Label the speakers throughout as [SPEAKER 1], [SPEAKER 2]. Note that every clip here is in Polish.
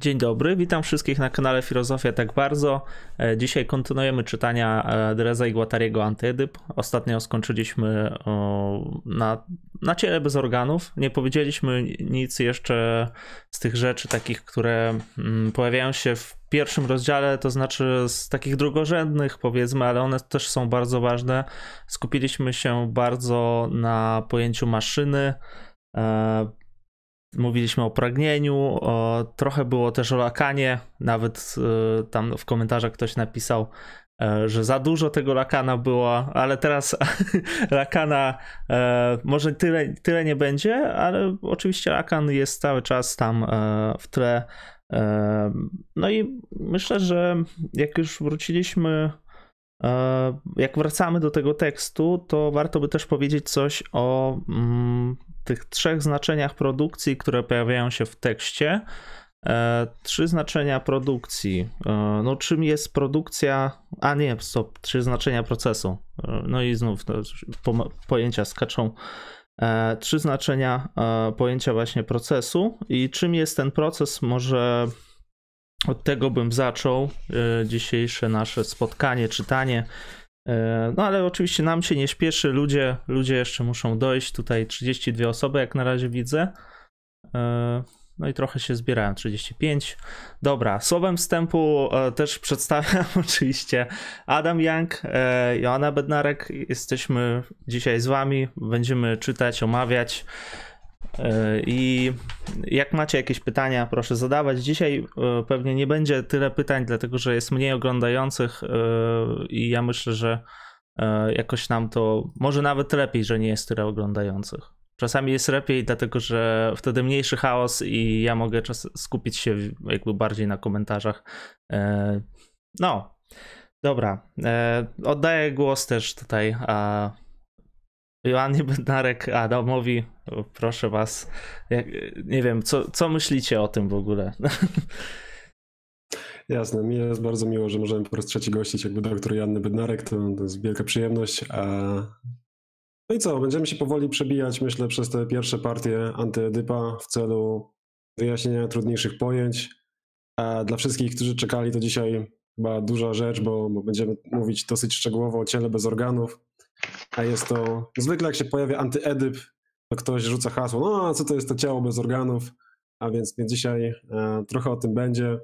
[SPEAKER 1] Dzień dobry, witam wszystkich na kanale Filozofia Tak Bardzo. E, dzisiaj kontynuujemy czytania e, Dereza i Guattariego Antyedyp. Ostatnio skończyliśmy na, na ciele bez organów. Nie powiedzieliśmy nic jeszcze z tych rzeczy takich, które mm, pojawiają się w pierwszym rozdziale, to znaczy z takich drugorzędnych powiedzmy, ale one też są bardzo ważne. Skupiliśmy się bardzo na pojęciu maszyny, e, Mówiliśmy o pragnieniu, o, trochę było też o lakanie. Nawet y, tam w komentarzach ktoś napisał, y, że za dużo tego lakana było, ale teraz lakana y, może tyle, tyle nie będzie, ale oczywiście lakan jest cały czas tam w tle. No i myślę, że jak już wróciliśmy jak wracamy do tego tekstu, to warto by też powiedzieć coś o mm, tych trzech znaczeniach produkcji, które pojawiają się w tekście. E, trzy znaczenia produkcji. E, no, czym jest produkcja? A nie, stop, trzy znaczenia procesu. E, no i znów po, pojęcia skaczą. Trzy znaczenia pojęcia właśnie procesu i czym jest ten proces? Może od tego bym zaczął dzisiejsze nasze spotkanie, czytanie. E, no ale oczywiście nam się nie śpieszy, ludzie, ludzie jeszcze muszą dojść. Tutaj 32 osoby, jak na razie widzę. E, no i trochę się zbierają, 35. Dobra, słowem wstępu e, też przedstawiam oczywiście Adam Young, Joanna Bednarek. Jesteśmy dzisiaj z wami, będziemy czytać, omawiać. I jak macie jakieś pytania, proszę zadawać. Dzisiaj e, pewnie nie będzie tyle pytań, dlatego że jest mniej oglądających e, i ja myślę, że e, jakoś nam to może nawet lepiej, że nie jest tyle oglądających. Czasami jest lepiej, dlatego że wtedy mniejszy chaos i ja mogę czas skupić się jakby bardziej na komentarzach. No, dobra. Oddaję głos też tutaj Joannie Bednarek Adamowi, proszę was, jak, nie wiem, co, co myślicie o tym w ogóle?
[SPEAKER 2] Jasne, mi jest bardzo miło, że możemy po raz trzeci gościć jakby doktor Joanny Bednarek, to, to jest wielka przyjemność. A... No i co, będziemy się powoli przebijać, myślę, przez te pierwsze partie antyedypa w celu wyjaśnienia trudniejszych pojęć. A dla wszystkich, którzy czekali, to dzisiaj chyba duża rzecz, bo, bo będziemy mówić dosyć szczegółowo o ciele bez organów a jest to, zwykle jak się pojawia antyedyp, to ktoś rzuca hasło, no a co to jest to ciało bez organów, a więc, więc dzisiaj e, trochę o tym będzie.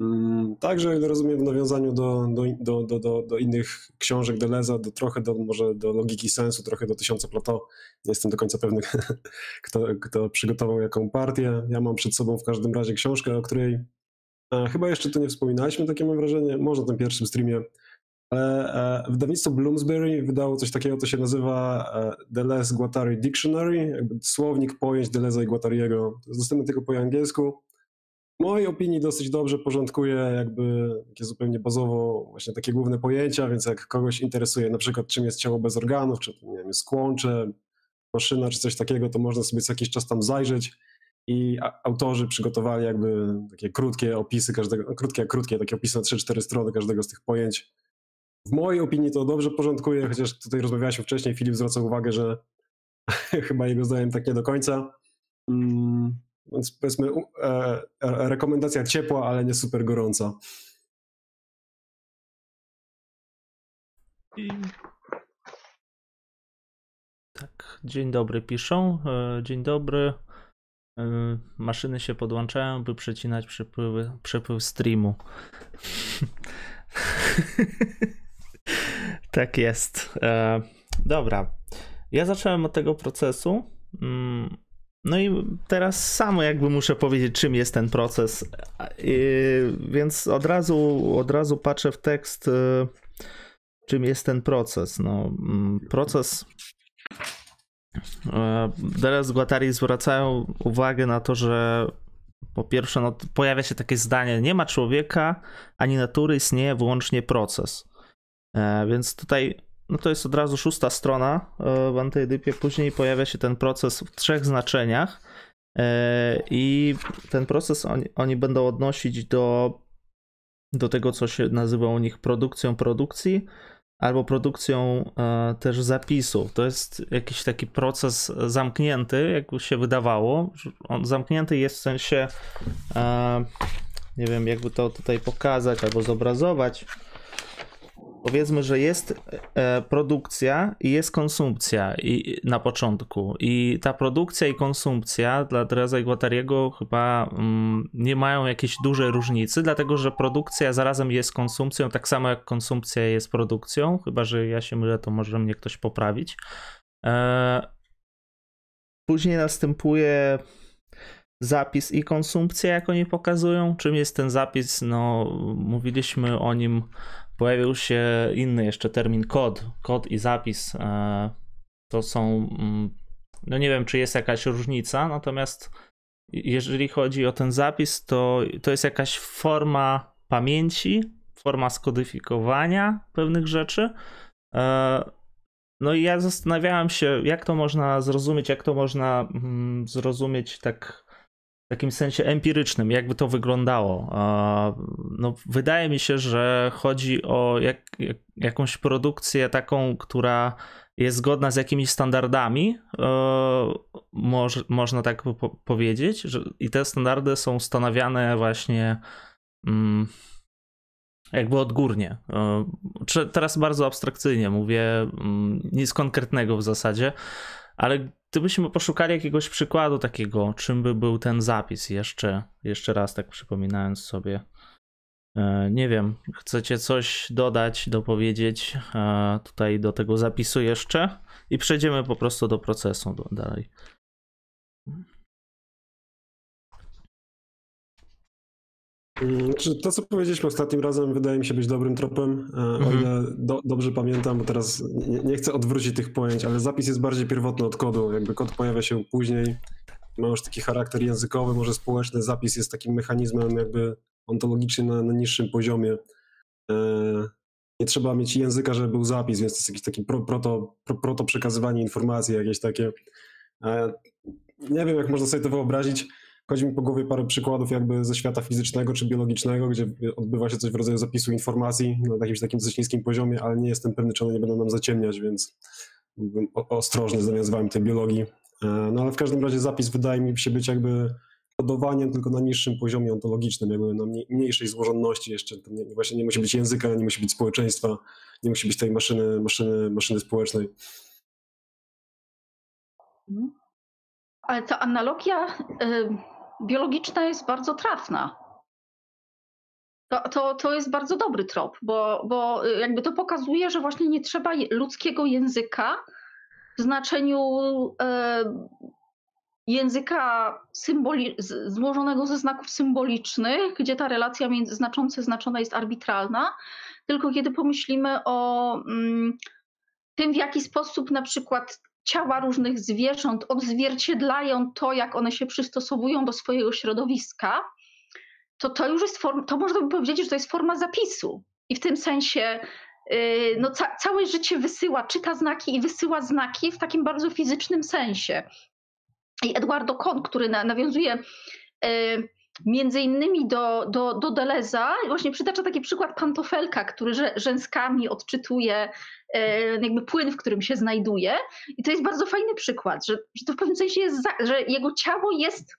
[SPEAKER 2] Mm, także rozumiem w nawiązaniu do, do, do, do, do innych książek Deleza, do, trochę do, może do logiki sensu, trochę do Tysiąca Plato. Nie jestem do końca pewny, kto, kto przygotował jaką partię. Ja mam przed sobą w każdym razie książkę, o której e, chyba jeszcze tu nie wspominaliśmy, takie mam wrażenie, może na tym pierwszym streamie. Ale e, wydawnictwo Bloomsbury wydało coś takiego, co się nazywa Deleuze Guattari Dictionary, jakby słownik pojęć Deleuze'a i Guattariego. To jest dostępne tylko po angielsku. W mojej opinii dosyć dobrze porządkuje jakby takie zupełnie bazowo właśnie takie główne pojęcia, więc jak kogoś interesuje na przykład czym jest ciało bez organów, czy nie wiem, skłącze, maszyna, czy coś takiego, to można sobie co jakiś czas tam zajrzeć i autorzy przygotowali jakby takie krótkie opisy każdego, no krótkie, krótkie, takie opisy na 3-4 strony każdego z tych pojęć w mojej opinii to dobrze porządkuje, chociaż tutaj rozmawialiśmy wcześniej, Filip zwracał uwagę, że chyba jego zdaniem tak nie do końca. Mm, więc powiedzmy, e, e, rekomendacja ciepła, ale nie super gorąca.
[SPEAKER 1] I... Tak, dzień dobry piszą. E, dzień dobry. Maszyny się podłączają, by przecinać przepływy, przepływ streamu. Tak jest. E, dobra. Ja zacząłem od tego procesu. Mm, no i teraz samo jakby muszę powiedzieć, czym jest ten proces. więc od razu, od razu patrzę w tekst, e, czym jest ten proces. No, mm, proces. E, teraz Guattari zwracają uwagę na to, że po pierwsze, no, pojawia się takie zdanie: Nie ma człowieka ani natury, istnieje wyłącznie proces. E, więc tutaj no to jest od razu szósta strona e, w antyedypie. Później pojawia się ten proces w trzech znaczeniach e, i ten proces oni, oni będą odnosić do, do tego, co się nazywa u nich produkcją produkcji, albo produkcją też zapisów. To jest jakiś taki proces zamknięty, jak się wydawało. On zamknięty jest w sensie, nie wiem, jakby to tutaj pokazać albo zobrazować powiedzmy, że jest e, produkcja i jest konsumpcja i, na początku. I ta produkcja i konsumpcja dla Teresa Guattariego chyba mm, nie mają jakiejś dużej różnicy, dlatego że produkcja zarazem jest konsumpcją, tak samo jak konsumpcja jest produkcją. Chyba, że ja się mylę, to może mnie ktoś poprawić. E, później następuje zapis i konsumpcja, jak oni pokazują. Czym jest ten zapis? No, mówiliśmy o nim Pojawił się inny jeszcze termin kod. Kod i zapis e, to są. Mm, no nie wiem, czy jest jakaś różnica, natomiast jeżeli chodzi o ten zapis, to, to jest jakaś forma pamięci, forma skodyfikowania pewnych rzeczy. E, no i ja zastanawiałem się, jak to można zrozumieć, jak to można mm, zrozumieć tak w takim sensie empirycznym, jakby to wyglądało. No, wydaje mi się, że chodzi o jak, jak, jakąś produkcję taką, która jest zgodna z jakimiś standardami, e, moż, można tak po powiedzieć, że, i te standardy są stanowione właśnie mm, jakby odgórnie. E, teraz bardzo abstrakcyjnie mówię, mm, nic konkretnego w zasadzie, ale gdybyśmy poszukali jakiegoś przykładu takiego, czym by był ten zapis jeszcze, jeszcze raz tak przypominając sobie. E, nie wiem, chcecie coś dodać, dopowiedzieć e, tutaj do tego zapisu jeszcze i przejdziemy po prostu do procesu dalej.
[SPEAKER 2] To, co powiedzieliśmy ostatnim razem, wydaje mi się być dobrym tropem. E, o mhm. ile do, dobrze pamiętam, bo teraz nie, nie, chcę odwrócić tych pojęć, ale zapis jest bardziej pierwotny od kodu. Jakby kod pojawia się później, ma już taki charakter językowy, może społeczny. Zapis jest takim mechanizmem jakby ontologicznym na, na niższym poziomie. E, nie trzeba mieć języka, żeby był zapis, więc to jest jakieś takie pro, proto, pro, proto przekazywanie informacji, jakieś takie. E, nie wiem, jak można sobie to wyobrazić Chodzi mi po głowie parę przykładów jakby ze świata fizycznego czy biologicznego, gdzie odbywa się coś w rodzaju zapisu informacji na jakimś takim dosyć niskim poziomie, ale nie jestem pewny, czy one nie będą nam zaciemniać, więc byłbym ostrożny z nawiązywaniem tej biologii. E, no ale w każdym razie zapis wydaje mi się być jakby kodowaniem tylko na niższym poziomie ontologicznym, jakby na mniejszej złożoności jeszcze. Nie, właśnie nie musi być języka, nie musi być społeczeństwa, nie musi być tej maszyny, maszyny, maszyny społecznej.
[SPEAKER 3] Mhm. Ale ta analogia biologiczna jest bardzo trafna. To, to, to jest bardzo dobry trop, bo, bo jakby to pokazuje, że właśnie nie trzeba ludzkiego języka w znaczeniu e, języka symboli- złożonego ze znaków symbolicznych, gdzie ta relacja między znaczące znaczona jest arbitralna, tylko kiedy pomyślimy o mm, tym, w jaki sposób na przykład ciała różnych zwierząt odzwierciedlają to, jak one się przystosowują do swojego środowiska, to to już jest forma, to można by powiedzieć, że to jest forma zapisu. I w tym sensie yy, no, ca całe życie wysyła, czyta znaki i wysyła znaki w takim bardzo fizycznym sensie. I Eduardo Kohn, który na, nawiązuje yy, między innymi do, do, do Deleza, właśnie przytacza taki przykład pantofelka, który rzęskami odczytuje e, jakby płyn, w którym się znajduje. I to jest bardzo fajny przykład, że, że to w pewnym sensie jest, za, że jego ciało jest,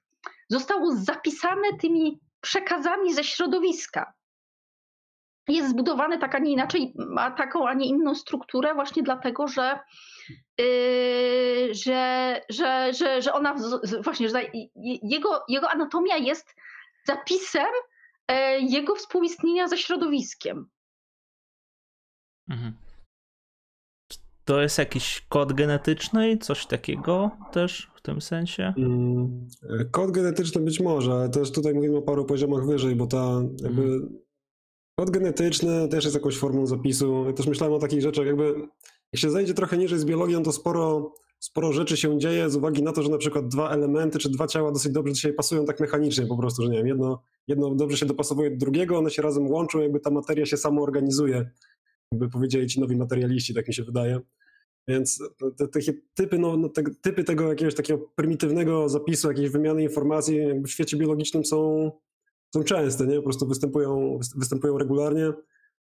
[SPEAKER 3] zostało zapisane tymi przekazami ze środowiska. Jest zbudowane tak, a nie inaczej, ma taką, a nie inną strukturę właśnie dlatego, że że, że, że, że ona właśnie, że jego, jego anatomia jest zapisem e, jego współistnienia ze środowiskiem. Mhm.
[SPEAKER 1] To jest jakiś kod genetyczny, coś takiego też w tym sensie? Mm,
[SPEAKER 2] kod genetyczny być może, ale też tutaj mówimy o paru poziomach wyżej, bo ta jakby mhm. kod genetyczny też jest jakąś formą zapisu. Ja też myślałem o takich rzeczach, jakby jak się zejdzie trochę niżej z biologią, to sporo sporo rzeczy się dzieje z uwagi na to, że na przykład dwa elementy czy dwa ciała dosyć dobrze dzisiaj pasują tak mechanicznie po prostu, że nie wiem, jedno, jedno dobrze się dopasowuje do drugiego, one się razem łączą, jakby ta materia się samo organizuje, jakby powiedzieli ci nowi materialiści, tak mi się wydaje. Więc te, te typy, no, no, te, typy tego jakiegoś takiego prymitywnego zapisu, jakiejś wymiany informacji w świecie biologicznym są, są częste, nie? Po prostu występują, występują regularnie.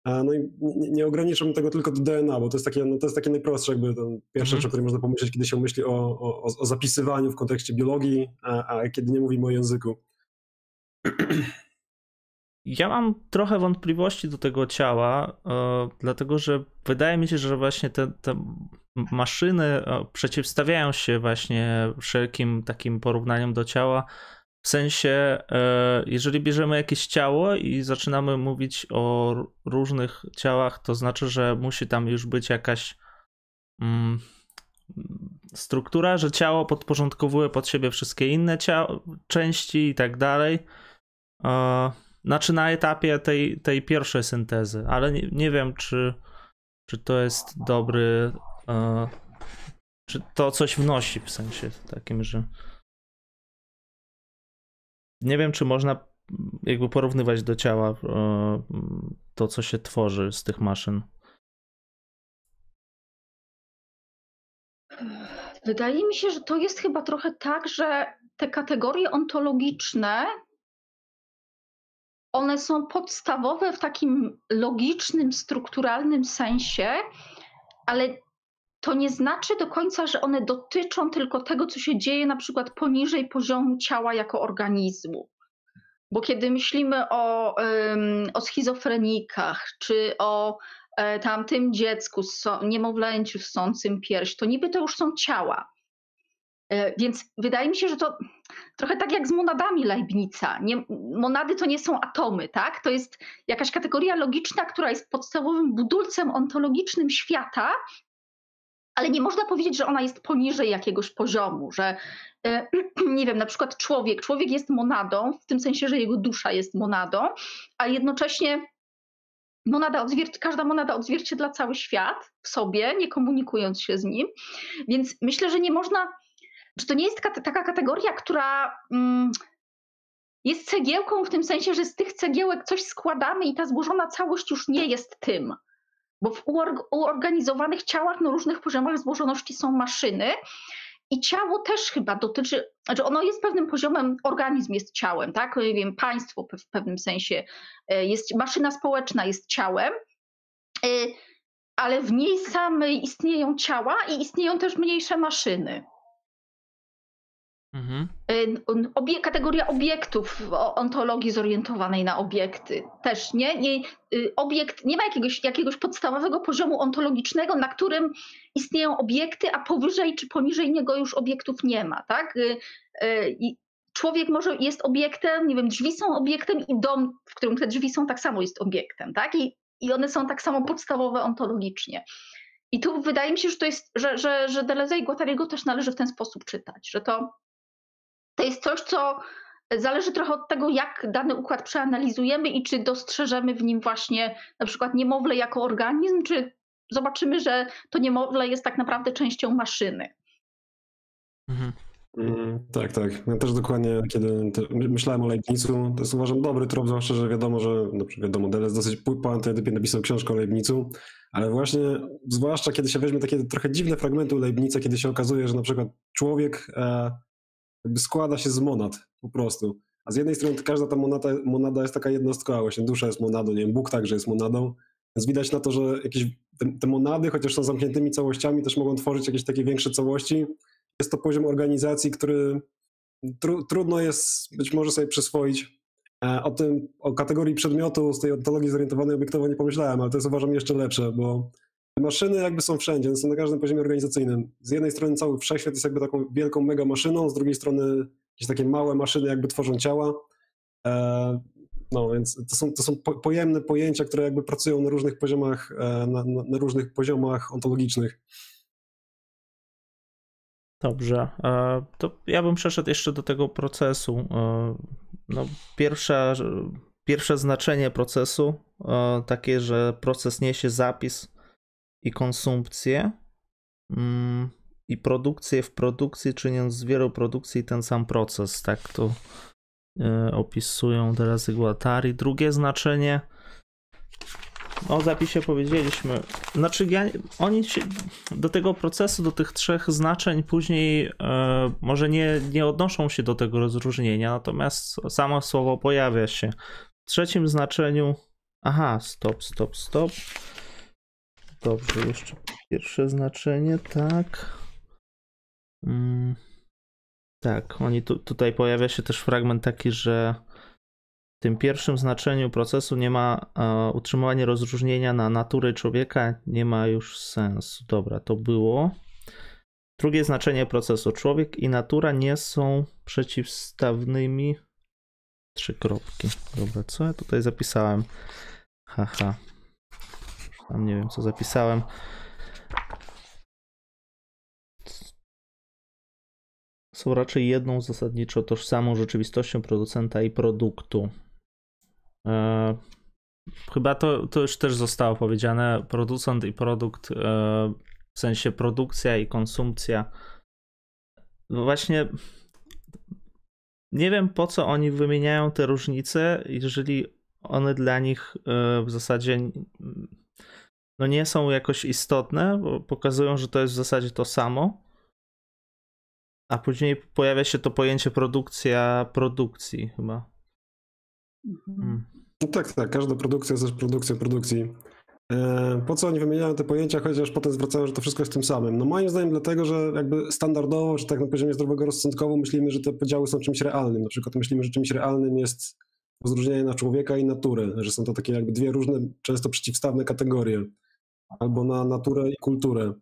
[SPEAKER 2] No i nie, nie ograniczam tego tylko do DNA, bo to jest takie, no to jest takie najprostsze, jakby to pierwsze, mhm. o którym można pomyśleć, kiedy się myśli o, o, o zapisywaniu w kontekście biologii, a, a kiedy nie mówimy o języku.
[SPEAKER 1] Ja mam trochę wątpliwości do tego ciała, e, dlatego że wydaje mi się, że właśnie te, te maszyny e, przeciwstawiają się właśnie wszelkim takim porównaniom do ciała. W sensie, e, jeżeli bierzemy jakieś ciało i zaczynamy mówić o różnych ciałach, to znaczy, że musi tam już być jakaś mm, struktura, że ciało podporządkowuje pod siebie wszystkie inne ciało, części i tak dalej. Znaczy na etapie tej, tej pierwszej syntezy, ale nie, nie wiem, czy, czy to jest dobry. E, czy to coś wnosi w sensie takim, że. Nie wiem, czy można jakby porównywać do ciała e, to, co się tworzy z tych maszyn.
[SPEAKER 3] Wydaje mi się, że to jest chyba trochę tak, że te kategorie ontologiczne one są podstawowe w takim logicznym, strukturalnym sensie, ale to nie znaczy do końca, że one dotyczą tylko tego, co się dzieje na przykład poniżej poziomu ciała jako organizmu. Bo kiedy myślimy o, o schizofrenikach, czy o e, tamtym dziecku, niemowlęciu ssącym pierś, to niby to już są ciała. E, więc wydaje mi się, że to trochę tak jak z monadami Leibnica. Nie, monady to nie są atomy, tak? To jest jakaś kategoria logiczna, która jest podstawowym budulcem ontologicznym świata, ale nie można powiedzieć, że ona jest poniżej jakiegoś poziomu, że e, nie wiem, na przykład człowiek, człowiek jest monadą, w tym sensie, że jego dusza jest monadą, a jednocześnie monada odzwier- każda monada odzwierciedla cały świat w sobie, nie komunikując się z nim. Więc myślę, że nie można czy to nie jest taka kategoria, która mm, jest cegiełką w tym sensie, że z tych cegiełek coś składamy i ta złożona całość już nie jest tym? Bo w uorganizowanych ciałach na różnych poziomach złożoności są maszyny, i ciało też chyba dotyczy, znaczy ono jest pewnym poziomem, organizm jest ciałem, tak? Wiem, państwo w pewnym sensie e, jest, maszyna społeczna jest ciałem, e, ale w niej samej istnieją ciała i istnieją też mniejsze maszyny. Mhm. Y, obie, kategoria obiektów ontologii zorientowanej na obiekty też nie, nie. Y, obiekt nie ma jakiegoś, jakiegoś podstawowego poziomu ontologicznego, na którym istnieją obiekty, a powyżej czy poniżej niego już obiektów nie ma. Tak? Y, człowiek może jest obiektem, nie wiem, drzwi są obiektem i dom, w którym te drzwi są, tak samo jest obiektem. Tak? I, i one są tak samo podstawowe ontologicznie. I tu wydaje mi się, że to jest, że, że, że Deleuze i Guattariego też należy w ten sposób czytać, że to to jest coś, co zależy trochę od tego, jak dany układ przeanalizujemy i czy dostrzeżemy w nim właśnie na przykład niemowlę jako organizm, czy zobaczymy, że to niemowlę jest tak naprawdę częścią maszyny.
[SPEAKER 2] Mhm. Mm, tak, tak. Ja też dokładnie, kiedy myślałem o Leibnizu, to jest uważam dobry trop, zwłaszcza, że wiadomo, że no, wiadomo, Deleuze dosyć po antydypie napisał książkę o Leibnizu, ale właśnie, zwłaszcza kiedy się weźmie takie trochę dziwne fragmenty Leibnica, kiedy się okazuje, że na przykład człowiek e, jakby składa się z monad po prostu. A z jednej strony każda ta monada, monada jest taka jednostkowa, właśnie dusza jest monadą, nie wiem, Bóg także jest monadą, więc widać na to, że jakieś te, te monady, chociaż są zamkniętymi całościami, też mogą tworzyć jakieś takie większe całości. Jest to poziom organizacji, który tru, trudno jest być może sobie przyswoić. E, o tym, o kategorii przedmiotu z tej ontologii zorientowanej obiektowo nie pomyślałem, ale to jest uważam jeszcze lepsze, bo Maszyny jakby są wszędzie, są na każdym poziomie organizacyjnym. Z jednej strony cały wszechświat jest jakby taką wielką mega maszyną, z drugiej strony jakieś takie małe maszyny jakby tworzą ciała. E, no więc to są, to są pojemne pojęcia, które jakby pracują na różnych poziomach, e, na, na, różnych poziomach ontologicznych.
[SPEAKER 1] Dobrze, e, to ja bym przeszedł jeszcze do tego procesu. No, pierwsze, pierwsze znaczenie procesu, takie, że proces niesie zapis i konsumpcję mm, i produkcję w produkcji, czyniąc z wielu produkcji ten sam proces. Tak to e, opisują teraz Guattari. Drugie znaczenie o zapisie powiedzieliśmy. Znaczy, ja, oni się, do tego procesu, do tych trzech znaczeń później e, może nie, nie odnoszą się do tego rozróżnienia, natomiast samo słowo pojawia się. W trzecim znaczeniu Aha, stop, stop, stop. Dobrze, jeszcze pierwsze znaczenie, tak. Mm, tak, oni tu, tutaj pojawia się też fragment taki, że w tym pierwszym znaczeniu procesu nie ma e, utrzymywanie rozróżnienia na naturę człowieka, nie ma już sensu. Dobra, to było. Drugie znaczenie procesu. Człowiek i natura nie są przeciwstawnymi. Trzy kropki. Dobra, co ja tutaj zapisałem? Haha. Tam nie wiem, co zapisałem. Są raczej jedną zasadniczo tożsamą rzeczywistością producenta i produktu. E, chyba to, to już też zostało powiedziane. Producent i produkt, e, w sensie produkcja i konsumpcja. No właśnie nie wiem po co oni wymieniają te różnice, jeżeli one dla nich e, w zasadzie no nie są jakoś istotne, bo pokazują, że to jest w zasadzie to samo. A później pojawia się to pojęcie produkcja produkcji chyba.
[SPEAKER 2] Mhm. Hmm. No tak, tak. Każda produkcja jest też produkcją produkcji. E, po co oni wymieniają te pojęcia, chociaż potem zwracają, że to wszystko jest tym samym? No moim zdaniem dlatego, że jakby standardowo, czy tak na poziomie zdrowego rozsądkowo myślimy, że te podziały są czymś realnym. Na przykład myślimy, że czymś realnym jest rozróżnienie na człowieka i naturę, że są to takie jakby dwie różne, często przeciwstawne kategorie. Albo na naturę i kulturę.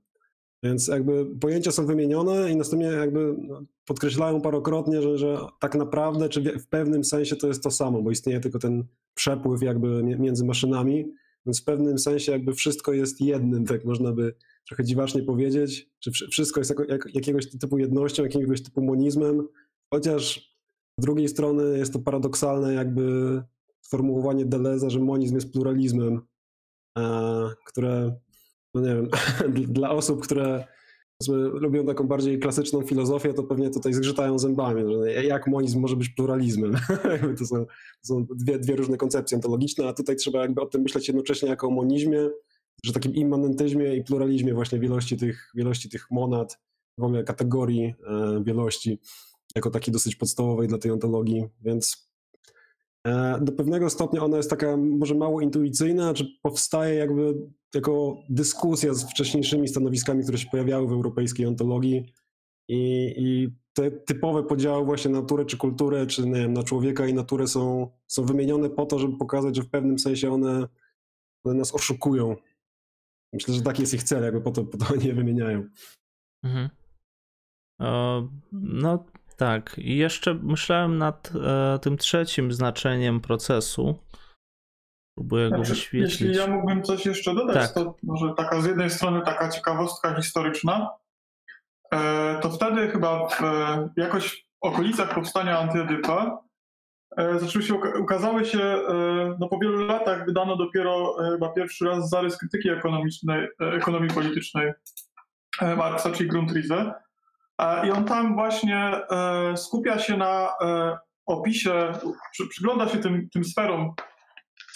[SPEAKER 2] Więc jakby pojęcia są wymienione i następnie jakby no, podkreślają parokrotnie, że, że tak naprawdę, czy w pewnym sensie to jest to samo, bo istnieje tylko ten przepływ jakby między maszynami, więc w pewnym sensie jakby wszystko jest jednym, tak można by trochę dziwacznie powiedzieć, że wszystko jest jak, jakiegoś typu jednością, jakiegoś typu monizmem, chociaż z drugiej strony jest to paradoksalne jakby sformułowanie Deleza, że monizm jest pluralizmem, które, no nie wiem, dla osób, które lubią taką bardziej klasyczną filozofię, to pewnie tutaj zgrzytają zębami, że jak monizm może być pluralizmem. to są, to są dwie, dwie różne koncepcje ontologiczne, a tutaj trzeba jakby o tym myśleć jednocześnie jako o monizmie, że takim immanentyzmie i pluralizmie właśnie wielości tych, wielości tych monad, w ogóle kategorii e, wielości, jako takiej dosyć podstawowej dla tej ontologii, więc E, do pewnego stopnia ona jest taka może mało intuicyjna, czy powstaje jakby jako dyskusja z wcześniejszymi stanowiskami, które się pojawiały w europejskiej ontologii i, i te typowe podziały właśnie na naturę czy kulturę, czy nie wiem, na człowieka i naturę są, są wymienione po to, żeby pokazać, że w pewnym sensie one, one nas oszukują. Myślę, że taki jest ich cel, jakby po to, po to oni je wymieniają. Mhm.
[SPEAKER 1] O, no tak, i jeszcze myślałem nad e, tym trzecim znaczeniem procesu. Próbuję znaczy, go wyświetlić.
[SPEAKER 4] Jeśli ja mógłbym coś jeszcze dodać, tak. to może taka z jednej strony taka ciekawostka historyczna. E, to wtedy chyba w, e, jakoś w okolicach powstania Antyedypa e, zaczęły się, ukazały się, e, no po wielu latach wydano dopiero chyba pierwszy raz zarys krytyki ekonomicznej, ekonomii politycznej Marksa, czyli Grundrisse i on tam właśnie e, skupia się na e, opisie, przygląda się tym, tym sferom,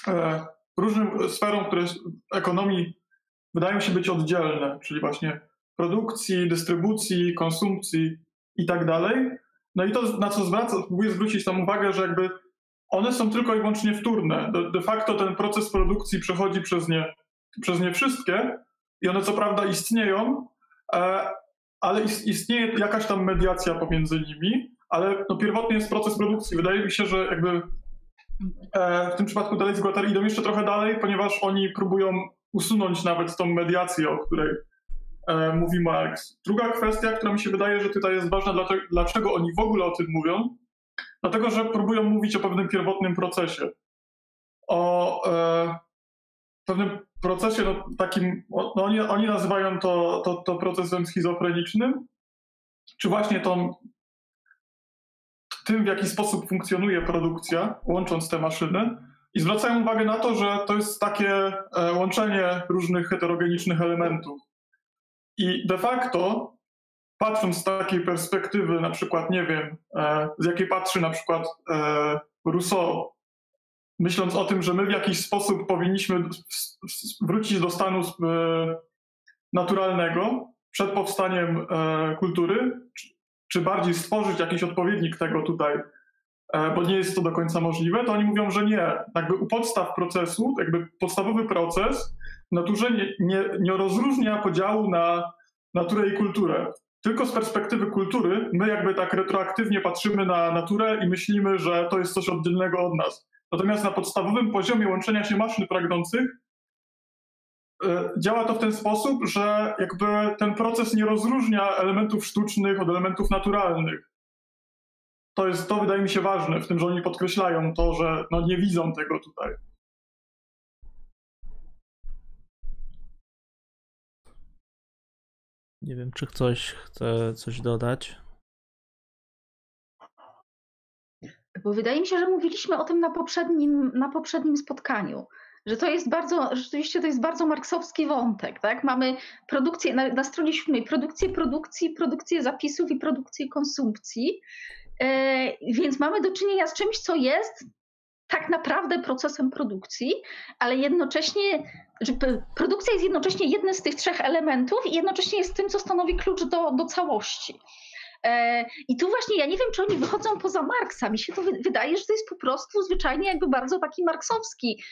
[SPEAKER 4] e, różnym sferom, które w ekonomii wydają się być oddzielne, czyli właśnie produkcji, dystrybucji, konsumpcji i tak dalej. No i to, na co zwraca, próbuję zwrócić tam uwagę, że jakby one są tylko i wyłącznie wtórne. De, de facto ten proces produkcji przechodzi przez nie, przez nie wszystkie i one co prawda istnieją, ale istnieje jakaś tam mediacja pomiędzy nimi, ale no pierwotnie jest proces produkcji. Wydaje mi się, że jakby e, w tym przypadku dalej z Guattari idą jeszcze trochę dalej, ponieważ oni próbują usunąć nawet tą mediację, o której e, mówi Marx. Druga kwestia, która mi się wydaje, że tutaj jest ważna, dlaczego, dlaczego oni w ogóle o tym mówią, dlatego że próbują mówić o pewnym pierwotnym procesie. O e, pewnym procesie no, takim, no, oni, oni nazywają to, to, to procesem schizofrenicznym, czy właśnie tą, tym, w jaki sposób funkcjonuje produkcja, łącząc te maszyny. I zwracają uwagę na to, że to jest takie e, łączenie różnych heterogenicznych elementów. I de facto, patrząc z takiej perspektywy, na przykład, nie wiem, e, z jakiej patrzy na przykład e, Rousseau myśląc o tym, że my w jakiś sposób powinniśmy wrócić do stanu e, naturalnego przed powstaniem e, kultury, czy bardziej stworzyć jakiś odpowiednik tego tutaj bo nie jest to do końca możliwe, to oni mówią, że nie. Jakby u podstaw procesu, jakby podstawowy proces w naturze nie, nie, nie rozróżnia podziału na naturę i kulturę. Tylko z perspektywy kultury my jakby tak retroaktywnie patrzymy na naturę i myślimy, że to jest coś oddzielnego od nas. Natomiast na podstawowym poziomie łączenia się maszyn pragnących e, działa to w ten sposób, że jakby ten proces nie rozróżnia elementów sztucznych od elementów naturalnych. To jest, to wydaje mi się ważne w tym, że oni podkreślają to, że no nie widzą tego tutaj.
[SPEAKER 1] Nie wiem, czy ktoś chce coś dodać.
[SPEAKER 3] Bo wydaje mi się, że mówiliśmy o tym na poprzednim, na poprzednim spotkaniu, że to jest bardzo, rzeczywiście to jest bardzo marksowski wątek, tak? Mamy produkcję, na, na stronie siódmej, produkcję produkcji, produkcję zapisów i produkcję konsumpcji, e, więc mamy do czynienia z czymś, co jest tak naprawdę procesem produkcji, ale jednocześnie, produkcja jest jednocześnie jednym z tych trzech elementów i jednocześnie jest tym, co stanowi klucz do, do całości. E, I tu właśnie ja nie wiem, czy oni wychodzą poza Marksa. Mi się to wydaje, że to jest po prostu zwyczajnie jakby bardzo taki marksowski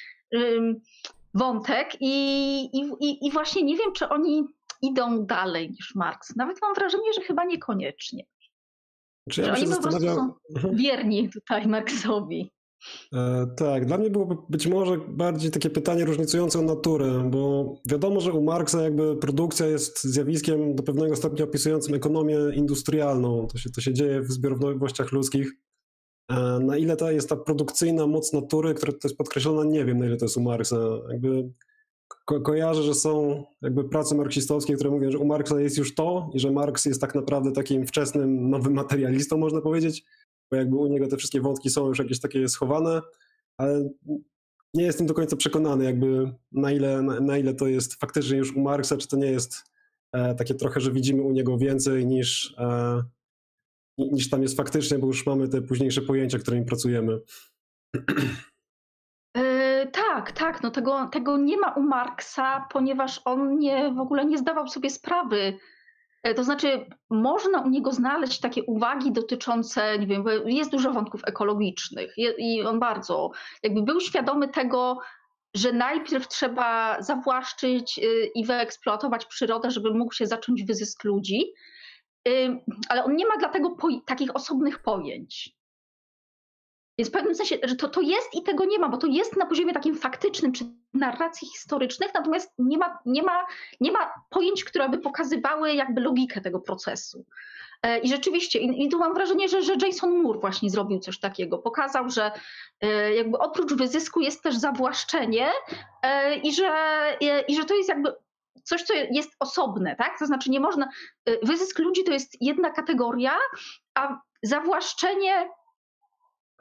[SPEAKER 3] wątek i, i, i właśnie nie wiem, czy oni idą dalej niż Marks. Nawet mam wrażenie, że chyba niekoniecznie. Czy ja że oni po prostu są mhm. wierni tutaj Marksowi.
[SPEAKER 2] E, tak, dla mnie było być może bardziej takie pytanie różnicujące naturę, bo wiadomo, że u Marksa jakby produkcja jest zjawiskiem do pewnego stopnia opisującym ekonomię industrialną. To się, to się dzieje w zbiorowościach ludzkich. E, na ile ta jest ta produkcyjna moc natury, która to jest podkreślona, nie wiem na ile to jest u Marksa. Jakby ko kojarzę, że są jakby prace marksistowskie, które mówią, że u Marksa jest już to i że Marks jest tak naprawdę takim wczesnym, nowym materialistą, można powiedzieć bo jakby u niego te wszystkie wątki są już jakieś takie schowane, ale nie jestem do końca przekonany, jakby na ile, na, na ile to jest faktycznie już u Marksa, czy to nie jest e, takie trochę, że widzimy u niego więcej niż, e, niż tam jest faktycznie, bo już mamy te późniejsze pojęcia, którymi pracujemy.
[SPEAKER 3] E, tak, tak, no tego, tego nie ma u Marksa, ponieważ on nie, w ogóle nie zdawał sobie sprawy to znaczy, można u niego znaleźć takie uwagi dotyczące, nie wiem, jest dużo wątków ekologicznych i on bardzo jakby był świadomy tego, że najpierw trzeba zawłaszczyć y, i wyeksploatować przyrodę, żeby mógł się zacząć wyzysk ludzi, ale on nie ma dlatego takich osobnych pojęć. Więc w pewnym sensie, że to, to jest i tego nie ma, bo to jest na poziomie takim faktycznym czy narracji historycznych, natomiast nie ma, nie ma, nie ma pojęć, które by pokazywały jakby logikę tego procesu. E, I rzeczywiście, i, tu mam wrażenie, że, że Jason Moore właśnie zrobił coś takiego. Pokazał, że e, jakby oprócz wyzysku jest też zawłaszczenie e, i że, i że to jest jakby coś, co jest osobne, tak? To znaczy nie można, wyzysk ludzi to jest jedna kategoria, a zawłaszczenie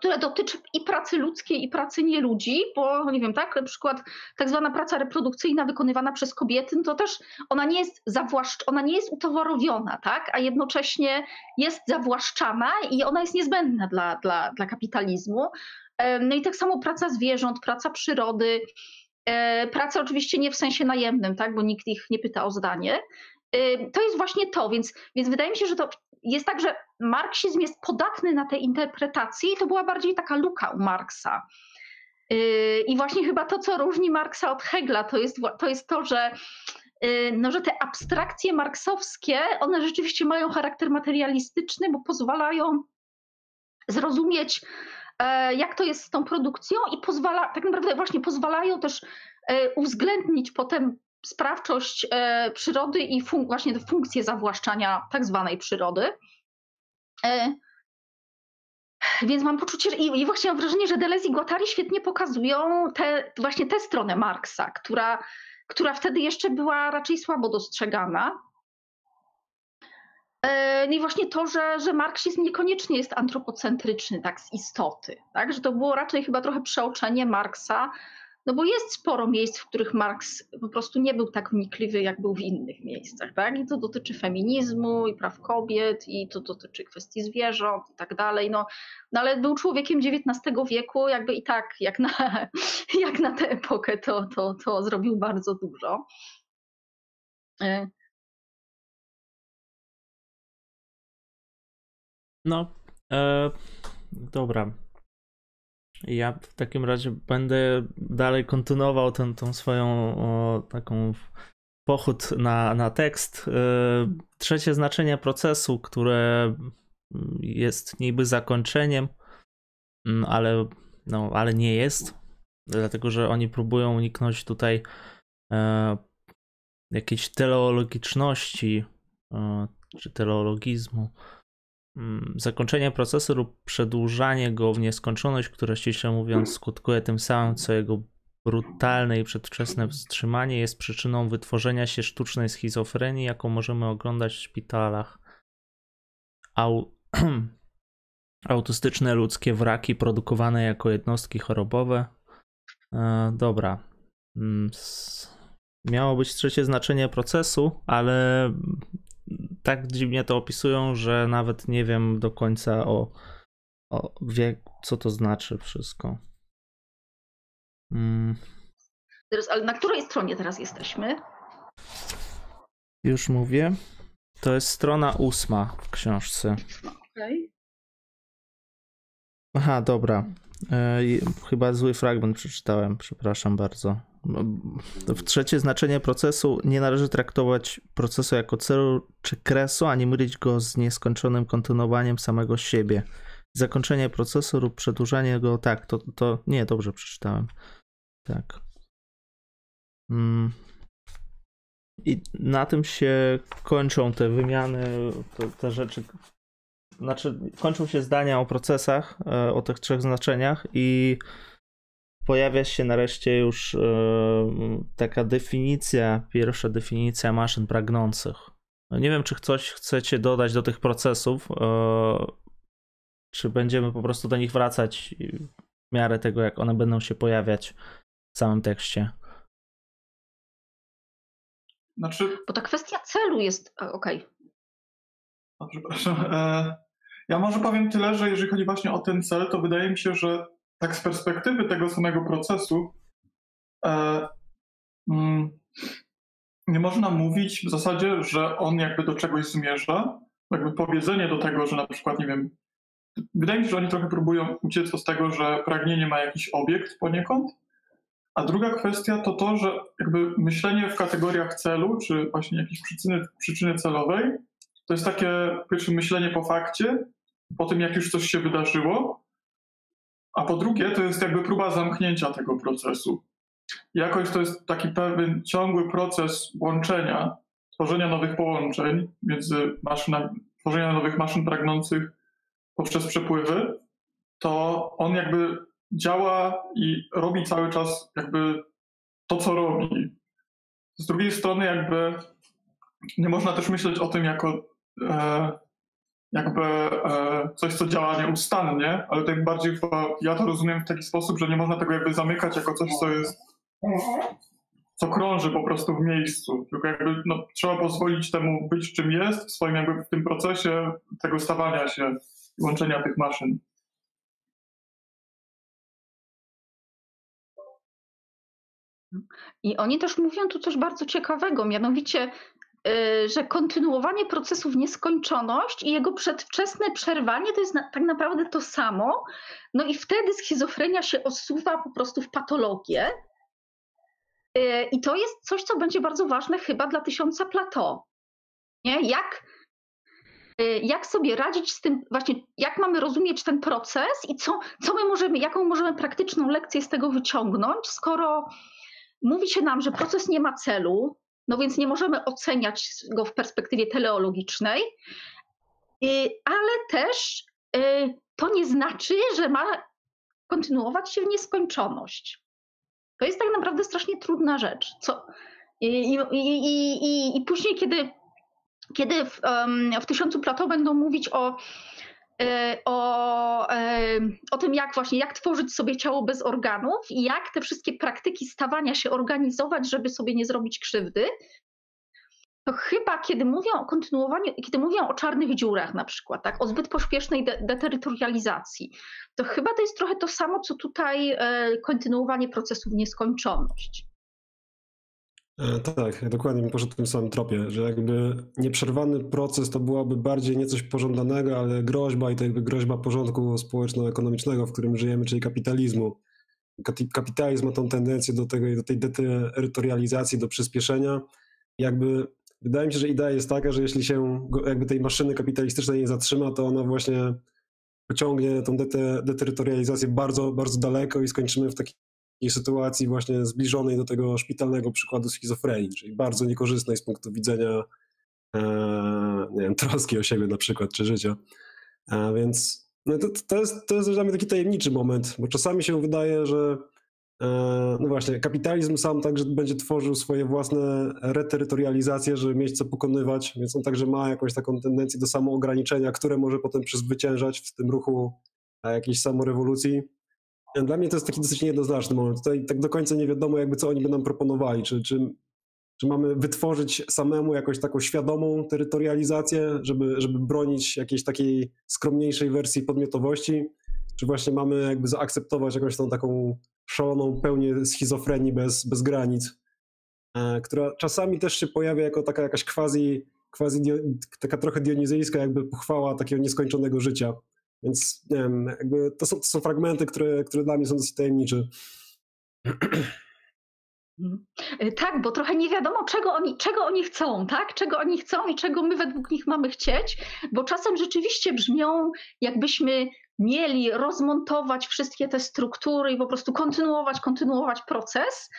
[SPEAKER 3] które dotyczy i pracy ludzkiej, i pracy nieludzi, bo nie wiem, tak, na przykład tak zwana praca reprodukcyjna wykonywana przez kobiety, no to też ona nie jest zawłaszcz, ona nie jest utowarowiona, tak, a jednocześnie jest zawłaszczana i ona jest niezbędna dla, dla, dla kapitalizmu. No i tak samo praca zwierząt, praca przyrody, e, praca oczywiście nie w sensie najemnym, tak, bo nikt ich nie pyta o zdanie. To jest właśnie to, więc, więc wydaje mi się, że to jest tak, że marksizm jest podatny na te interpretacje i to była bardziej taka luka u Marksa. Yy, I właśnie chyba to, co różni Marksa od Hegla, to jest to, jest to że, yy, no, że te abstrakcje marksowskie, one rzeczywiście mają charakter materialistyczny, bo pozwalają zrozumieć, e, jak to jest z tą produkcją i pozwala, tak naprawdę właśnie pozwalają też e, uwzględnić potem sprawczość e, przyrody i fun- właśnie funkcję zawłaszczania tak zwanej przyrody. E, więc mam poczucie, i, i właśnie mam wrażenie, że Deleuze i Guattari świetnie pokazują te, właśnie tę stronę Marksa, która, która wtedy jeszcze była raczej słabo dostrzegana. E, no i właśnie to, że, że marksizm niekoniecznie jest antropocentryczny tak z istoty, tak? że to było raczej chyba trochę przeoczenie Marksa no bo jest sporo miejsc, w których Marx po prostu nie był tak wnikliwy, jak był w innych miejscach, tak? I to dotyczy feminizmu i praw kobiet, i to dotyczy kwestii zwierząt i tak dalej. No, no ale był człowiekiem XIX wieku, jakby i tak, jak na, jak na tę epokę, to, to, to zrobił bardzo dużo.
[SPEAKER 1] E. No, e, dobra. Ja w takim razie będę dalej kontynuował ten, swoją o, taką pochód na, na tekst. Y, trzecie znaczenie procesu, które jest niby zakończeniem, mm, ale, no, ale nie jest, dlatego że oni próbują uniknąć tutaj e, jakiejś teleologiczności e, czy teleologizmu. Mm, zakończenie procesu lub przedłużanie go w nieskończoność, które ściśle mówiąc skutkuje tym samym, co jego brutalne i przedwczesne wstrzymanie, jest przyczyną wytworzenia się sztucznej schizofrenii, jaką możemy oglądać w szpitalach. Au... Autystyczne ludzkie wraki produkowane jako jednostki chorobowe. E, dobra. Mm, miało być trzecie znaczenie procesu, ale tak dziwnie to opisują, że nawet nie wiem do końca o, o wie, co to znaczy wszystko.
[SPEAKER 3] Mm. Teraz, ale na której stronie teraz jesteśmy?
[SPEAKER 1] Już mówię. To jest strona ósma w książce. Okej. Okay. Aha, dobra. E, chyba zły fragment przeczytałem, przepraszam bardzo. W trzecie znaczenie procesu nie należy traktować procesu jako celu czy kresu, ani mylić go z nieskończonym kontynuowaniem samego siebie. Zakończenie procesu lub przedłużanie go, tak, to, to nie, dobrze przeczytałem. Tak. Mm. I na tym się kończą te wymiany, te, te rzeczy. Znaczy, kończą się zdania o procesach, e, o tych trzech znaczeniach i pojawia się nareszcie już e, taka definicja, pierwsza definicja maszyn pragnących. No nie wiem, czy coś chcecie dodać do tych procesów, e, czy będziemy po prostu do nich wracać w miarę tego, jak one będą się pojawiać w samym tekście.
[SPEAKER 3] Znaczy... Bo ta kwestia celu jest. Okej.
[SPEAKER 4] Okay. Przepraszam. E, ja może powiem tyle, że jeżeli chodzi właśnie o ten cel, to wydaje mi się, że tak z perspektywy tego samego procesu e, mm, nie można mówić w zasadzie, że on jakby do czegoś zmierza. Jakby powiedzenie do tego, że na przykład, nie wiem, wydaje mi się, że oni trochę próbują uciec od tego, że pragnienie ma jakiś obiekt poniekąd. A druga kwestia to to, że jakby myślenie w kategoriach celu, czy właśnie jakiejś przyczyny, przyczyny celowej, to jest takie pierwsze myślenie po fakcie, po tym jak już coś się wydarzyło, a po drugie, to jest jakby próba zamknięcia tego procesu. Jakoś to jest taki pewien ciągły proces łączenia, tworzenia nowych połączeń między maszynami, tworzenia nowych maszyn pragnących poprzez przepływy, to on jakby działa i robi cały czas jakby to, co robi. Z drugiej strony jakby nie można też myśleć o tym jako e, jakby e, coś, co działa nieustannie, ale tak bardziej ja to rozumiem w taki sposób, że nie można tego jakby zamykać jako coś, co jest co krąży po prostu w miejscu. Tylko jakby no, trzeba pozwolić temu być czym jest w swoim jakby w tym procesie tego stawania się łączenia tych maszyn.
[SPEAKER 3] I oni też mówią tu coś bardzo ciekawego, mianowicie że kontynuowanie procesu w nieskończoność i jego przedwczesne przerwanie to jest na, tak naprawdę to samo. No i wtedy schizofrenia się osuwa po prostu w patologię. Y, I to jest coś, co będzie bardzo ważne chyba dla tysiąca Plato. Nie? Jak, y, jak sobie radzić z tym, właśnie jak mamy rozumieć ten proces i co, co my możemy, jaką możemy praktyczną lekcję z tego wyciągnąć, skoro mówi się nam, że proces nie ma celu, no więc nie możemy oceniać go w perspektywie teleologicznej, y, ale też y, to nie znaczy, że ma kontynuować się w nieskończoność. To jest tak naprawdę strasznie trudna rzecz. Co, i, i, i, i później, kiedy, kiedy w, w tysiącu plato będą mówić o o, e, o tym, jak właśnie, jak tworzyć sobie ciało bez organów i jak te wszystkie praktyki stawania się organizować, żeby sobie nie zrobić krzywdy, to chyba kiedy mówią o kontynuowaniu, kiedy mówią o czarnych dziurach na przykład, tak, o zbyt pośpiesznej de deterytorializacji, to chyba to jest trochę to samo, co tutaj e, kontynuowanie procesu w nieskończoność.
[SPEAKER 2] E, tak, dokładnie poszedł w tym samym tropie, że jakby nieprzerwany proces to byłaby bardziej nie coś pożądanego, ale groźba i to jakby groźba porządku społeczno-ekonomicznego, w którym żyjemy, czyli kapitalizmu. Kapitalizm ma tą tendencję do, tego, do tej deterytorializacji, do przyspieszenia. Jakby wydaje mi się, że idea jest taka, że jeśli się jakby tej maszyny kapitalistycznej nie zatrzyma, to ona właśnie pociągnie tą deterytorializację bardzo, bardzo daleko i skończymy w takiej sytuacji właśnie zbliżonej do tego szpitalnego przykładu schizofrenii, czyli bardzo niekorzystnej z punktu widzenia e, nie wiem, troski o siebie na przykład, czy życia. A więc no to, to, jest, to jest dla mnie taki tajemniczy moment, bo czasami się wydaje, że e, no właśnie, kapitalizm sam także będzie tworzył swoje własne reterytorializacje, żeby mieć co pokonywać, więc on także ma jakąś taką tendencję do samoograniczenia, które może potem przezwyciężać w tym ruchu jakiejś samorewolucji. Dla mnie to jest taki dosyć niejednoznaczny moment. Tutaj tak do końca nie wiadomo, jakby co oni nam proponowali. Czy, czy, czy mamy wytworzyć samemu jakąś taką świadomą terytorializację, żeby, żeby bronić jakiejś takiej skromniejszej wersji podmiotowości? Czy właśnie mamy jakby zaakceptować jakąś tą taką szaloną pełnię schizofrenii bez, bez granic, e, która czasami też się pojawia jako taka jakaś quasi, quasi taka trochę dionizyjska jakby pochwała takiego nieskończonego życia. Więc nie wiem, jakby to są, to są fragmenty, które, które dla mnie są dosyć tajemnicze.
[SPEAKER 3] Mhm. Y, tak, bo trochę nie wiadomo, czego oni, czego oni chcą, tak? Czego oni chcą i czego my według nich mamy chcieć, bo czasem rzeczywiście brzmią, jakbyśmy mieli rozmontować wszystkie te struktury i po prostu kontynuować, kontynuować proces,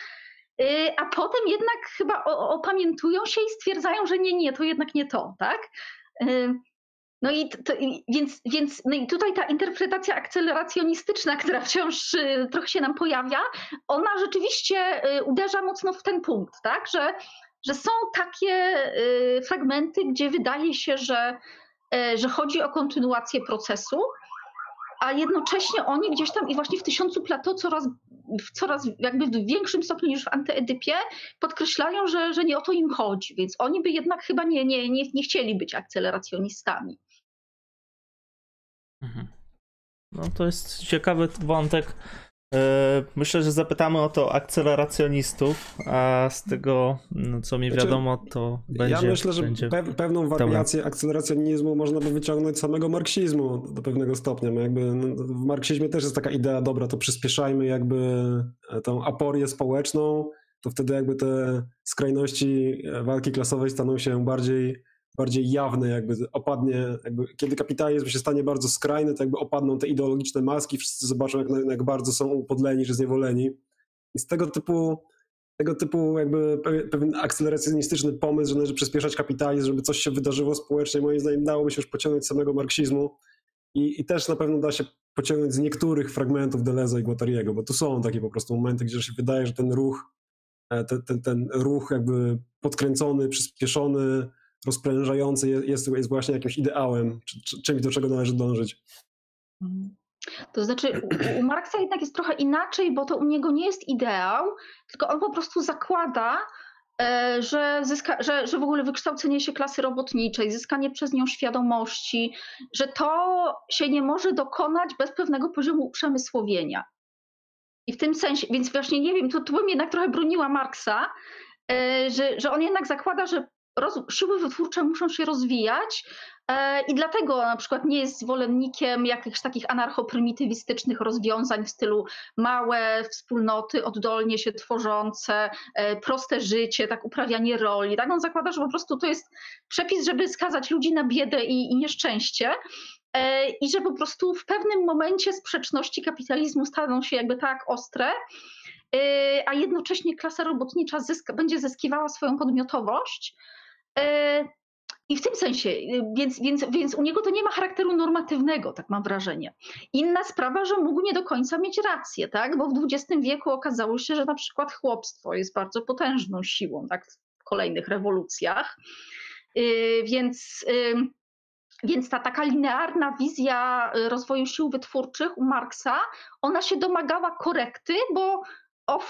[SPEAKER 3] y, a potem jednak chyba opamiętują się i stwierdzają, że nie, nie, to jednak nie to, tak? No i, to, więc, więc no i tutaj ta interpretacja akceleracjonistyczna, która wciąż y, trochę się nam pojawia, ona rzeczywiście y, uderza mocno w ten punkt, tak? że, że są takie y, fragmenty, gdzie wydaje się, że, że chodzi o kontynuację procesu, a jednocześnie oni gdzieś tam i właśnie w Tysiącu Plato coraz, coraz jakby w większym stopniu niż w Antyedypie podkreślają, że, że nie o to im chodzi, więc oni by jednak chyba nie, nie, nie, nie chcieli być akceleracjonistami.
[SPEAKER 1] Mhm. No to jest ciekawy wątek. E, myślę, że zapytamy o to akceleracjonistów, a z tego, no, co mi znaczy, wiadomo, to będzie.
[SPEAKER 2] Ja myślę, że
[SPEAKER 1] będzie...
[SPEAKER 2] pewną wariację Dobra. akceleracjonizmu można by wyciągnąć z samego marksizmu do pewnego stopnia. No jakby no, w marksizmie też jest taka idea, dobra, to przyspieszajmy jakby e, tą aporię społeczną, to wtedy jakby te skrajności e, walki klasowej staną się bardziej bardziej jawne, jakby opadnie, jakby, kiedy kapitalizm się stanie bardzo skrajny, to jakby opadną te ideologiczne maski, wszyscy zobaczą, jak, jak bardzo są upodleni czy zniewoleni. Z tego typu, tego typu jakby pewien akceleracjonistyczny pomysł, że należy przyspieszać kapitalizm, żeby coś się wydarzyło społecznie, moim zdaniem dałoby się już pociągnąć z samego marksizmu i, i też na pewno da się pociągnąć z niektórych fragmentów Deleza i Guattariego, bo tu są takie po prostu momenty, gdzie się wydaje, że ten ruch, ten, ten, ten ruch jakby podkręcony, przyspieszony, rozprężający jest, jest właśnie jakimś ideałem, czy, czy, czymś, do czego należy dążyć.
[SPEAKER 3] To znaczy, u, Marksa jednak jest trochę inaczej, bo to u niego nie jest ideał, tylko on po prostu zakłada, e, że, zyska, że, że w ogóle wykształcenie się klasy robotniczej, zyskanie przez nią świadomości, że to się nie może dokonać bez pewnego poziomu uprzemysłowienia. I w tym sensie, więc właśnie nie wiem, to, to bym jednak trochę broniła Marksa, e, że, że on jednak zakłada, że roz, siły wytwórcze muszą się rozwijać e, i dlatego na przykład nie jest zwolennikiem jakichś takich anarchoprymitywistycznych rozwiązań w stylu małe wspólnoty, oddolnie się tworzące, e, proste życie, tak uprawianie roli. Tak on zakłada, że po prostu to jest przepis, żeby skazać ludzi na biedę i, i nieszczęście. E, I że po prostu w pewnym momencie sprzeczności kapitalizmu staną się jakby tak ostre, a jednocześnie klasa robotnicza zyska, będzie zyskiwała swoją podmiotowość, I w tym sensie, y, więc, więc, więc u niego to nie ma charakteru normatywnego, tak mam wrażenie. Inna sprawa, że mógł nie do końca mieć rację, tak? bo w XX wieku okazało się, że na przykład chłopstwo jest bardzo potężną siłą tak? w kolejnych rewolucjach. Y, więc, więc ta taka linearna wizja rozwoju sił wytwórczych u Marksa, ona się domagała korekty, bo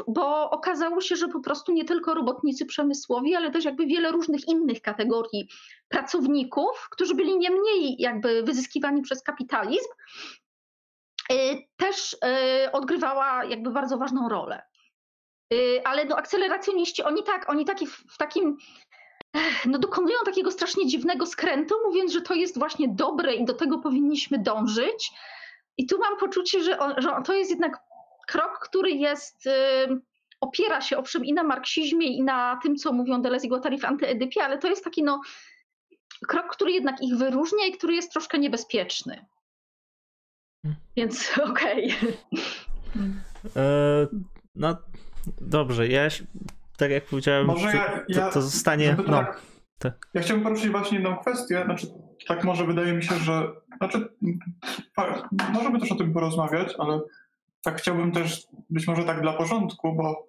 [SPEAKER 3] bo okazało się, że po prostu nie tylko robotnicy przemysłowi, ale też jakby wiele różnych innych kategorii pracowników, którzy byli nie mniej jakby wyzyskiwani przez kapitalizm, y, też y, odgrywała jakby bardzo ważną rolę. Y, ale no akceleracjoniści, oni tak, oni taki w takim no dokonują takiego strasznie dziwnego skrętu, mówiąc, że to jest właśnie dobre i do tego powinniśmy dążyć. I tu mam poczucie, że, że to jest jednak krok, który jest, opiera się owszem i na marksizmie, i na tym, co mówią Deleuze i Guattari w antyedypie, ale to jest taki no, krok, który jednak ich wyróżnia i który jest troszkę niebezpieczny. Hmm. Więc okej. Okay.
[SPEAKER 1] E, no dobrze, ja tak jak powiedziałem, może ja, ja, to, to zostanie. No, tak,
[SPEAKER 4] tak. Ja chciałbym poruszyć właśnie jedną kwestię. Znaczy, tak może wydaje mi się, że. Znaczy, możemy też o tym porozmawiać, ale tak chciałbym też być może tak dla porządku, bo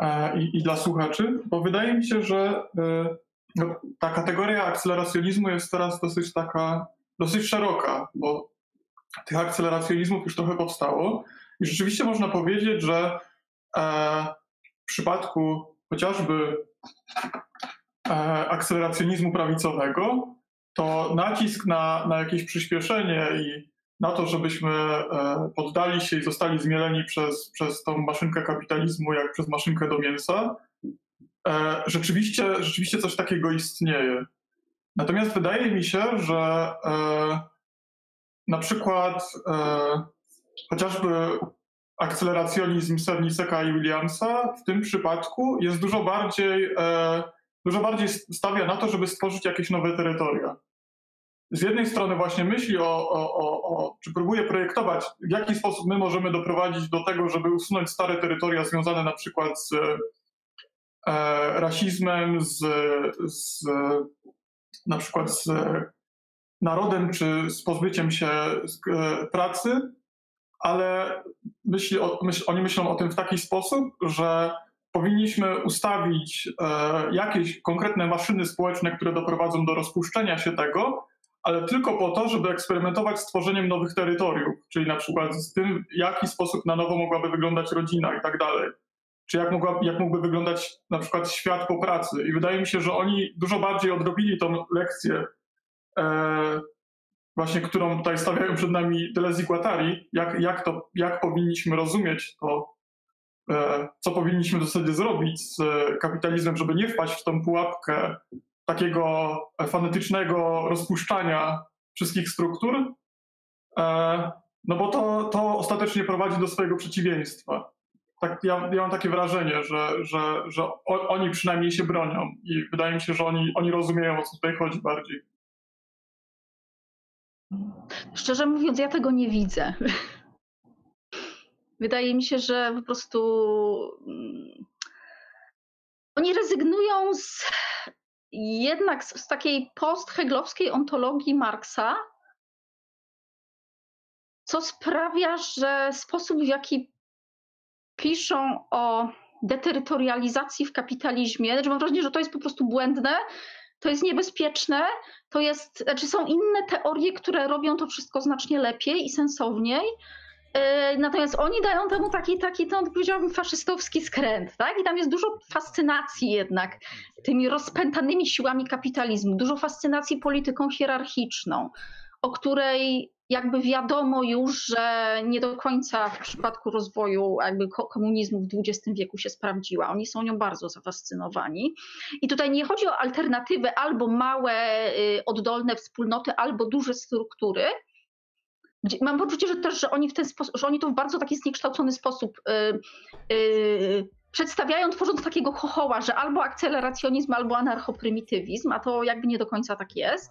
[SPEAKER 4] e, i, i, dla słuchaczy, bo wydaje mi się, że e, no, ta kategoria akceleracjonizmu jest teraz dosyć taka, dosyć szeroka, bo tych akceleracjonizmów już trochę powstało i rzeczywiście można powiedzieć, że e, w przypadku chociażby akceleracjonizmu prawicowego, to nacisk na, na jakieś przyspieszenie i na to, żebyśmy e, poddali się i zostali zmieleni przez, przez tą maszynkę kapitalizmu, jak przez maszynkę do mięsa, e, rzeczywiście, rzeczywiście coś takiego istnieje. Natomiast wydaje mi się, że na przykład chociażby akceleracjonizm Serniseka i Williamsa w tym przypadku jest dużo bardziej, e, dużo bardziej stawia na to, żeby stworzyć jakieś nowe terytoria. Z jednej strony właśnie myśli o, o, o, o, czy próbuje projektować, w jaki sposób my możemy doprowadzić do tego, żeby usunąć stare terytoria związane na przykład z e, rasizmem, z, z, na przykład z narodem, czy z pozbyciem się e, pracy, ale myśli o, myśl, oni myślą o tym w taki sposób, że powinniśmy ustawić e, jakieś konkretne maszyny społeczne, które doprowadzą do rozpuszczenia się tego, ale tylko po to, żeby eksperymentować z tworzeniem nowych terytoriów, czyli na przykład z tym, w jaki sposób na nowo mogłaby wyglądać rodzina i tak dalej. Czy jak, mogła, jak mógłby wyglądać na przykład świat po pracy. I wydaje mi się, że oni dużo bardziej odrobili tą lekcję e, właśnie którą tutaj stawiają przed nami Deleuze i Guattari, jak, jak, to, jak powinniśmy rozumieć to, e, co powinniśmy w zasadzie zrobić z kapitalizmem, żeby nie wpaść w tą pułapkę takiego fanatycznego rozpuszczania wszystkich struktur, e, no bo to, to ostatecznie prowadzi do swojego przeciwieństwa. Tak, ja, ja mam takie wrażenie, że, że, że oni przynajmniej się bronią i wydaje mi się, że oni, oni rozumieją, o co tutaj chodzi bardziej.
[SPEAKER 3] Szczerze mówiąc, ja tego nie widzę. Wydaje mi się, że po prostu mm, oni rezygnują z jednak z, z takiej post-heglowskiej ontologii Marksa, co sprawia, że sposób, w jaki piszą o deterytorializacji w kapitalizmie, znaczy mam wrażenie, że to jest po prostu błędne, to jest niebezpieczne, to jest, znaczy są inne teorie, które robią to wszystko znacznie lepiej i sensowniej. E, natomiast oni dają temu taki, taki to powiedziałabym, faszystowski skręt, tak? I tam jest dużo fascynacji jednak tymi rozpętanymi siłami kapitalizmu, dużo fascynacji polityką hierarchiczną, o której jakby wiadomo już, że nie do końca w przypadku rozwoju jakby komunizmu w XX wieku się sprawdziła. Oni są nią bardzo zafascynowani. I tutaj nie chodzi o alternatywę albo małe, y, oddolne wspólnoty, albo duże struktury. Mam poczucie, że też, że oni, w ten sposób, że oni to w bardzo taki zniekształcony sposób yy, yy, przedstawiają, tworząc takiego chochoła, że albo akceleracjonizm, albo anarchoprymitywizm, a to jakby nie do końca tak jest.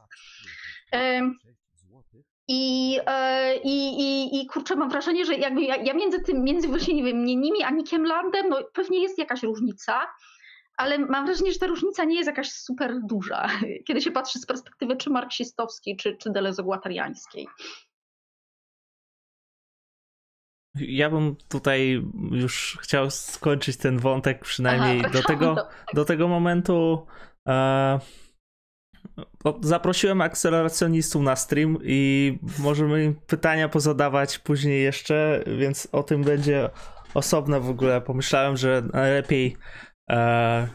[SPEAKER 3] I, e, i, i, I kurczę, mam wrażenie, że jakby ja, ja między tym, między właśnie, nie wiem, nimi a Nickiem Landem, no pewnie jest jakaś różnica, ale mam wrażenie, że ta różnica nie jest jakaś super duża, kiedy się patrzy z perspektywy czy marksistowskiej, czy, czy delezoguatariańskiej.
[SPEAKER 1] Ja bym tutaj już chciał skończyć ten wątek przynajmniej Aha, do, tego, do tego momentu. E, zaprosiłem akceleracjonistów na stream i możemy im pytania pozadawać później jeszcze, więc o tym będzie osobne w ogóle. Pomyślałem, że najlepiej, e,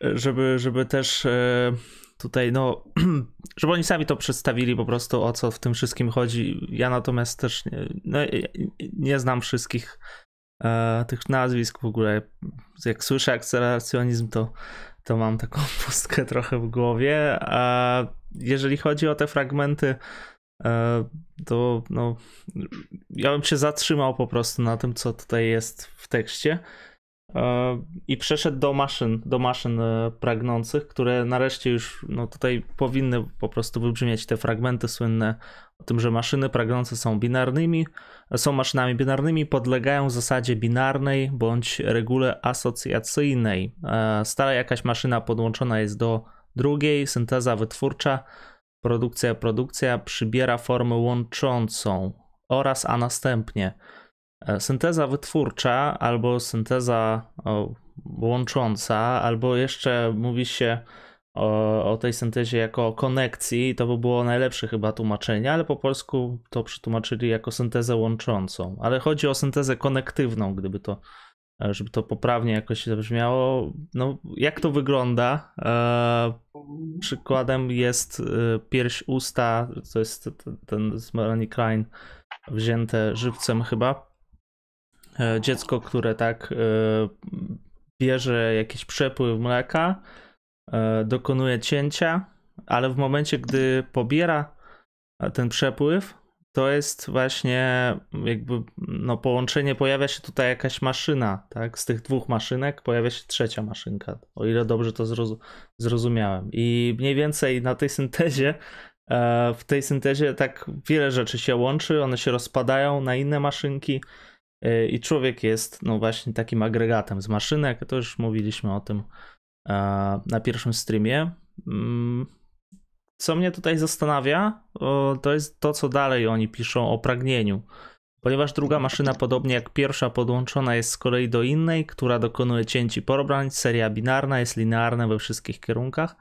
[SPEAKER 1] żeby, żeby też e, tutaj, no, żeby oni sami to przedstawili po prostu, o co w tym wszystkim chodzi. Ja natomiast też nie, no, nie znam wszystkich e, tych nazwisk w ogóle. Jak słyszę akceleracjonizm, to, to mam taką pustkę trochę w głowie. A jeżeli chodzi o te fragmenty, e, to no, ja bym się zatrzymał po prostu na tym, co tutaj jest w tekście i przeszedł do maszyn, do maszyn e, pragnących, które nareszcie już no tutaj powinny po prostu wybrzmieć te fragmenty słynne o tym, że maszyny pragnące są binarnymi, są maszynami binarnymi, podlegają zasadzie binarnej bądź regule asocjacyjnej. E, stale jakaś maszyna podłączona jest do drugiej, synteza wytwórcza, produkcja, produkcja przybiera formę łączącą oraz a następnie E, synteza wytwórcza albo synteza łącząca, albo jeszcze mówi się o, o, tej syntezie jako o konekcji, to by było najlepsze chyba tłumaczenie, ale po polsku to przetłumaczyli jako syntezę łączącą. Ale chodzi o syntezę konektywną, gdyby to, e, żeby to poprawnie jakoś zabrzmiało. No, jak to wygląda? E, przykładem jest e, pierś usta, to jest ten z Melanie Klein wzięte żywcem chyba E, dziecko, które tak e, bierze jakiś przepływ mleka, e, dokonuje cięcia, ale w momencie, gdy pobiera ten przepływ, to jest właśnie jakby no, połączenie, pojawia się tutaj jakaś maszyna, tak? Z tych dwóch maszynek pojawia się trzecia maszynka, o ile dobrze to zrozumiałem. I mniej więcej na tej syntezie, w tej syntezie tak wiele rzeczy się łączy, one się rozpadają na inne maszynki E, I człowiek jest, no właśnie, takim agregatem z maszynek. To już mówiliśmy o tym e, na pierwszym streamie. Mm, co mnie tutaj zastanawia, to jest to, co dalej oni piszą o pragnieniu. Ponieważ druga maszyna, podobnie jak pierwsza, podłączona jest z kolei do innej, która dokonuje cięć i seria binarna jest linearna we wszystkich kierunkach.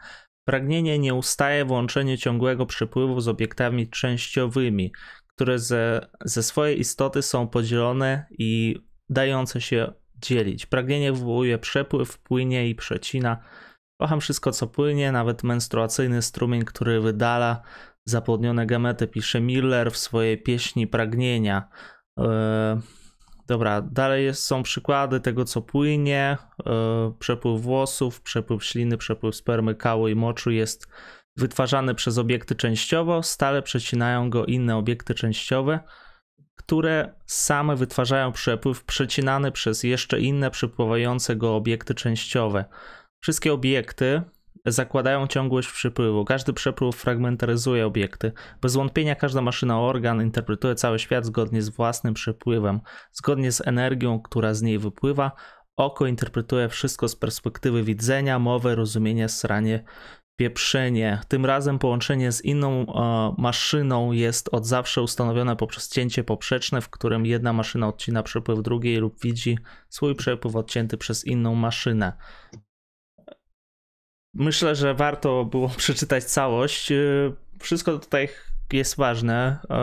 [SPEAKER 1] Pragnienie nie ustaje w łączeniu ciągłego przepływu z obiektami częściowymi, które ze, ze swojej istoty są podzielone i dające się dzielić. Pragnienie wywołuje przepływ, płynie i przecina. Kocham wszystko, co płynie, nawet menstruacyjny strumień, który wydala zapłodnione gamety, pisze Miller w swojej pieśni Pragnienia. Yy, dobra, dalej jest, są przykłady tego, co płynie. Yy, przepływ włosów, przepływ śliny, przepływ spermy, kału i moczu jest wytwarzany przez obiekty częściowo, stale przecinają go inne obiekty częściowe, które same wytwarzają przepływ przecinany przez jeszcze inne przepływające go obiekty częściowe. Wszystkie obiekty zakładają ciągłość przepływu. Każdy przepływ fragmentaryzuje obiekty. Bez wątpienia każda maszyna organ interpretuje cały świat zgodnie z własnym przepływem, zgodnie z energią, która z niej wypływa. Oko interpretuje wszystko z perspektywy widzenia, mowy, rozumienia, sranie pieprzenie. Tym razem połączenie z inną e, maszyną jest od zawsze ustanowione poprzez cięcie poprzeczne, w którym jedna maszyna odcina przepływ drugiej lub widzi swój przepływ odcięty przez inną maszynę. Myślę, że warto było przeczytać całość. E, wszystko tutaj jest ważne. E,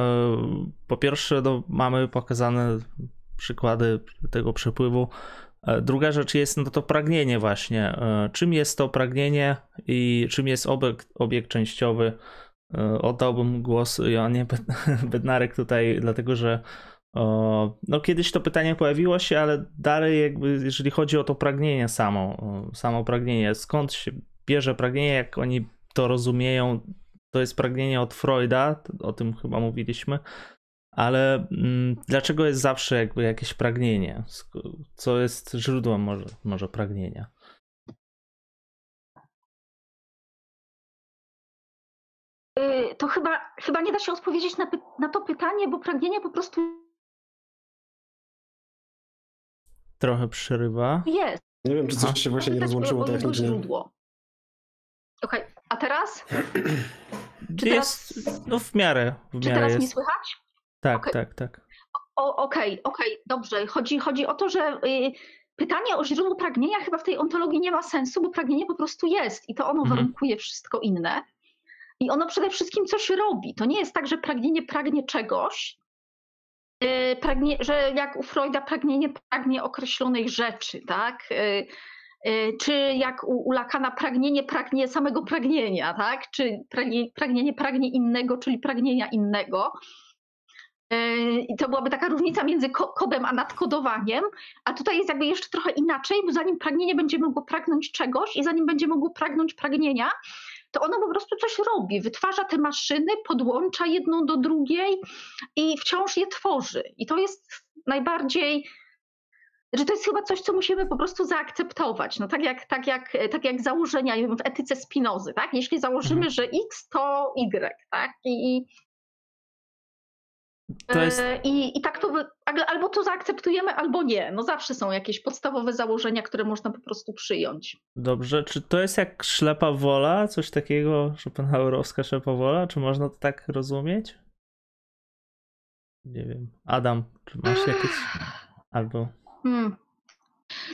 [SPEAKER 1] po pierwsze, no, mamy pokazane przykłady tego przepływu druga rzecz jest no to pragnienie właśnie. E, czym jest to pragnienie i czym jest obiekt, obiekt częściowy? E, oddałbym głos Joannie Bednarek tutaj, dlatego że no kiedyś to pytanie pojawiło się, ale dalej jakby jeżeli chodzi o to pragnienie samo, samo pragnienie, skąd się bierze pragnienie, jak oni to rozumieją, to jest pragnienie od Freuda, o tym chyba mówiliśmy, ale mm, dlaczego jest zawsze jakby jakieś pragnienie? Co jest źródłem może, może pragnienia?
[SPEAKER 3] Y, to chyba, chyba nie da się odpowiedzieć na, na to pytanie, bo pragnienie po prostu
[SPEAKER 1] trochę przerywa.
[SPEAKER 3] Jest.
[SPEAKER 2] Nie wiem, czy coś się właśnie nie rozłączyło technicznie. źródło.
[SPEAKER 3] Okej, okay. a teraz?
[SPEAKER 1] Czy jest, teraz... no w miarę. W
[SPEAKER 3] czy
[SPEAKER 1] miarę
[SPEAKER 3] teraz
[SPEAKER 1] jest.
[SPEAKER 3] mi słychać?
[SPEAKER 1] Tak, okay. tak, tak.
[SPEAKER 3] Okej, okej, okay, dobrze. Chodzi, chodzi o to, że y, pytanie o źródło pragnienia chyba w tej ontologii nie ma sensu, bo pragnienie po prostu jest i to ono mhm. warunkuje wszystko inne. I ono przede wszystkim coś robi. To nie jest tak, że pragnienie pragnie czegoś, y, pragnie, że jak u Freuda pragnienie pragnie określonej rzeczy, tak? Y, czy jak u, u Lakana pragnienie pragnie samego pragnienia, tak? Czy pragnienie, pragnienie pragnie innego, czyli pragnienia innego. I to byłaby taka różnica między kodem a nadkodowaniem, a tutaj jest jakby jeszcze trochę inaczej, bo zanim pragnienie będzie mogło pragnąć czegoś i zanim będzie mogło pragnąć pragnienia, to ono po prostu coś robi, wytwarza te maszyny, podłącza jedną do drugiej i wciąż je tworzy. I to jest najbardziej że to jest chyba coś, co musimy po prostu zaakceptować. No tak jak, tak jak, tak jak założenia w etyce Spinozy, tak? Jeśli założymy, mhm. że X to Y, tak? I, jest... E, I, I tak to, albo to zaakceptujemy, albo nie. No zawsze są jakieś podstawowe założenia, które można po prostu przyjąć.
[SPEAKER 1] Dobrze, czy to jest jak ślepa wola, coś takiego, Schopenhauerowska ślepa wola? Czy można to tak rozumieć? Nie wiem. Adam, czy masz jakieś... Albo... Hmm.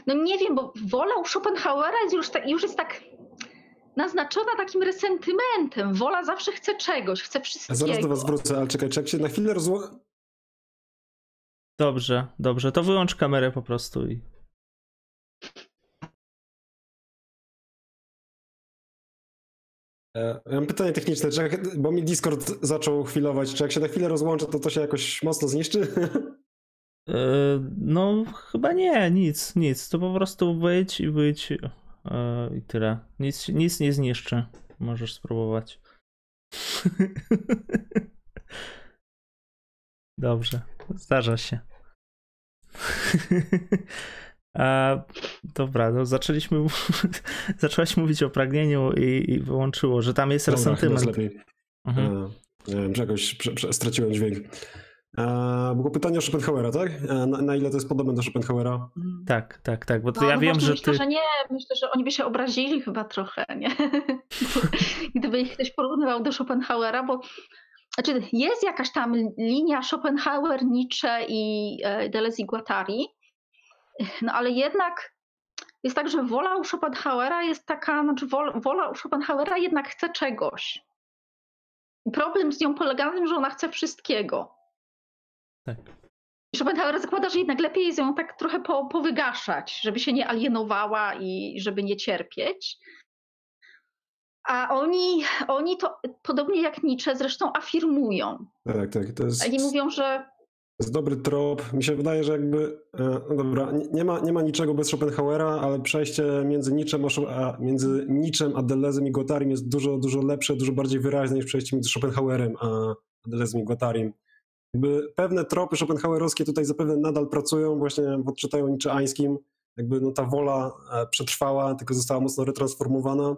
[SPEAKER 3] No nie wiem, bo wola u Schopenhauera jest już, tak, już jest tak naznaczona takim resentymentem. Wola zawsze chce czegoś, chce wszystkiego.
[SPEAKER 2] Ja zaraz do was wrócę, ale czekaj, czekaj, się na chwilę rozło...
[SPEAKER 1] Dobrze, dobrze, to wyłącz kamerę po prostu i...
[SPEAKER 2] E, ja mam pytanie techniczne, czy jak, bo mi Discord zaczął chwilować, czy jak się na chwilę rozłączę, to to się jakoś mocno zniszczy?
[SPEAKER 1] E, no, chyba nie, nic, nic. To po prostu wyjdź i wyjdź E, I tyle. Nic, nic nie zniszczy. Możesz spróbować. Dobrze, zdarza się. A, dobra, no zaczęliśmy. Zaczęłaś mówić o pragnieniu i, i wyłączyło, że tam jest dobra, resentyment.
[SPEAKER 2] Lepiej. Mhm. A, nie wiem, czegoś straciłem dźwięk. Było pytanie o Schopenhauera, tak? Na, na, ile to jest podobne do Schopenhauera?
[SPEAKER 1] Tak, tak, tak, bo to no, ja no wiem, że
[SPEAKER 3] myślę, ty... że nie, myślę, że oni by się obrazili chyba trochę, nie? Gdyby ich ktoś porównywał do Schopenhauera, bo znaczy jest jakaś tam linia Schopenhauer, Nietzsche i e, Deleuze i Guattari, no ale jednak jest tak, że wola u Schopenhauera jest taka, znaczy wola u Schopenhauera jednak chce czegoś. Problem z nią polega na tym, że ona chce wszystkiego.
[SPEAKER 1] Tak.
[SPEAKER 3] Schopenhauer zakłada, że jednak lepiej jest ją tak trochę po, powygaszać, żeby się nie alienowała i żeby nie cierpieć. A oni, oni to, podobnie jak Nietzsche, zresztą afirmują.
[SPEAKER 2] Tak, tak. To jest...
[SPEAKER 3] Oni mówią, że
[SPEAKER 2] to jest dobry trop. Mi się wydaje, że jakby, e, no dobra, nie ma, nie ma niczego bez Schopenhauera, ale przejście między Nietzschem a, między Nietzschem a Delezem i Guattarim jest dużo, dużo lepsze, dużo bardziej wyraźne niż przejście między Schopenhauerem a Delezem i Guattarim. Jakby pewne tropy Schopenhauerowskie tutaj zapewne nadal pracują, właśnie w odczytaniu nietzscheańskim. Jakby no ta wola e, przetrwała, tylko została mocno retransformowana.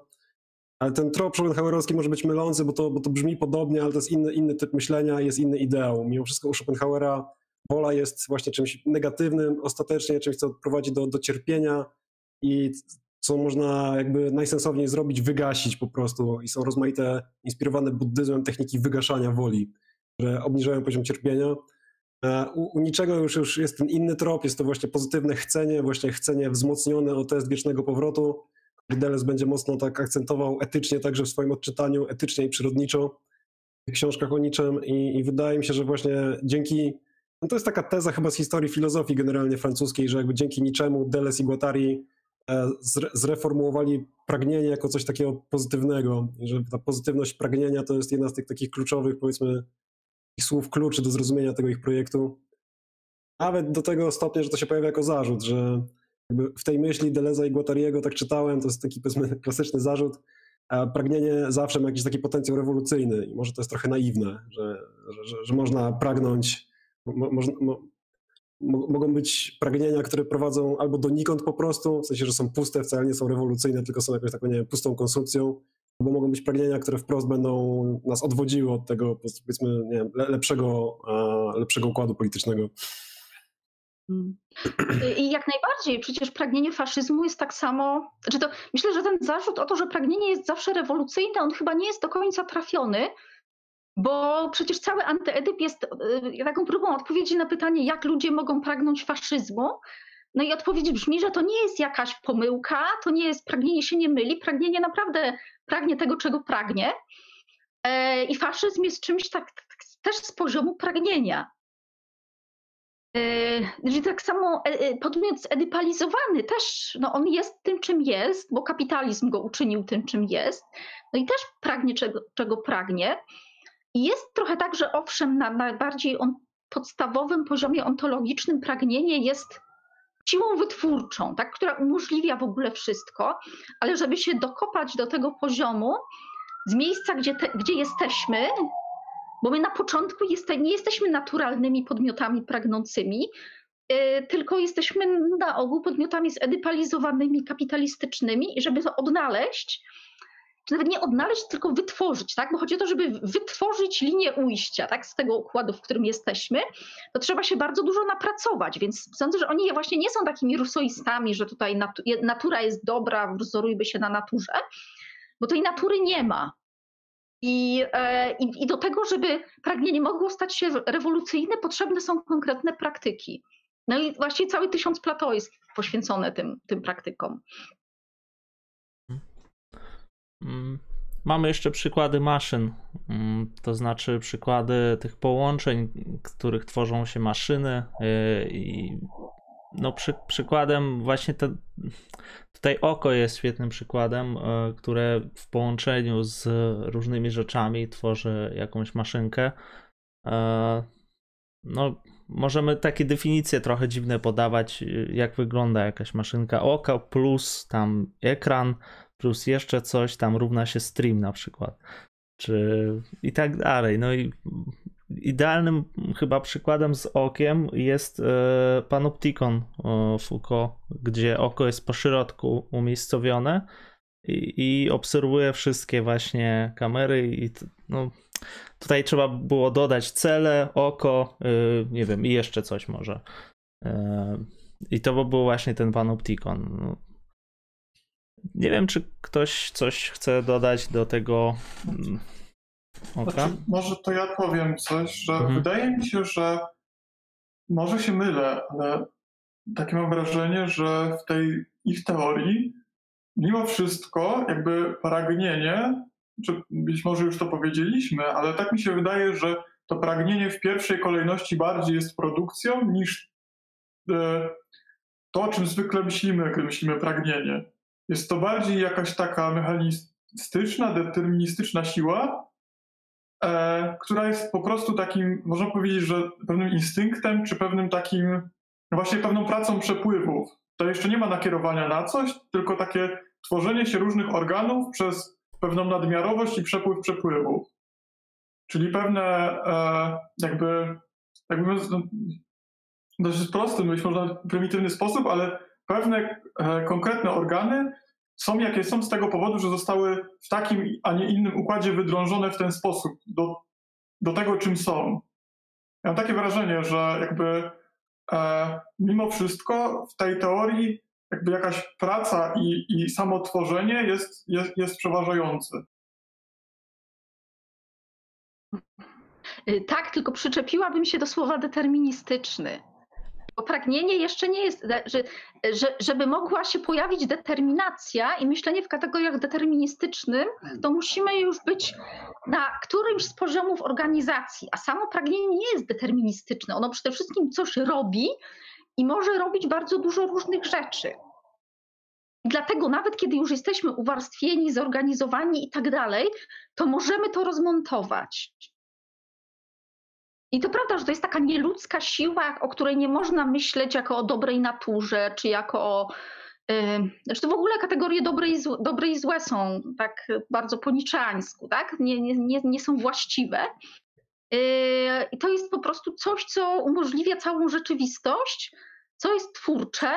[SPEAKER 2] Ale ten trop Schopenhauerowski może być mylący, bo to, bo to brzmi podobnie, ale to jest inny, inny typ myślenia, jest inny ideał. Mimo wszystko u Schopenhauera wola jest właśnie czymś negatywnym, ostatecznie czymś, co prowadzi do, do cierpienia i co można jakby najsensowniej zrobić, wygasić po prostu. I są rozmaite, inspirowane buddyzmem techniki wygaszania woli które obniżają poziom cierpienia. E, u, u, niczego już, już jest ten inny trop, jest to właśnie pozytywne chcenie, właśnie chcenie wzmocnione o test wiecznego powrotu. Deleuze będzie mocno tak akcentował etycznie także w swoim odczytaniu, etycznie i przyrodniczo w książkach o niczym i, i wydaje mi się, że właśnie dzięki, no to jest taka teza chyba z historii filozofii generalnie francuskiej, że jakby dzięki niczemu Deleuze i Guattari e, zreformułowali pragnienie jako coś takiego pozytywnego, że ta pozytywność pragnienia to jest jedna z tych takich kluczowych powiedzmy słów kluczy do zrozumienia tego ich projektu. Nawet do tego stopnia, że to się pojawia jako zarzut, że w tej myśli Deleza i Guattariego, tak czytałem, to jest taki klasyczny zarzut, pragnienie zawsze ma jakiś taki potencjał rewolucyjny i może to jest trochę naiwne, że, że, że można pragnąć, mo, mo, mo, mogą być pragnienia, które prowadzą albo donikąd po prostu, w sensie, że są puste, wcale nie są rewolucyjne, tylko są jakąś taką, nie wiem, pustą konsumpcją, bo mogą być pragnienia, które wprost będą nas odwodziły od tego, powiedzmy, nie wiem, lepszego, lepszego układu politycznego.
[SPEAKER 3] Hmm. I jak najbardziej, przecież pragnienie faszyzmu jest tak samo. Znaczy to, myślę, że ten zarzut o to, że pragnienie jest zawsze rewolucyjne, on chyba nie jest do końca trafiony, bo przecież cały antyedyp jest y, taką próbą odpowiedzi na pytanie, jak ludzie mogą pragnąć faszyzmu. No i odpowiedź brzmi, że to nie jest jakaś pomyłka, to nie jest pragnienie się nie myli, pragnienie naprawdę pragnie tego, czego pragnie. E, I faszyzm jest czymś tak, tak też z poziomu pragnienia. Czyli tak samo e, podmiot zedypalizowany też, no on jest tym, czym jest, bo kapitalizm go uczynił tym, czym jest, no i też pragnie czego, czego pragnie. I jest trochę tak, że owszem, najbardziej on podstawowym poziomie ontologicznym pragnienie jest siłą wytwórczą, tak, która umożliwia w ogóle wszystko, ale żeby się dokopać do tego poziomu z miejsca, gdzie, te, gdzie jesteśmy, bo my na początku nie jesteśmy naturalnymi podmiotami pragnącymi, yy, tylko jesteśmy na ogół podmiotami zedypalizowanymi, kapitalistycznymi i żeby to odnaleźć, czy nawet nie odnaleźć, tylko wytworzyć, tak? Bo chodzi o to, żeby wytworzyć linię ujścia, tak? Z tego układu, w którym jesteśmy, to trzeba się bardzo dużo napracować, więc sądzę, że oni właśnie nie są takimi rusoistami, że tutaj natura jest dobra, wzorujby się na naturze, bo tej natury nie ma. I, e, i, I do tego, żeby pragnienie mogło stać się rewolucyjne, potrzebne są konkretne praktyki. No i właściwie cały tysiąc plato jest poświęcony tym, tym praktykom.
[SPEAKER 1] Mm, mamy jeszcze przykłady maszyn, mm, to znaczy przykłady tych połączeń, których tworzą się maszyny. Y, I no, przy, przykładem właśnie te, tutaj oko jest świetnym przykładem, y, które w połączeniu z różnymi rzeczami tworzy jakąś maszynkę. Y, no, możemy takie definicje trochę dziwne podawać, jak wygląda jakaś maszynka oka plus tam ekran plus jeszcze coś tam równa się stream na przykład. Czy i tak dalej. No i idealnym chyba przykładem z okiem jest e, panoptikon e, Foucault, gdzie oko jest po środku umiejscowione i, i obserwuje wszystkie właśnie kamery i no, tutaj trzeba było dodać cele, oko, e, nie wiem, i jeszcze coś może. I to by był właśnie ten panoptikon. Nie wiem, czy ktoś coś chce dodać do tego. Mm,
[SPEAKER 4] oka? Znaczy, może to ja powiem coś, że mhm. wydaje mi się, że może się mylę, ale takie mam wrażenie, że w tej ich teorii mimo wszystko jakby pragnienie, czy być może już to powiedzieliśmy, ale tak mi się wydaje, że to pragnienie w pierwszej kolejności bardziej jest produkcją niż e, to, o czym zwykle myślimy, gdy myślimy pragnienie. Jest to bardziej jakaś taka mechanistyczna, deterministyczna siła, e, która jest po prostu takim, można powiedzieć, że pewnym instynktem, czy pewnym takim, no właśnie pewną pracą przepływów. To jeszcze nie ma nakierowania na coś, tylko takie tworzenie się różnych organów przez pewną nadmiarowość i przepływ przepływów. Czyli pewne e, jakby, jakby no, dość prosty, być może prymitywny sposób, ale pewne e, konkretne organy są jakie są z tego powodu, że zostały w takim, a nie innym układzie wydrążone w ten sposób do, do tego, czym są. Ja mam takie wrażenie, że jakby e, mimo wszystko w tej teorii jakby jakaś praca i, i samotworzenie jest, jest, jest przeważające.
[SPEAKER 3] Y, tak, tylko przyczepiłabym się do słowa deterministyczny bo pragnienie jeszcze nie jest, że, że, żeby mogła się pojawić determinacja i myślenie w kategoriach deterministycznym, to musimy już być na którymś z poziomów organizacji, a samo pragnienie nie jest deterministyczne. Ono przede wszystkim coś robi i może robić bardzo dużo różnych rzeczy. I dlatego nawet kiedy już jesteśmy uwarstwieni, zorganizowani i tak dalej, to możemy to rozmontować. I to prawda, że to jest taka nieludzka siła, o której nie można myśleć jako o dobrej naturze, czy jako o. Yy, znaczy to w ogóle kategorie dobre i, złe, dobre i złe są tak bardzo po niczańsku, tak? Nie, nie, nie są właściwe. Yy, I to jest po prostu coś, co umożliwia całą rzeczywistość, co jest twórcze,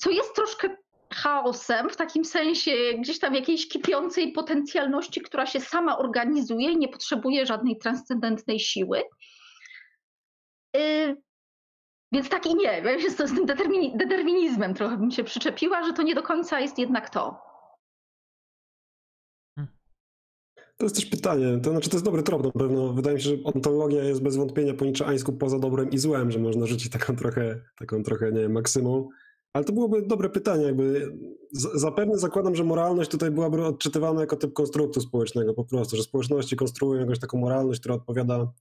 [SPEAKER 3] co jest troszkę chaosem, w takim sensie gdzieś tam jakiejś kipiącej potencjalności, która się sama organizuje i nie potrzebuje żadnej transcendentnej siły. Yy, więc tak i nie. Ja się z, tym determinizmem trochę bym się przyczepiła, że to nie do końca jest jednak to.
[SPEAKER 2] Hmm. To jest też pytanie, to znaczy to jest dobry trop na pewno. Wydaje mi się, że ontologia jest bez wątpienia po niczeańsku poza dobrem i złem, że można rzucić taką trochę, taką trochę, nie wiem, maksymum. Ale to byłoby dobre pytanie, jakby zapewne zakładam, że moralność tutaj byłaby odczytywana jako typ konstruktu społecznego po prostu, że społeczności konstruują jakąś taką moralność, która odpowiada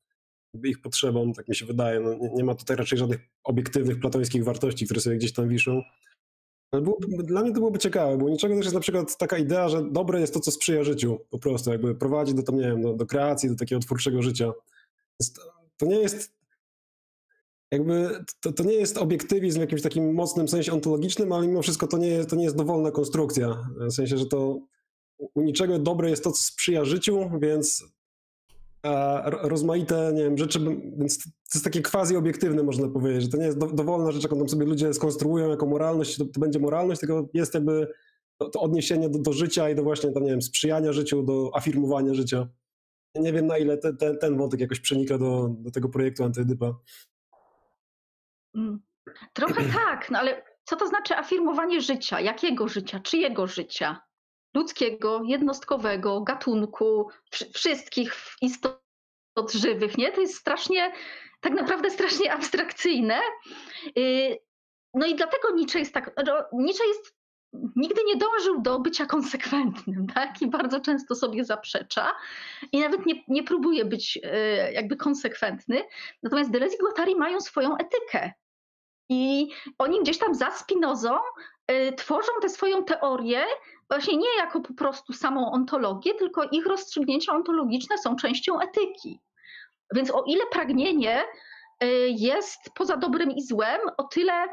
[SPEAKER 2] ich potrzebom, tak mi się wydaje. No, nie, nie, ma tutaj raczej żadnych obiektywnych platońskich wartości, które sobie gdzieś tam wiszą. Ale byłoby, dla mnie to byłoby ciekawe, bo niczego też jest na przykład taka idea, że dobre jest to, co sprzyja życiu po prostu, jakby prowadzi do tam, nie wiem, do, do kreacji, do takiego twórczego życia. To nie jest jakby to, to nie jest obiektywizm w jakimś takim mocnym sensie ontologicznym, ale mimo wszystko to nie jest, to nie jest dowolna konstrukcja. W sensie, że to u niczego dobre jest to, co sprzyja życiu, więc rozmaite, nie wiem, rzeczy, więc to jest takie quasi obiektywne, można powiedzieć, że to nie jest do, dowolna rzecz, jaką tam sobie ludzie skonstruują jako moralność, to, to będzie moralność, tylko jest jakby to, to odniesienie do, do, życia i do właśnie, tam, nie wiem, sprzyjania życiu, do afirmowania życia. nie wiem, na ile te, te, ten wątek jakoś przenika do, do tego projektu Antyedypa.
[SPEAKER 3] Mm. Trochę tak, no ale co to znaczy afirmowanie życia? Jakiego życia? Czyjego życia? Ludzkiego, jednostkowego, gatunku, wszystkich istot żywych, nie? To jest strasznie, tak naprawdę strasznie abstrakcyjne. Y, no i dlatego Nietzsche jest tak, no, Nietzsche jest, nigdy nie dążył do bycia konsekwentnym, tak? I bardzo często sobie zaprzecza i nawet nie, nie próbuje być y, jakby konsekwentny. Natomiast Deleuze i Guattari mają swoją etykę. I oni gdzieś tam za Spinozą y, tworzą tę swoją teorię właśnie nie jako po prostu samą ontologię, tylko ich rozstrzygnięcia ontologiczne są częścią etyki. Więc o ile pragnienie y, jest poza dobrem i złem, o tyle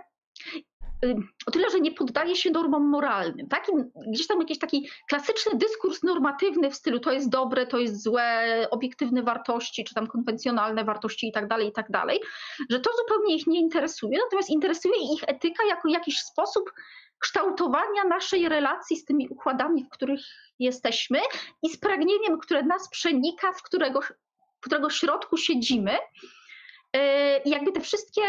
[SPEAKER 3] o tyle, że nie poddaje się normom moralnym. Taki, gdzieś tam jakiś taki klasyczny dyskurs normatywny w stylu to jest dobre, to jest złe, obiektywne wartości, czy tam konwencjonalne wartości i tak dalej, i tak dalej, że to zupełnie ich nie interesuje, natomiast interesuje ich etyka jako jakiś sposób kształtowania naszej relacji z tymi układami, w których jesteśmy i z pragnieniem, które nas przenika, w którego, w którego środku siedzimy. I jakby te wszystkie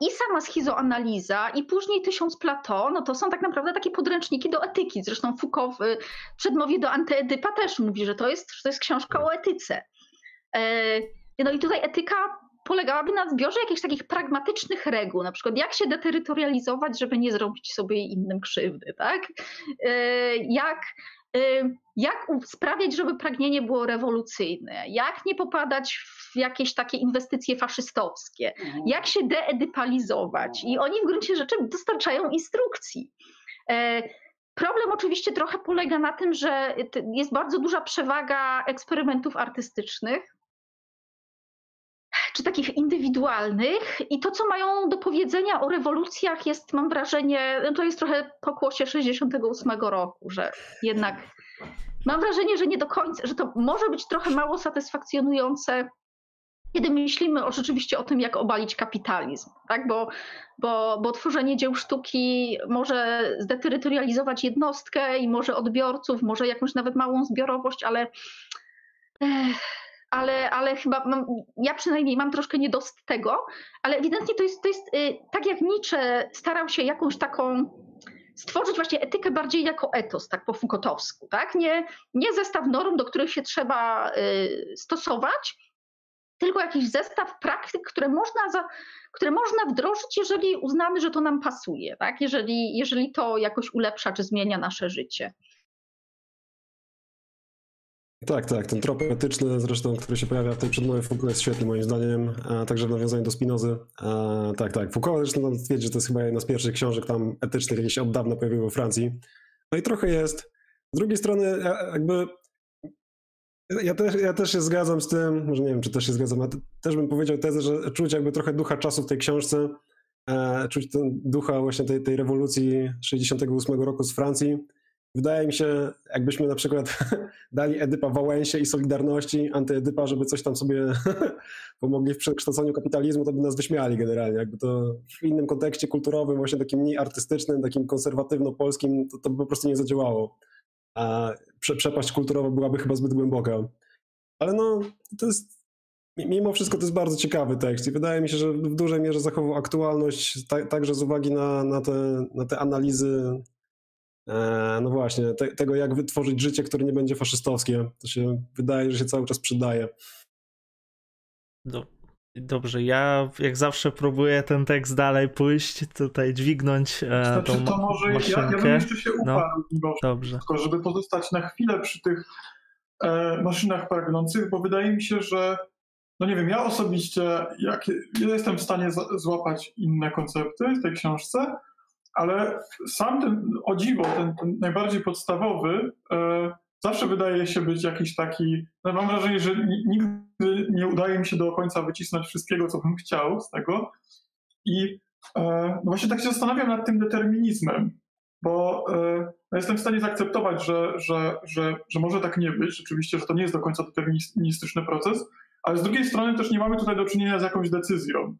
[SPEAKER 3] i sama schizoanaliza, i później Tysiąc Plato, no to są tak naprawdę takie podręczniki do etyki. Zresztą Foucault w przedmowie do Antyedypa też mówi, że to jest, że to jest książka o etyce. E, no i tutaj etyka polegałaby na zbiorze jakichś takich pragmatycznych reguł, na przykład jak się deterytorializować, żeby nie zrobić sobie innym krzywdy, tak? E, jak, jak sprawiać, żeby pragnienie było rewolucyjne, jak nie popadać w jakieś takie inwestycje faszystowskie, mhm. jak się deedypalizować i oni w gruncie rzeczy dostarczają instrukcji. E, problem oczywiście trochę polega na tym, że jest bardzo duża przewaga eksperymentów artystycznych, czy takich indywidualnych. I to, co mają do powiedzenia o rewolucjach, jest, mam wrażenie, no to jest trochę pokłosie 68 roku, że jednak mam wrażenie, że nie do końca, że to może być trochę mało satysfakcjonujące, kiedy myślimy o, rzeczywiście o tym, jak obalić kapitalizm, tak? bo, bo, bo tworzenie dzieł sztuki może zdeterytorializować jednostkę i może odbiorców, może jakąś nawet małą zbiorowość, ale. Ech ale, ale chyba mam, ja przynajmniej mam troszkę niedost tego, ale ewidentnie to jest, to jest y, tak jak Nietzsche starał się jakąś taką stworzyć właśnie etykę bardziej jako etos, tak po Foucaultowsku, tak? Nie, nie zestaw norm, do których się trzeba y, stosować, tylko jakiś zestaw praktyk, które można, za, które można wdrożyć, jeżeli uznamy, że to nam pasuje, tak? jeżeli, jeżeli to jakoś ulepsza czy zmienia nasze życie.
[SPEAKER 2] Tak, tak, ten trop etyczny zresztą, który się pojawia w tej przedmowie Foucault jest świetny moim zdaniem, a także w nawiązaniu do Spinozy. A, tak, tak, Foucault zresztą nam twierdzi, że to jest chyba jedna z pierwszych książek tam etycznych, jakie się od dawna pojawiły we Francji. No i trochę jest. Z drugiej strony jakby ja też, ja też się zgadzam z tym, może nie wiem, czy też się zgadzam, ale też bym powiedział tezę, że czuć jakby trochę ducha czasu w tej książce, e, czuć ten ducha właśnie tej, tej rewolucji 68 roku z Francji, Wydaje mi się, jakbyśmy na przykład dali Edypa Wałęsie i Solidarności, antyedypa, żeby coś tam sobie pomogli w przekształceniu kapitalizmu, to by nas wyśmiali generalnie. Jakby to w innym kontekście kulturowym, właśnie takim mniej artystycznym, takim konserwatywno-polskim, to, to by po prostu nie zadziałało. A przepaść kulturowa byłaby chyba zbyt głęboka. Ale no, to jest mimo wszystko to jest bardzo ciekawy tekst i wydaje mi się, że w dużej mierze zachował aktualność, także z uwagi na, na, te, na te analizy no właśnie, te, tego jak wytworzyć życie, które nie będzie faszystowskie. To się wydaje, że się cały czas przydaje.
[SPEAKER 1] Do, dobrze, ja jak zawsze próbuję ten tekst dalej pójść, tutaj dźwignąć e,
[SPEAKER 4] znaczy, tą to może maszynkę. Ja, ja bym jeszcze się
[SPEAKER 1] no,
[SPEAKER 4] uparł, no, dobrze. tylko żeby pozostać na chwilę przy tych e, maszynach pragnących, bo wydaje mi się, że no nie wiem, ja osobiście jak, ja jestem w stanie złapać inne koncepty w tej książce, ale sam ten, o dziwo, ten, ten najbardziej podstawowy, e, zawsze wydaje się być jakiś taki, no mam wrażenie, że nigdy nie udaje mi się do końca wycisnąć wszystkiego, co bym chciał z tego. I e, no właśnie tak się zastanawiam nad tym determinizmem, bo e, no jestem w stanie zaakceptować, że, że, że, że może tak nie być, rzeczywiście, że to nie jest do końca deterministyczny proces, ale z drugiej strony też nie mamy tutaj do czynienia z jakąś decyzją.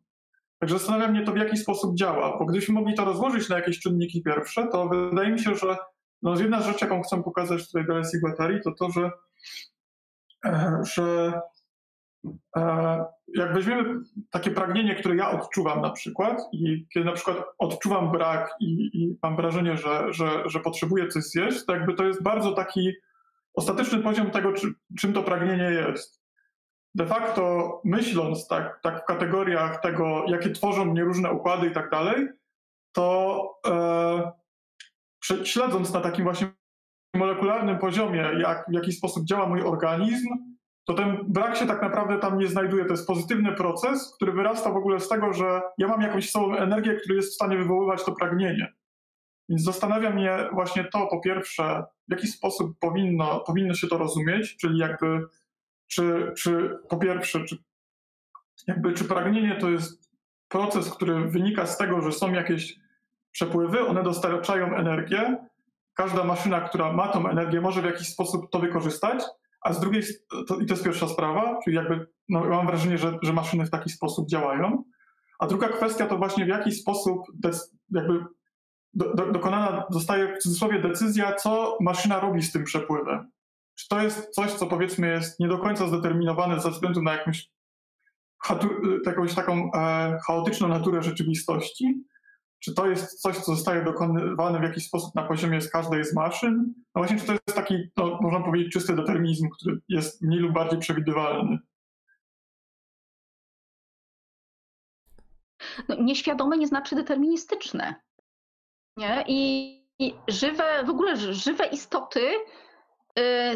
[SPEAKER 4] Także zastanawia mnie to, w jaki sposób działa, bo gdybyśmy mogli to rozłożyć na jakieś czynniki pierwsze, to wydaje mi się, że no, jedna rzecz, jaką chcę pokazać tutaj Alessi Guattari, to to, że, e, że e, jak weźmiemy takie pragnienie, które ja odczuwam na przykład i kiedy na przykład odczuwam brak i, i mam wrażenie, że, że, że potrzebuję coś zjeść, to jakby to jest bardzo taki ostateczny poziom tego, czy, czym to pragnienie jest. De facto myśląc tak, tak w kategoriach tego, jakie tworzą mnie różne układy i tak dalej, to e, śledząc na takim właśnie molekularnym poziomie, jak, w jaki sposób działa mój organizm, to ten brak się tak naprawdę tam nie znajduje. To jest pozytywny proces, który wyrasta w ogóle z tego, że ja mam jakąś sobą energię, która jest w stanie wywoływać to pragnienie. Więc zastanawia mnie właśnie to, po pierwsze, w jaki sposób powinno, powinno się to rozumieć, czyli jakby, czy, czy po pierwsze, czy, jakby, czy pragnienie to jest proces, który wynika z tego, że są jakieś przepływy, one dostarczają energię. Każda maszyna, która ma tą energię, może w jakiś sposób to wykorzystać, a z drugiej, to, i to jest pierwsza sprawa, czyli jakby no, mam wrażenie, że, że maszyny w taki sposób działają. A druga kwestia to właśnie w jaki sposób des, jakby do, do, dokonana zostaje w cudzysłowie decyzja, co maszyna robi z tym przepływem. Czy to jest coś, co powiedzmy jest nie do końca zdeterminowane ze względu na jakąś, jakąś taką e, chaotyczną naturę rzeczywistości, czy to jest coś, co zostaje dokonywane w jakiś sposób na poziomie z każdej z maszyn? No właśnie, czy to jest taki, no, można powiedzieć, czysty determinizm, który jest mniej lub bardziej przewidywalny?
[SPEAKER 3] No, nieświadome nie znaczy deterministyczne. Nie? I, I, żywe, w ogóle żywe istoty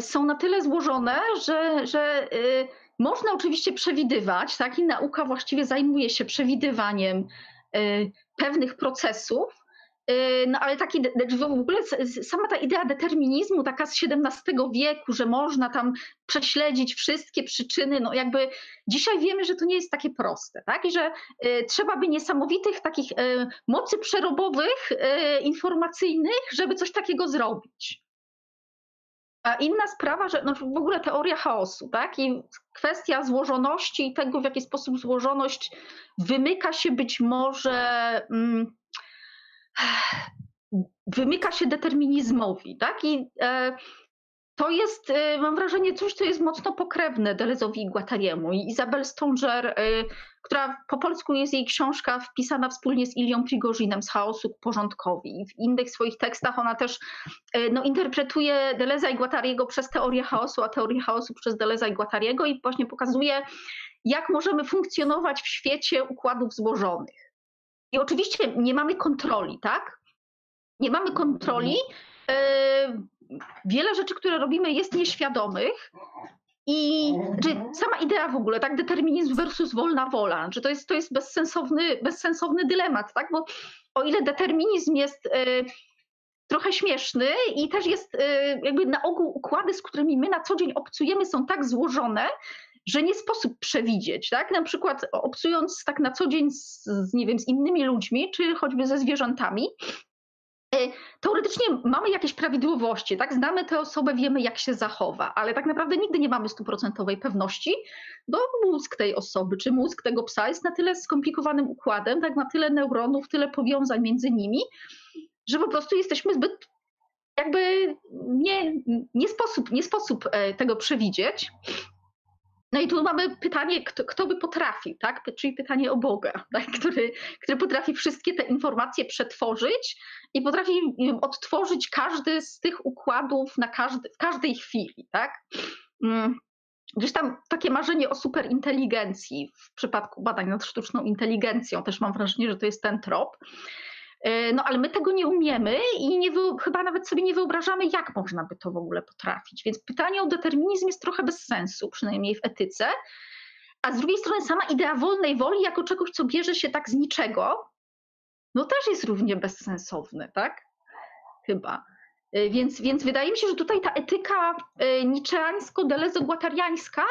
[SPEAKER 3] są na tyle złożone, że, że y, można oczywiście przewidywać, tak? I nauka właściwie zajmuje się przewidywaniem y, pewnych procesów, y, no ale taki, w ogóle sama ta idea determinizmu, taka z XVII wieku, że można tam prześledzić wszystkie przyczyny, no jakby dzisiaj wiemy, że to nie jest takie proste, tak? I że y, trzeba by niesamowitych takich y, mocy przerobowych, y, informacyjnych, żeby coś takiego zrobić. A inna sprawa, że no w ogóle teoria chaosu, tak? I kwestia złożoności i tego, w jaki sposób złożoność wymyka się być może. Mm, wymyka się determinizmowi, tak? I e, to jest, e, mam wrażenie, coś, co jest mocno pokrewne Delezowi i Guattariemu. I Isabel Stonger, e, która po polsku jest jej książka wpisana wspólnie z Ilią Prigozinem z chaosu k porządkowi. W innych swoich tekstach ona też e, no, interpretuje Deleza i Guattariego przez teorię chaosu, a teorię chaosu przez Deleza i Guattariego i właśnie pokazuje, jak możemy funkcjonować w świecie układów złożonych. I oczywiście nie mamy kontroli, tak? Nie mamy kontroli. Wiele rzeczy, które robimy, jest nieświadomych. I znaczy, sama idea w ogóle, tak, determinizm versus wolna wola, że to jest, to jest bezsensowny, bezsensowny dylemat, tak, bo o ile determinizm jest y, trochę śmieszny i też jest y, jakby na ogół układy, z którymi my na co dzień obcujemy są tak złożone, że nie sposób przewidzieć, tak? Na przykład obcując tak na co dzień z, nie wiem, z innymi ludźmi, czy choćby ze zwierzętami, teoretycznie mamy jakieś prawidłowości, tak? Znamy tę osobę, wiemy jak się zachowa, ale tak naprawdę nigdy nie mamy stuprocentowej pewności, bo mózg tej osoby, czy mózg tego psa jest na tyle skomplikowanym układem, tak ma tyle neuronów, tyle powiązań między nimi, że po prostu jesteśmy zbyt jakby nie, nie, sposób, nie sposób e, tego przewidzieć. No i tu mamy pytanie, kto, kto by potrafił, tak? Czyli pytanie o Boga, tak? który, który potrafi wszystkie te informacje przetworzyć i potrafi odtworzyć każdy z tych układów na każdy, w każdej chwili, tak? Mm. Gdzieś tam takie marzenie o superinteligencji w przypadku badań nad sztuczną inteligencją, też mam wrażenie, że to jest ten trop. E, no ale my tego nie umiemy i nie, chyba nawet sobie nie wyobrażamy, jak można by to w ogóle potrafić. Więc pytanie o determinizm jest trochę bez sensu, przynajmniej w etyce. A z drugiej strony sama idea wolnej woli jako czegoś, co bierze się tak z niczego, no też jest równie bezsensowny, tak? Chyba. Więc, więc wydaje mi się, że tutaj ta etyka niczeańsko-delezo-guatariańska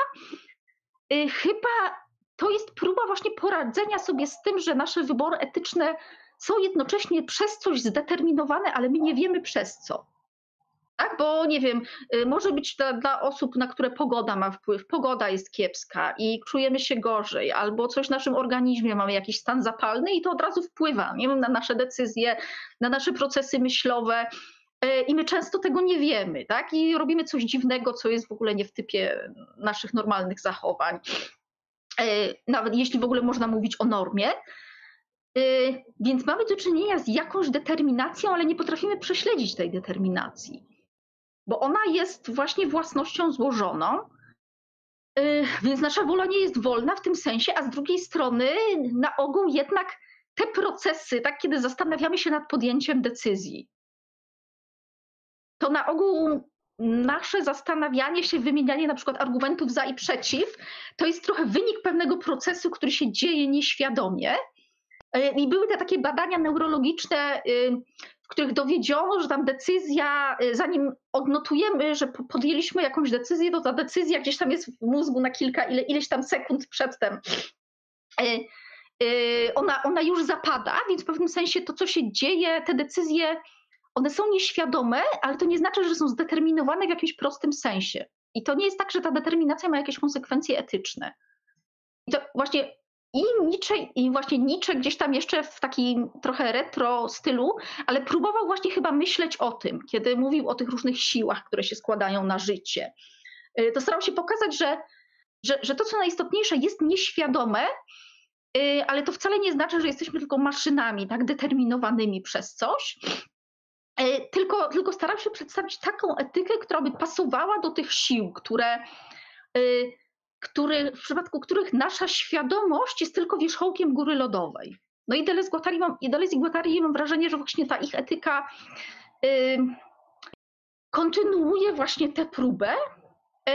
[SPEAKER 3] chyba to jest próba właśnie poradzenia sobie z tym, że nasze wybory etyczne są jednocześnie przez coś zdeterminowane, ale my nie wiemy przez co. Tak, bo nie wiem, y, może być dla, dla, osób, na które pogoda ma wpływ, pogoda jest kiepska i czujemy się gorzej, albo coś w naszym organizmie, mamy jakiś stan zapalny i to od razu wpływa nie wiem, na nasze decyzje, na nasze procesy myślowe. Y, I my często tego nie wiemy, tak? I robimy coś dziwnego, co jest w ogóle nie w typie naszych normalnych zachowań. Y, nawet jeśli w ogóle można mówić o normie. Więc mamy do czynienia z jakąś determinacją, ale nie potrafimy prześledzić tej determinacji bo ona jest właśnie własnością złożoną, y, więc nasza wola nie jest wolna w tym sensie, a z drugiej strony na ogół jednak te procesy, tak, kiedy zastanawiamy się nad podjęciem decyzji, to na ogół nasze zastanawianie się, wymienianie na przykład argumentów za i przeciw, to jest trochę wynik pewnego procesu, który się dzieje nieświadomie. Y, I były te takie badania neurologiczne, y, których dowiedziono, że tam decyzja, y, zanim odnotujemy, że podjęliśmy jakąś decyzję, to ta decyzja gdzieś tam jest w mózgu na kilka, ile, ileś tam sekund przedtem. Y, y, ona, ona już zapada, więc w pewnym sensie to, co się dzieje, te decyzje, one są nieświadome, ale to nie znaczy, że są zdeterminowane w jakimś prostym sensie. I to nie jest tak, że ta determinacja ma jakieś konsekwencje etyczne. I to właśnie i Nietzsche, i właśnie Nietzsche gdzieś tam jeszcze w takim trochę retro stylu, ale próbował właśnie chyba myśleć o tym, kiedy mówił o tych różnych siłach, które się składają na życie. Y, to starał się pokazać, że, że, że to, co najistotniejsze, jest nieświadome, y, ale to wcale nie znaczy, że jesteśmy tylko maszynami, tak determinowanymi przez coś. Y, tylko, tylko starał się przedstawić taką etykę, która by pasowała do tych sił, które który, w przypadku których nasza świadomość jest tylko wierzchołkiem góry lodowej. No i Deleuze Guattari mam, i Deleuze i Guattari mam wrażenie, że właśnie ta ich etyka kontynuuje właśnie tę próbę. Y,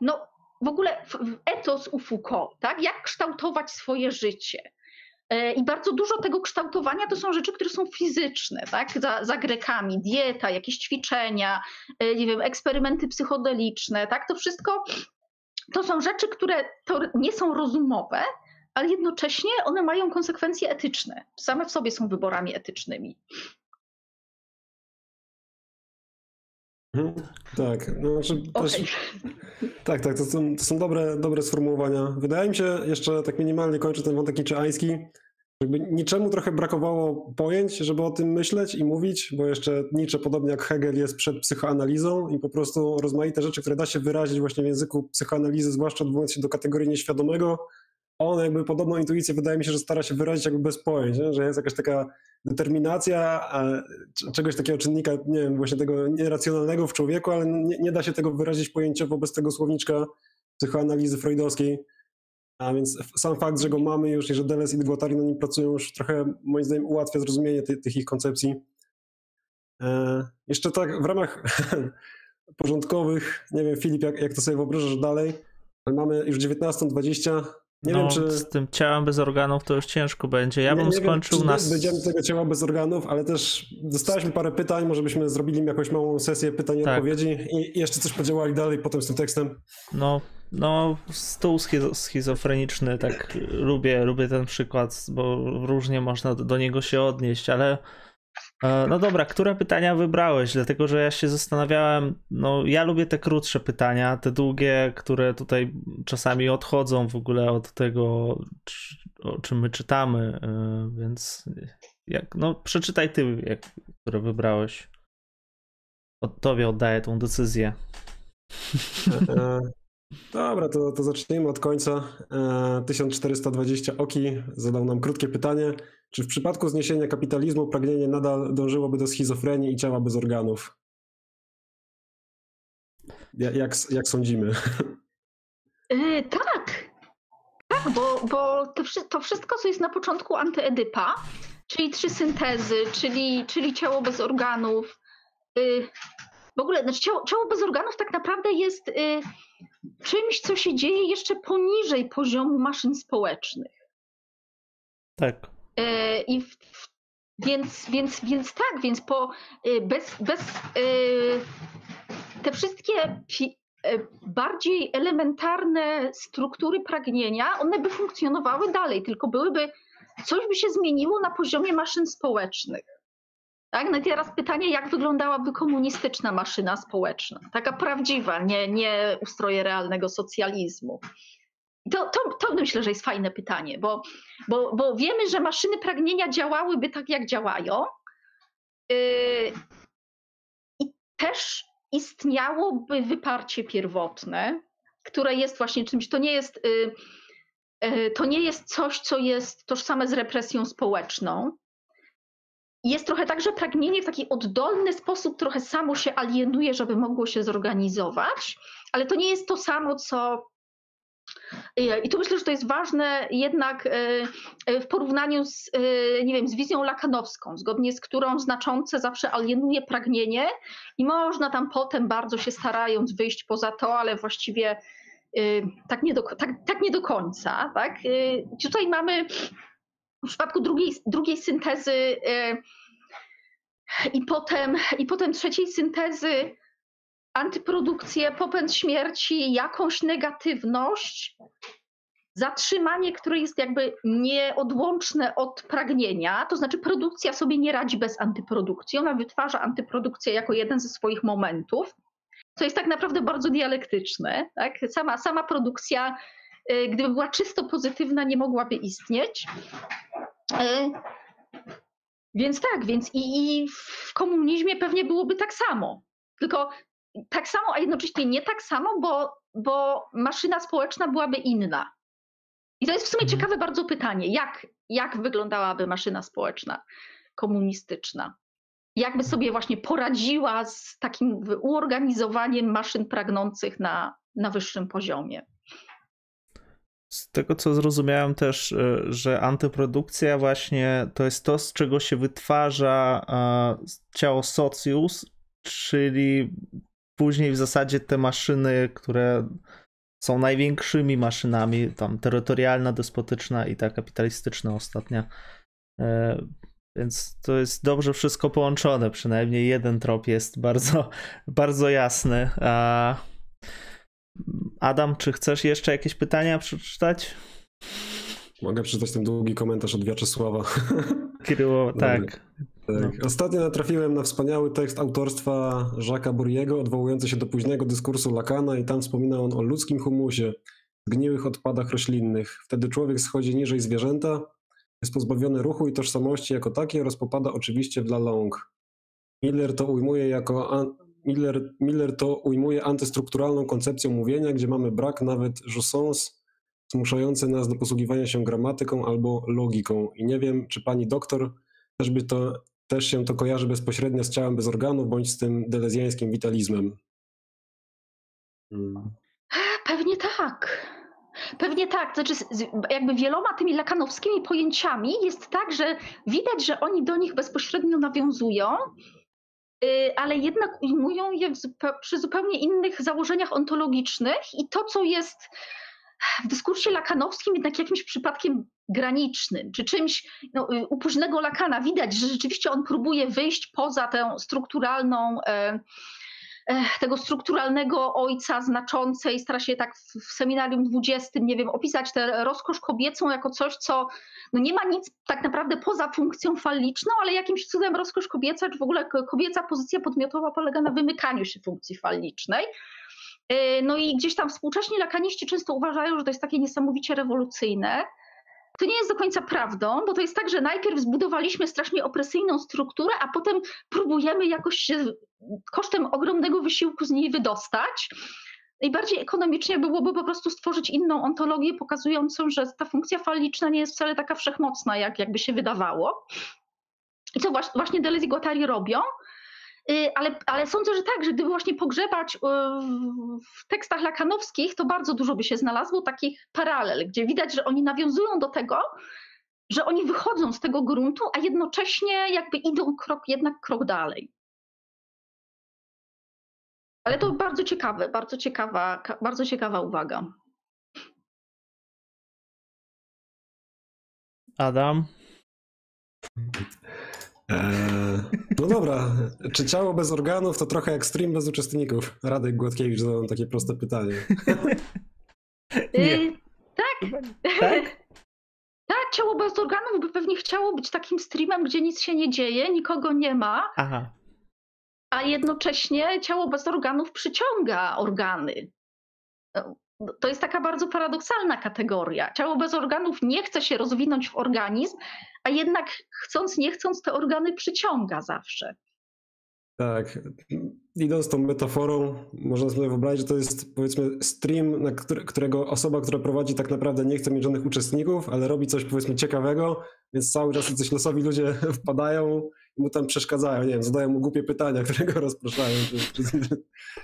[SPEAKER 3] no w ogóle w, etos u Foucault, tak? jak kształtować swoje życie. Y, I bardzo dużo tego kształtowania to są rzeczy, które są fizyczne, tak? Za, za Grekami, dieta, jakieś ćwiczenia, y, nie wiem, eksperymenty psychodeliczne, tak? To wszystko to są rzeczy, które to nie są rozumowe, ale jednocześnie one mają konsekwencje etyczne. Same w sobie są wyborami etycznymi.
[SPEAKER 2] Hmm, tak, no, znaczy okay. też, tak, tak, to są, to są dobre, dobre sformułowania. Wydaje mi się, jeszcze tak minimalnie kończę ten wątek niczeański, jakby niczemu trochę brakowało pojęć, żeby o tym myśleć i mówić, bo jeszcze Nietzsche, podobnie jak Hegel, jest przed psychoanalizą i po prostu rozmaite rzeczy, które da się wyrazić właśnie w języku psychoanalizy, zwłaszcza odwołując się do kategorii nieświadomego, on jakby podobną intuicję wydaje mi się, że stara się wyrazić jakby bez pojęć, nie? że jest jakaś taka determinacja czegoś takiego czynnika, nie wiem, właśnie tego nieracjonalnego w człowieku, ale nie, nie da się tego wyrazić pojęciowo bez tego słowniczka psychoanalizy freudowskiej. A więc sam fakt, że go mamy już i że Deleuze i Guattari na nim pracują już trochę moim zdaniem ułatwia zrozumienie ty, tych ich koncepcji. E, jeszcze tak w ramach porządkowych, nie wiem Filip, jak, jak to sobie wyobrażasz dalej, ale mamy już 19.20. Nie
[SPEAKER 1] no,
[SPEAKER 2] wiem, czy...
[SPEAKER 1] z tym ciałem bez organów to już ciężko będzie. Ja nie, bym nie skończył wiem, nas.
[SPEAKER 2] Będziemy tego ciała bez organów, ale też dostaliśmy parę pytań, może byśmy zrobili jakąś małą sesję pytań i tak. odpowiedzi i jeszcze coś podziałali dalej potem z tym tekstem.
[SPEAKER 1] No, no, stół schizofreniczny, tak lubię, lubię ten przykład, bo różnie można do, do niego się odnieść, ale no dobra, które pytania wybrałeś? Dlatego, że ja się zastanawiałem, no ja lubię te krótsze pytania, te długie, które tutaj czasami odchodzą w ogóle od tego, o czym my czytamy, e, więc jak, no przeczytaj ty, jak, które wybrałeś. Od tobie oddaję tą decyzję.
[SPEAKER 2] E, Dobra, to, to zacznijmy od końca. 1420 e, Oki zadał nam krótkie pytanie. Czy w przypadku zniesienia kapitalizmu pragnienie nadal dążyłoby do schizofrenii i ciała bez organów? Jak, jak, sądzimy?
[SPEAKER 3] Yy, tak. Tak, bo, bo to, to wszystko, co jest na początku antyedypa, czyli trzy syntezy, czyli, czyli ciało bez organów, yy, w ogóle znaczy ciało, ciało bez organów tak naprawdę jest y, czymś, co się dzieje jeszcze poniżej poziomu maszyn społecznych.
[SPEAKER 1] Tak.
[SPEAKER 3] Y, I w, w, więc, więc, więc tak, więc po, y, bez, bez y, te wszystkie bardziej elementarne struktury pragnienia, one by funkcjonowały dalej, tylko byłyby, coś by się zmieniło na poziomie maszyn społecznych. Tak? No i teraz pytanie, jak wyglądałaby komunistyczna maszyna społeczna? Taka prawdziwa, nie, nie ustroje realnego socjalizmu. To, to, to myślę, że jest fajne pytanie, bo, bo, bo wiemy, że maszyny pragnienia działałyby tak, jak działają. Yy, I też istniałoby wyparcie pierwotne, które jest właśnie czymś, to nie jest, yy, yy, to nie jest coś, co jest tożsame z represją społeczną, jest trochę tak, że pragnienie w taki oddolny sposób trochę samo się alienuje, żeby mogło się zorganizować, ale to nie jest to samo, co. I tu myślę, że to jest ważne jednak e, e, w porównaniu z, e, nie wiem, z wizją lakanowską, zgodnie z którą znaczące zawsze alienuje pragnienie i można tam potem bardzo się starając wyjść poza to, ale właściwie tak nie do, tak, tak nie do końca. Tak? Tutaj mamy w przypadku drugiej, drugiej syntezy i potem, i potem trzeciej syntezy antyprodukcję, popęd śmierci, jakąś negatywność, zatrzymanie, które jest jakby nieodłączne od pragnienia, to znaczy produkcja sobie nie radzi bez antyprodukcji, ona wytwarza antyprodukcję jako jeden ze swoich momentów, co jest tak naprawdę bardzo dialektyczne. Tak? Sama, sama produkcja Y, gdyby była czysto pozytywna, nie mogłaby istnieć. Y, więc tak, więc i, i w komunizmie pewnie byłoby tak samo. Tylko tak samo, a jednocześnie nie tak samo, bo, bo maszyna społeczna byłaby inna. I to jest w sumie mhm. ciekawe bardzo pytanie, jak, jak wyglądałaby maszyna społeczna komunistyczna? Jakby sobie właśnie poradziła z takim uorganizowaniem maszyn pragnących na, na wyższym poziomie?
[SPEAKER 1] Z tego co zrozumiałem też, e, że antyprodukcja właśnie to jest to, z czego się wytwarza e, ciało Socius, czyli później w zasadzie te maszyny, które są największymi maszynami, tam terytorialna, despotyczna i ta kapitalistyczna ostatnia. E, więc to jest dobrze wszystko połączone, przynajmniej jeden trop jest bardzo, bardzo jasny. A Adam, czy chcesz jeszcze jakieś pytania przeczytać?
[SPEAKER 2] Mogę przeczytać ten długi komentarz od Wiaczesława.
[SPEAKER 1] Kiryło, tak. Tak.
[SPEAKER 2] No. Ostatnio natrafiłem na wspaniały tekst autorstwa Jacques'a Bourriego odwołujący się do późnego dyskursu Lacana i tam wspomina on o ludzkim humusie, zgniłych odpadach roślinnych. Wtedy człowiek schodzi niżej zwierzęta, jest pozbawiony ruchu i tożsamości jako takie oraz popada oczywiście w La Longue. Miller to ujmuje jako Miller, Miller to ujmuje antystrukturalną koncepcją mówienia, gdzie mamy brak nawet joussance zmuszający nas do posługiwania się gramatyką albo logiką. I nie wiem, czy pani doktor też by to też się to kojarzy bezpośrednio z ciałem bez organów, bądź z tym delezjańskim witalizmem.
[SPEAKER 3] Hmm. Pewnie tak. Pewnie tak. Znaczy, jakby wieloma tymi lakanowskimi pojęciami jest tak, że widać, że oni do nich bezpośrednio nawiązują, Y, ale jednak ujmują je przy zupełnie innych założeniach ontologicznych i to, co jest w dyskursie lakanowskim jednak jakimś przypadkiem granicznym, czy czymś no, y, u późnego Lakana widać, że rzeczywiście on próbuje wyjść poza tę strukturalną e, tego strukturalnego ojca znaczącej, stara się tak w seminarium 20, nie wiem, opisać tę rozkosz kobiecą jako coś, co no nie ma nic tak naprawdę poza funkcją falliczną, ale jakimś cudem rozkosz kobieca, czy w ogóle kobieca pozycja podmiotowa polega na wymykaniu się funkcji fallicznej. E, no i gdzieś tam współcześni lakaniści często uważają, że to jest takie niesamowicie rewolucyjne. To nie jest do końca prawdą, bo to jest tak, że najpierw zbudowaliśmy strasznie opresyjną strukturę, a potem próbujemy jakoś się kosztem ogromnego wysiłku z niej wydostać. Najbardziej ekonomicznie byłoby po prostu stworzyć inną ontologię, pokazującą, że ta funkcja faliczna nie jest wcale taka wszechmocna, jak jakby się wydawało. I co właśnie Deleuze i Guattari robią, ale, ale sądzę, że tak, że gdyby właśnie pogrzebać y, w tekstach lakanowskich, to bardzo dużo by się znalazło takich paralel, gdzie widać, że oni nawiązują do tego, że oni wychodzą z tego gruntu, a jednocześnie jakby idą krok, jednak krok dalej. Ale to bardzo ciekawe, bardzo ciekawa, bardzo ciekawa uwaga.
[SPEAKER 1] Adam?
[SPEAKER 2] Eee, no dobra, czy ciało bez organów to trochę jak stream bez uczestników? Radek Gładkiewicz zadał takie proste pytanie.
[SPEAKER 3] Nie. Y, tak. tak? Tak, ciało bez organów by pewnie chciało być takim streamem, gdzie nic się nie dzieje, nikogo nie ma. Aha. A jednocześnie ciało bez organów przyciąga organy. To jest taka bardzo paradoksalna kategoria. Ciało bez organów nie chce się rozwinąć w organizm, a jednak chcąc, nie chcąc, te organy przyciąga zawsze.
[SPEAKER 2] Tak. Idąc tą metaforą, można sobie wyobrazić, że to jest powiedzmy stream, na którego osoba, która prowadzi tak naprawdę nie chce mieć żadnych uczestników, ale robi coś powiedzmy ciekawego, więc cały czas coś losowi ludzie wpadają mu tam przeszkadzają, nie wiem, zadają mu głupie pytania, które go rozpraszają, czy, czy,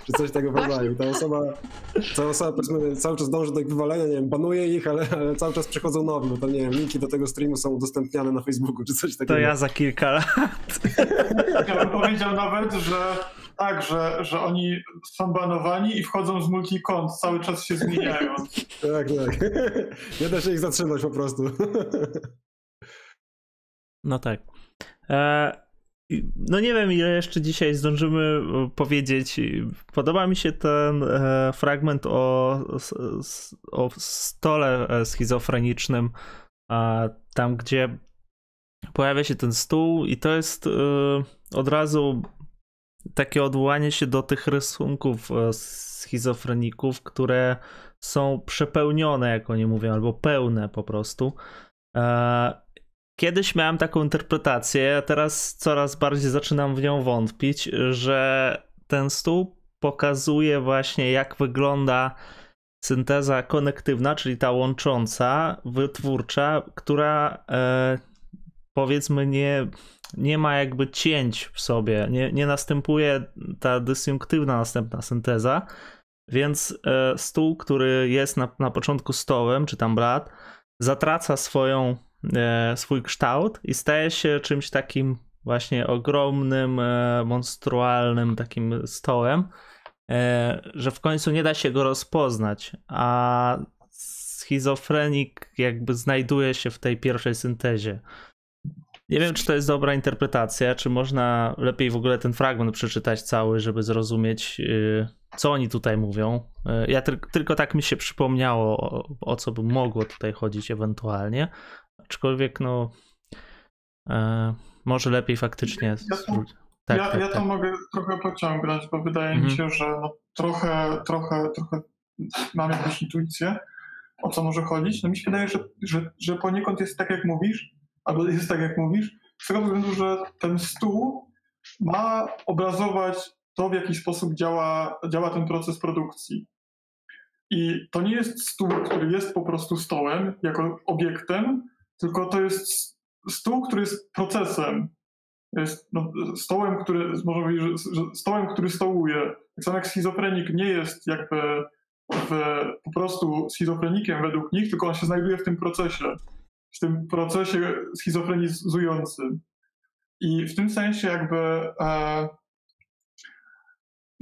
[SPEAKER 2] czy coś tego rodzaju. Ta osoba, ta osoba powiedzmy cały czas dąży do ich wywalenia, nie wiem, banuje ich, ale, ale cały czas przychodzą nowi, bo tam, nie wiem, linki do tego streamu są udostępniane na Facebooku, czy coś takiego.
[SPEAKER 1] To ja za kilka lat.
[SPEAKER 4] Ja bym powiedział nawet, że tak, że, że oni są banowani i wchodzą z multikont, cały czas się zmieniają.
[SPEAKER 2] tak, tak. Nie da się ich zatrzymać po prostu.
[SPEAKER 1] No tak. E, no nie wiem, ile jeszcze dzisiaj zdążymy e, powiedzieć. Podoba mi się ten e, fragment o, o stole schizofrenicznym, tam gdzie pojawia się ten stół i to jest od razu takie odwołanie się do tych rysunków schizofreników, które są przepełnione, jak oni mówią, albo pełne po prostu. Kiedyś miałem taką interpretację, a teraz coraz bardziej zaczynam w nią wątpić, że ten stół pokazuje właśnie, jak wygląda synteza konektywna, czyli ta łącząca, wytwórcza, która e, powiedzmy nie, nie ma jakby cięć w sobie, nie, nie następuje ta dysjunktywna następna synteza, więc e, stół, który jest na, na początku stołem, czy tam brat, zatraca swoją swój kształt i staje się czymś takim właśnie ogromnym, e, monstrualnym takim stołem, e, że w końcu nie da się go rozpoznać, a schizofrenik jakby znajduje się w tej pierwszej syntezie. Nie wiem, czy to jest dobra interpretacja, czy można lepiej w ogóle ten fragment przeczytać cały, żeby zrozumieć, co oni tutaj mówią. Ja tylko tak mi się przypomniało, o, o co by mogło tutaj chodzić ewentualnie, aczkolwiek no e, może lepiej faktycznie. Ja
[SPEAKER 4] to, tak, ja, tak, ja to tak. mogę trochę pociągnąć, bo wydaje mhm. mi się, że no, trochę, trochę, trochę mam jakąś intuicję, o co może chodzić. No mi się wydaje, że, że, że poniekąd jest tak, jak mówisz, albo jest tak, jak mówisz, z tego względu, że ten stół ma obrazować to, w jaki sposób działa, działa ten proces produkcji. I to nie jest stół, który jest po prostu stołem, jako obiektem, tylko to jest stół, który jest procesem. Jest no, stołem, który, można powiedzieć, że, stołem, który stołuje. Tak samo jak schizofrenik nie jest jakby w, po prostu schizofrenikiem według nich, tylko on się znajduje w tym procesie, w tym procesie schizofrenizującym. I w tym sensie jakby e,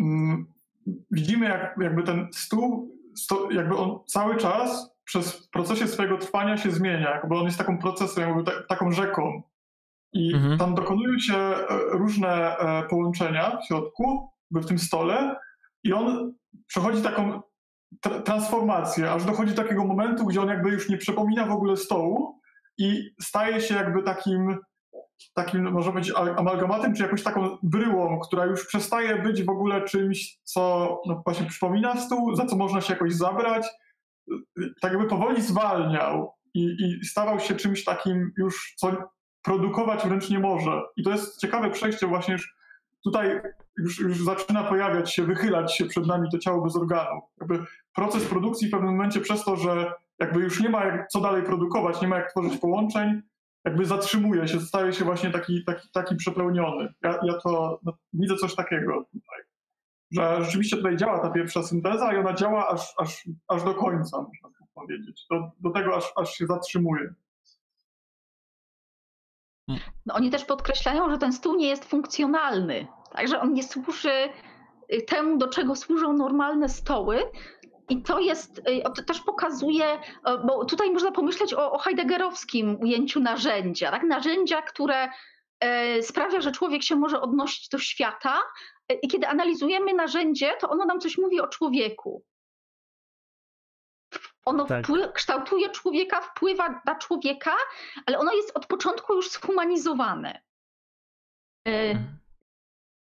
[SPEAKER 4] mm, widzimy, jak, jakby ten stół, sto, jakby on cały czas przez procesie swojego trwania się zmienia, bo on jest taką procesem, jakby taką rzeką. I mhm. tam dokonują się e, różne e, połączenia w środku, w tym stole, i on przechodzi taką tra transformację, aż dochodzi do takiego momentu, gdzie on jakby już nie przypomina w ogóle stołu i staje się jakby takim, takim może być amalgamatem, czy jakąś taką bryłą, która już przestaje być w ogóle czymś, co no właśnie przypomina stół, za co można się jakoś zabrać, tak jakby powoli zwalniał i, i stawał się czymś takim już, co produkować wręcz nie może. I to jest ciekawe przejście właśnie, już tutaj już, już zaczyna pojawiać się, wychylać się przed nami to ciało bez organu. Jakby proces produkcji w pewnym momencie przez to, że jakby już nie ma jak, co dalej produkować, nie ma jak tworzyć połączeń, jakby zatrzymuje się, staje się właśnie taki, taki, taki przepełniony. Ja, ja to no, widzę coś takiego tutaj że rzeczywiście tutaj działa ta pierwsza synteza i ona działa aż, aż, aż do końca, można tak powiedzieć. Do, do tego aż, aż się zatrzymuje.
[SPEAKER 3] No, oni też podkreślają, że ten stół nie jest funkcjonalny, także on nie służy y, temu, do czego służą normalne stoły. I to jest, y, to też pokazuje, bo tutaj można pomyśleć o, o Heideggerowskim ujęciu narzędzia, tak? Narzędzia, które e, sprawia, że człowiek się może odnosić do świata. I kiedy analizujemy narzędzie, to ono nam coś mówi o człowieku. Ono tak. kształtuje człowieka, wpływa na człowieka, ale ono jest od początku już zhumanizowane. Mhm.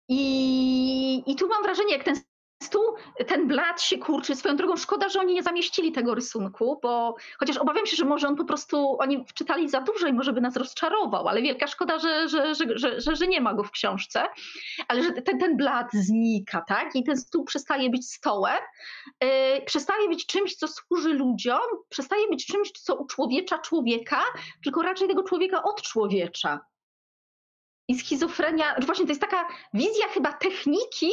[SPEAKER 3] I, I tu mam wrażenie, jak ten stół, ten blat się kurczy. Swoją drogą szkoda, że oni nie zamieścili tego rysunku, bo chociaż obawiam się, że może on po prostu, oni wczytali za dużo i może by nas rozczarował, ale wielka szkoda, że, że, że, że, nie ma go w książce, ale że ten, ten blat znika, tak? I ten stół przestaje być stołem, yy, przestaje być czymś, co służy ludziom, przestaje być czymś, co uczłowiecza człowieka, tylko raczej tego człowieka od człowiecza. I schizofrenia, właśnie to jest taka wizja chyba techniki,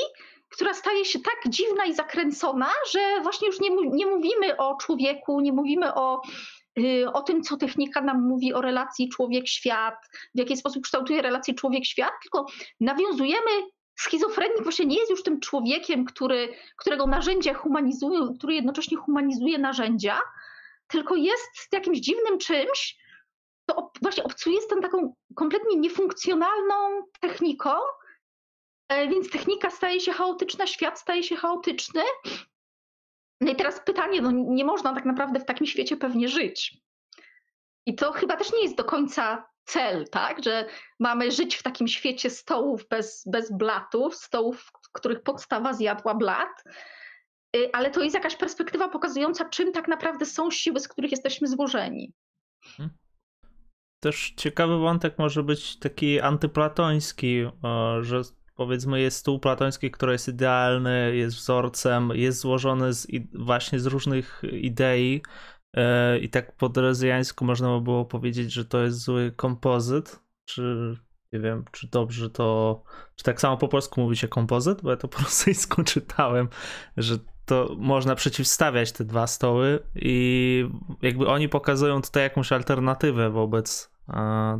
[SPEAKER 3] która staje się tak dziwna i zakręcona, że właśnie już nie, nie mówimy o człowieku, nie mówimy o, yy, o tym, co technika nam mówi o relacji człowiek-świat, w jaki sposób kształtuje relację człowiek-świat, tylko nawiązujemy schizofrenik właśnie nie jest już tym człowiekiem, który, którego narzędzia humanizują, który jednocześnie humanizuje narzędzia, tylko jest jakimś dziwnym czymś, to właśnie obcuje z tą taką kompletnie niefunkcjonalną techniką, więc technika staje się chaotyczna, świat staje się chaotyczny. No i teraz pytanie, no nie można tak naprawdę w takim świecie pewnie żyć. I to chyba też nie jest do końca cel, tak? Że mamy żyć w takim świecie stołów bez, bez blatów, stołów, których podstawa zjadła blat, y, ale to jest jakaś perspektywa pokazująca, czym tak naprawdę są siły, z których jesteśmy złożeni. Hmm
[SPEAKER 1] też ciekawy wątek może być taki antyplatoński, że powiedzmy jest stół platoński, który jest idealny, jest wzorcem, jest złożony z, właśnie z różnych idei e, i tak po drezjańsku można by było powiedzieć, że to jest zły kompozyt, czy nie wiem, czy dobrze to, czy tak samo po polsku mówi się kompozyt, bo ja to po rosyjsku czytałem, że to można przeciwstawiać te dwa stoły i jakby oni pokazują tutaj jakąś alternatywę wobec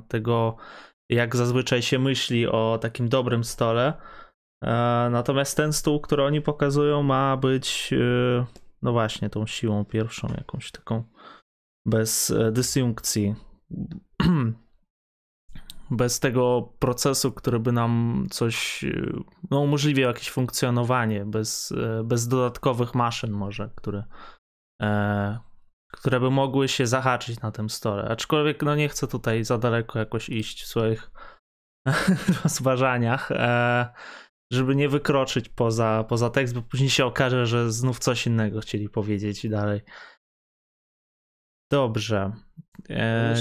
[SPEAKER 1] tego, jak zazwyczaj się myśli o takim dobrym stole. Natomiast ten stół, który oni pokazują, ma być, e, no właśnie, tą siłą pierwszą, jakąś taką bez e, dysjunkcji. Bez tego procesu, który by nam coś e, no, umożliwiał jakieś funkcjonowanie, bez, bez dodatkowych maszyn, może, które, które by mogły się zahaczyć na tym stole. Aczkolwiek no nie chcę tutaj za daleko jakoś iść w swoich rozważaniach, e, żeby nie wykroczyć poza, poza tekst, bo później się okaże, że znów coś innego chcieli powiedzieć dalej. Dobrze. E,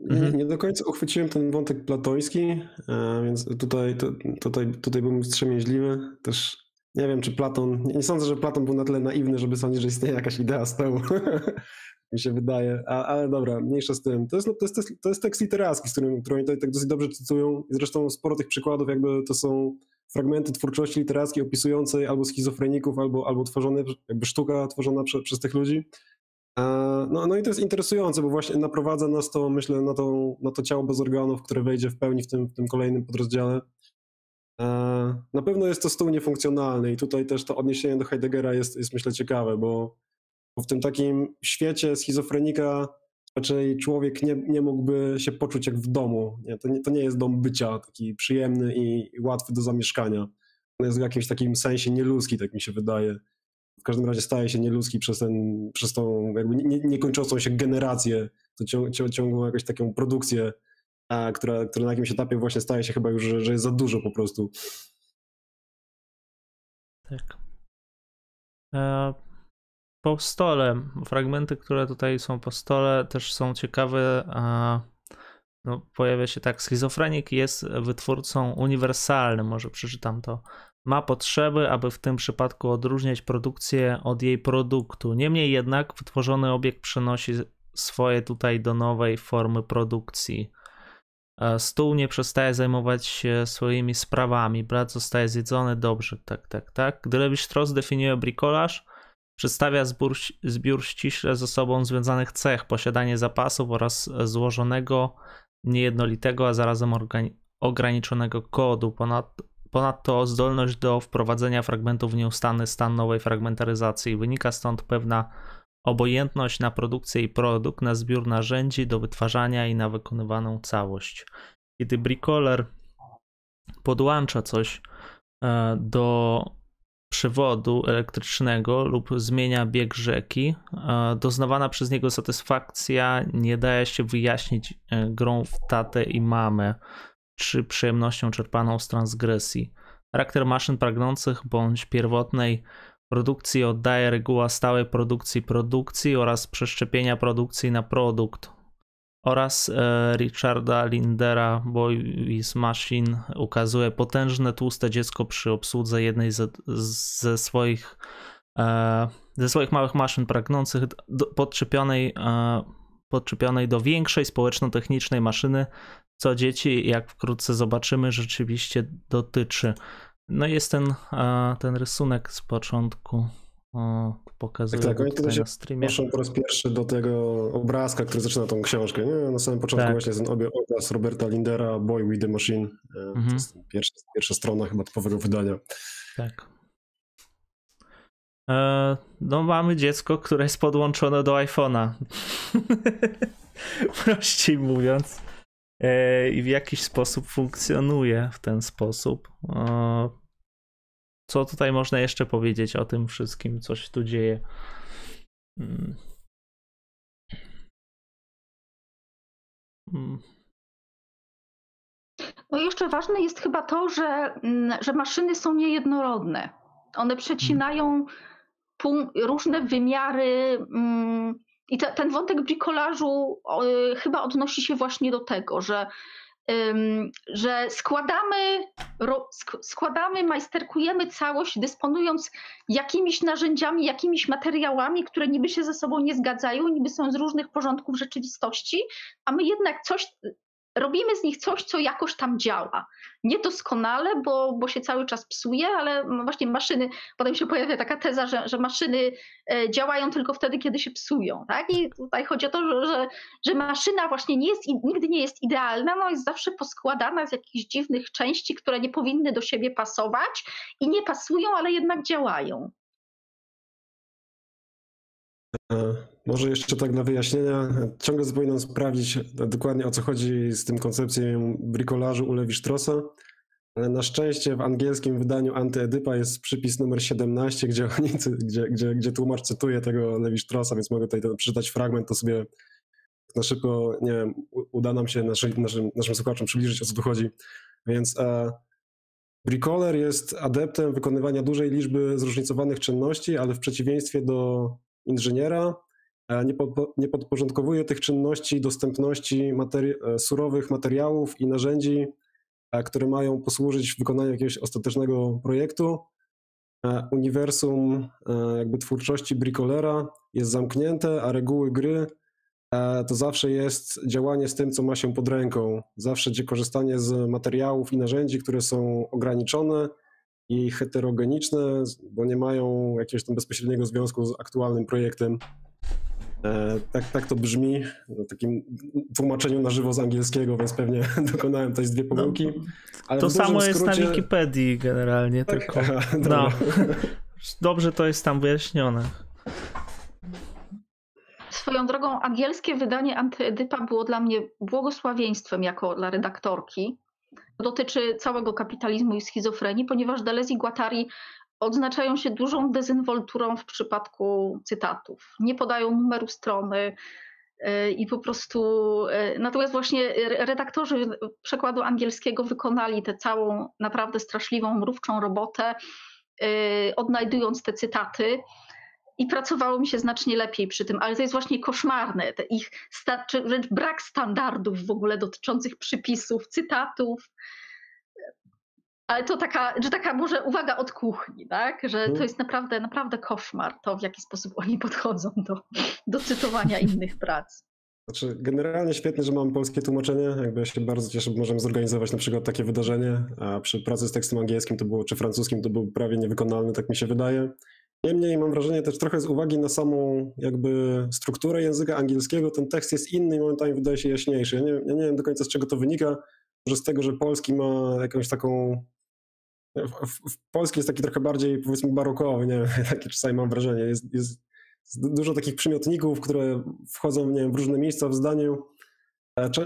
[SPEAKER 2] nie, mhm. nie, do końca uchwyciłem ten wątek platoński, e, więc tutaj, to, tutaj, tutaj byłem wstrzemięźliwy. Też nie wiem, czy Platon. Nie sądzę, że Platon był na tyle naiwny, żeby sądzić, że istnieje jakaś idea stołu. mi się wydaje. A, ale dobra, mniejsza z tym. To jest, no, to jest, to jest tekst literacki, z którym, który oni tak dosyć dobrze cytują. I zresztą sporo tych przykładów, jakby to są fragmenty twórczości literackiej opisującej albo schizofreników, albo, albo tworzone, jakby sztuka tworzona prze, przez tych ludzi. No, no i to jest interesujące, bo właśnie naprowadza nas to, myślę, na to, na to ciało bez organów, które wejdzie w pełni w tym, w tym kolejnym podrozdziale. Na pewno jest to stół niefunkcjonalny i tutaj też to odniesienie do Heideggera jest, jest myślę ciekawe, bo, bo w tym takim świecie schizofrenika raczej człowiek nie, nie mógłby się poczuć jak w domu. Nie, to, nie, to nie jest dom bycia taki przyjemny i łatwy do zamieszkania. On jest w jakimś takim sensie nieludzki, tak mi się wydaje. W każdym razie staje się nieludzki przez, ten, przez tą jakby nie, niekończącą się generację, to ciąg, ciągłą jakąś taką produkcję a, która, która na jakimś etapie właśnie staje się chyba już, że, że jest za dużo po prostu.
[SPEAKER 1] Tak. E, po stole, fragmenty, które tutaj są po stole, też są ciekawe. A, no, pojawia się tak, schizofrenik jest wytwórcą uniwersalnym, może przeczytam to. Ma potrzeby, aby w tym przypadku odróżniać produkcję od jej produktu. Niemniej jednak wytworzony obiekt przenosi swoje tutaj do nowej formy produkcji. Stół nie przestaje zajmować się swoimi sprawami. Brat zostaje zjedzony dobrze, tak, tak, tak. Levi-Strauss definiuje brikolaż, przedstawia zbiór, zbiór ściśle ze sobą związanych cech, posiadanie zapasów oraz złożonego, niejednolitego, a zarazem ograniczonego kodu. Ponad, ponadto zdolność do wprowadzenia fragmentów w nieustanny stan nowej fragmentaryzacji. Wynika stąd pewna obojętność na produkcję i produkt, na zbiór narzędzi do wytwarzania i na wykonywaną całość. kiedy bricoler podłącza coś e, do przewodu elektrycznego lub zmienia bieg rzeki, e, doznawana przez niego satysfakcja nie daje się wyjaśnić e, grą w tatę i mamę, czy przyjemnością czerpaną z transgresji. Charakter maszyn pragnących bądź pierwotnej produkcji oddaje reguła stałej produkcji produkcji oraz przeszczepienia produkcji na produkt oraz e, Richarda Lindera Boys Machine ukazuje potężne tłuste dziecko przy obsłudze jednej ze, ze swoich e, ze swoich małych maszyn pragnących do, podczepionej, e, podczepionej do większej społeczno-technicznej maszyny, co dzieci, jak wkrótce zobaczymy, rzeczywiście dotyczy. No jest ten, ten rysunek z początku pokazuję tak, tak, tutaj na streamie.
[SPEAKER 2] Proszę po raz pierwszy do tego obrazka, który zaczyna tą książkę. Nie? Na samym początku tak. właśnie jest ten obraz Roberta Lindera, Boy with the Machine. E, mhm. To jest pierwsza, pierwsza strona chyba typowego wydania.
[SPEAKER 1] Tak. E, no mamy dziecko, które jest podłączone do iPhone'a. Prościej mówiąc. E, I w jakiś sposób funkcjonuje w ten sposób. Co tutaj można jeszcze powiedzieć o tym wszystkim, co się tu dzieje? Hmm.
[SPEAKER 3] Hmm. No jeszcze ważne jest chyba to, że, mm, że maszyny są niejednorodne. One przecinają różne wymiary. Mm, I te, ten wątek brikolażu chyba odnosi się właśnie do tego, że że składamy, składamy, majsterkujemy całość, dysponując jakimiś narzędziami, jakimiś materiałami, które niby się ze sobą nie zgadzają, niby są z różnych porządków rzeczywistości, a my jednak coś robimy z nich coś, co jakoś tam działa. Niedoskonale, bo, bo się cały czas psuje, ale właśnie maszyny, potem się pojawia taka teza, że, że maszyny e, działają tylko wtedy, kiedy się psują. Tak? I tutaj chodzi o to, że, że maszyna właśnie nie jest, nigdy nie jest idealna, no jest zawsze poskładana z jakichś dziwnych części, które nie powinny do siebie pasować i nie pasują, ale jednak działają.
[SPEAKER 2] Może jeszcze tak na wyjaśnienia. Ciągle powinienem sprawdzić dokładnie o co chodzi z tym koncepcją brikolażu u Lewi-Straussa. Ale na szczęście w angielskim wydaniu Antyedypa jest przypis numer 17, gdzie, oni, gdzie, gdzie, gdzie tłumacz cytuje tego Lewi-Straussa, więc mogę tutaj przeczytać fragment, to sobie na szybko, nie wiem, uda nam się naszym, naszym, naszym słuchaczom przybliżyć o co tu chodzi. Więc e, jest adeptem wykonywania dużej liczby zróżnicowanych czynności, ale w przeciwieństwie do inżyniera nie, pod, nie podporządkowuje tych czynności dostępności materi e, surowych materiałów i narzędzi, e, które mają posłużyć w wykonaniu jakiegoś ostatecznego projektu. E, uniwersum jakby twórczości bricolera jest zamknięte, a reguły gry to zawsze jest działanie z tym, co ma się pod ręką. Zawsze korzystanie z materiałów i narzędzi, które są ograniczone, i heterogeniczne, bo nie mają jakiegoś tam bezpośredniego związku z aktualnym projektem. E, tak, tak to brzmi w takim tłumaczeniu na żywo z angielskiego, więc pewnie dokonałem tutaj dwie pomyłki.
[SPEAKER 1] No, to samo skrócie... jest na Wikipedii generalnie, tak? tylko. no. Dobrze to jest tam wyjaśnione.
[SPEAKER 3] Swoją drogą, angielskie wydanie Antyedypa było dla mnie błogosławieństwem jako dla redaktorki, dotyczy całego kapitalizmu i schizofrenii, ponieważ Deleuze i Guattari odznaczają się dużą dezynwolturą w przypadku cytatów. Nie podają numeru strony y, i po prostu. Y, natomiast właśnie redaktorzy przekładu angielskiego wykonali tę całą naprawdę straszliwą, mrówczą robotę, y, odnajdując te cytaty i pracowało mi się znacznie lepiej przy tym, ale to jest właśnie koszmarne, te ich wręcz brak standardów w ogóle dotyczących przypisów, cytatów. Ale to taka, że taka może uwaga od kuchni, tak? że to mhm. jest naprawdę, naprawdę koszmar, to w jaki sposób oni podchodzą do, do cytowania innych prac.
[SPEAKER 2] Znaczy, generalnie świetnie, że mam polskie tłumaczenie. Jakby ja się bardzo cieszę, bo możemy zorganizować na przykład takie wydarzenie, a przy pracy z tekstem angielskim to było, czy francuskim to był prawie niewykonalny, tak mi się wydaje. Niemniej mam wrażenie też trochę z uwagi na samą jakby strukturę języka angielskiego, ten tekst jest inny i momentami wydaje się jaśniejszy. Ja nie, ja nie wiem do końca z czego to wynika, może z tego, że polski ma jakąś taką w, w, polski jest taki trochę bardziej powiedzmy barokowy, nie wiem, takie czasami mam wrażenie. Jest, jest dużo takich przymiotników, które wchodzą nie wiem, w różne miejsca w zdaniu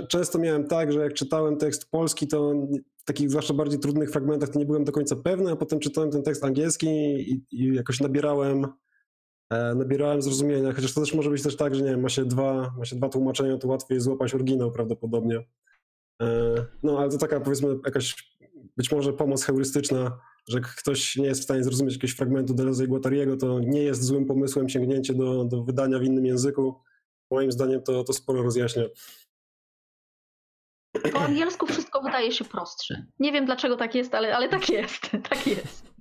[SPEAKER 2] Często miałem tak, że jak czytałem tekst polski, to w takich zwłaszcza bardziej trudnych fragmentach to nie byłem do końca pewny, a potem czytałem ten tekst angielski i, i jakoś nabierałem, e, nabierałem zrozumienia, chociaż to też może być też tak, że nie wiem, ma się dwa, ma się dwa tłumaczenia, to łatwiej złapać oryginał prawdopodobnie. E, no ale to taka powiedzmy jakaś być może pomoc heurystyczna, że ktoś nie jest w stanie zrozumieć jakiegoś fragmentu Deleuze i Guattariego, to nie jest złym pomysłem sięgnięcie do, do wydania w innym języku. Moim zdaniem to, to sporo rozjaśnia.
[SPEAKER 3] Po angielsku wszystko wydaje się prostsze. Nie wiem dlaczego tak jest, ale, ale tak jest. Tak jest.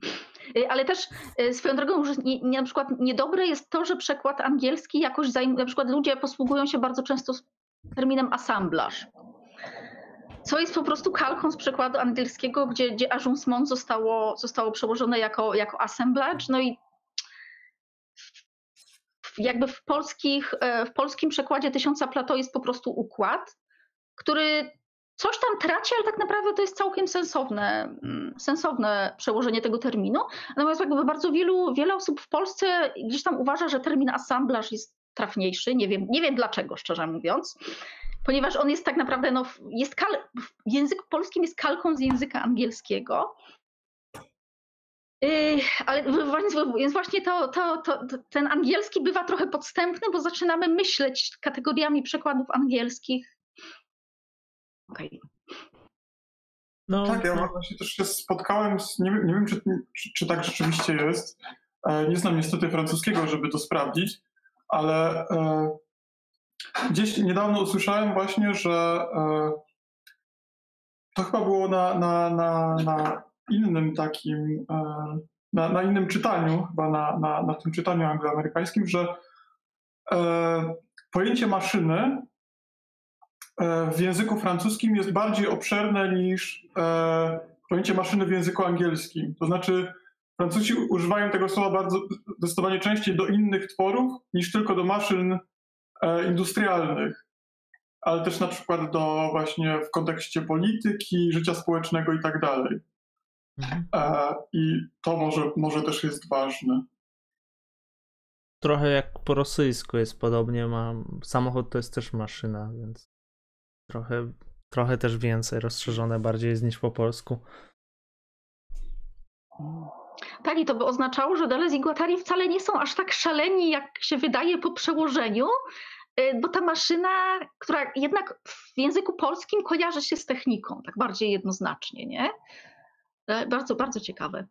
[SPEAKER 3] Y, ale też y, swoją drogą, że nie, nie, na przykład niedobre jest to, że przekład angielski jakoś zajmuje, na przykład ludzie posługują się bardzo często terminem assemblaż. Co jest po prostu kalką z przekładu angielskiego, gdzie, gdzie agencement zostało, zostało przełożone jako, jako assemblage. No i jakby w, polskich, e, w polskim przekładzie Tysiąca Plato jest po prostu układ, który coś tam traci, ale tak naprawdę to jest całkiem sensowne, mm, sensowne przełożenie tego terminu. Natomiast jakby bardzo wielu, wiele osób w Polsce gdzieś tam uważa, że termin assemblaż jest trafniejszy. Nie wiem, nie wiem dlaczego, szczerze mówiąc. Ponieważ on jest tak naprawdę, no, jest kal, w języku polskim jest kalką z języka angielskiego. Yy, ale więc właśnie to, to, to, ten angielski bywa trochę podstępny, bo zaczynamy myśleć kategoriami przekładów angielskich
[SPEAKER 4] Okay. No, tak, ja no. właśnie też się spotkałem z, nie, nie wiem czy, czy, czy, tak rzeczywiście jest, e, nie znam niestety francuskiego, żeby to sprawdzić, ale e, gdzieś niedawno usłyszałem właśnie, że e, to chyba było na, na, na, na innym takim, e, na, na, innym czytaniu, chyba na, na, na tym czytaniu angloamerykańskim, że pojęcie maszyny w języku francuskim jest bardziej obszerne niż pojęcie maszyny w języku angielskim. To znaczy, Francuzi używają tego słowa bardzo zdecydowanie częściej do innych tworów niż tylko do maszyn e, industrialnych, ale też na przykład do właśnie w kontekście polityki, życia społecznego i tak dalej. Mhm. I to może, może też jest ważne.
[SPEAKER 1] Trochę jak po rosyjsku jest podobnie. Mam, samochód to jest też maszyna, więc Trochę, trochę też więcej, rozszerzone bardziej jest niż po polsku.
[SPEAKER 3] Tak, i to by oznaczało, że Deleuze i Guattari wcale nie są aż tak szaleni, jak się wydaje po przełożeniu, y, bo ta maszyna, która jednak w języku polskim kojarzy się z techniką, tak bardziej jednoznacznie, nie? E, bardzo, bardzo ciekawe.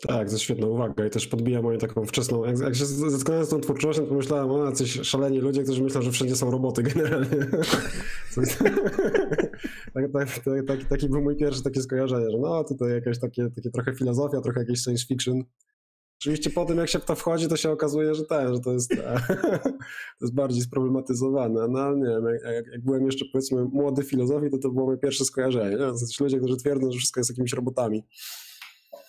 [SPEAKER 2] Tak, to świetna uwaga i też podbija moją taką wczesną. Jak, jak się zetknąłem z tą twórczością, to pomyślałem, o, jacyś szaleni ludzie, którzy myślą, że wszędzie są roboty generalnie. tak, tak, tak, taki, taki był mój pierwszy takie skojarzenie, że no tutaj jakaś takie, takie trochę filozofia, trochę jakieś science fiction. Oczywiście po tym, jak się w to wchodzi, to się okazuje, że ten, że to jest, to jest bardziej sproblematyzowane. No nie wiem, jak, jak byłem jeszcze powiedzmy młody filozofii, to to było moje pierwsze skojarzenie. Nie? To są ludzie, którzy twierdzą, że wszystko jest jakimiś robotami.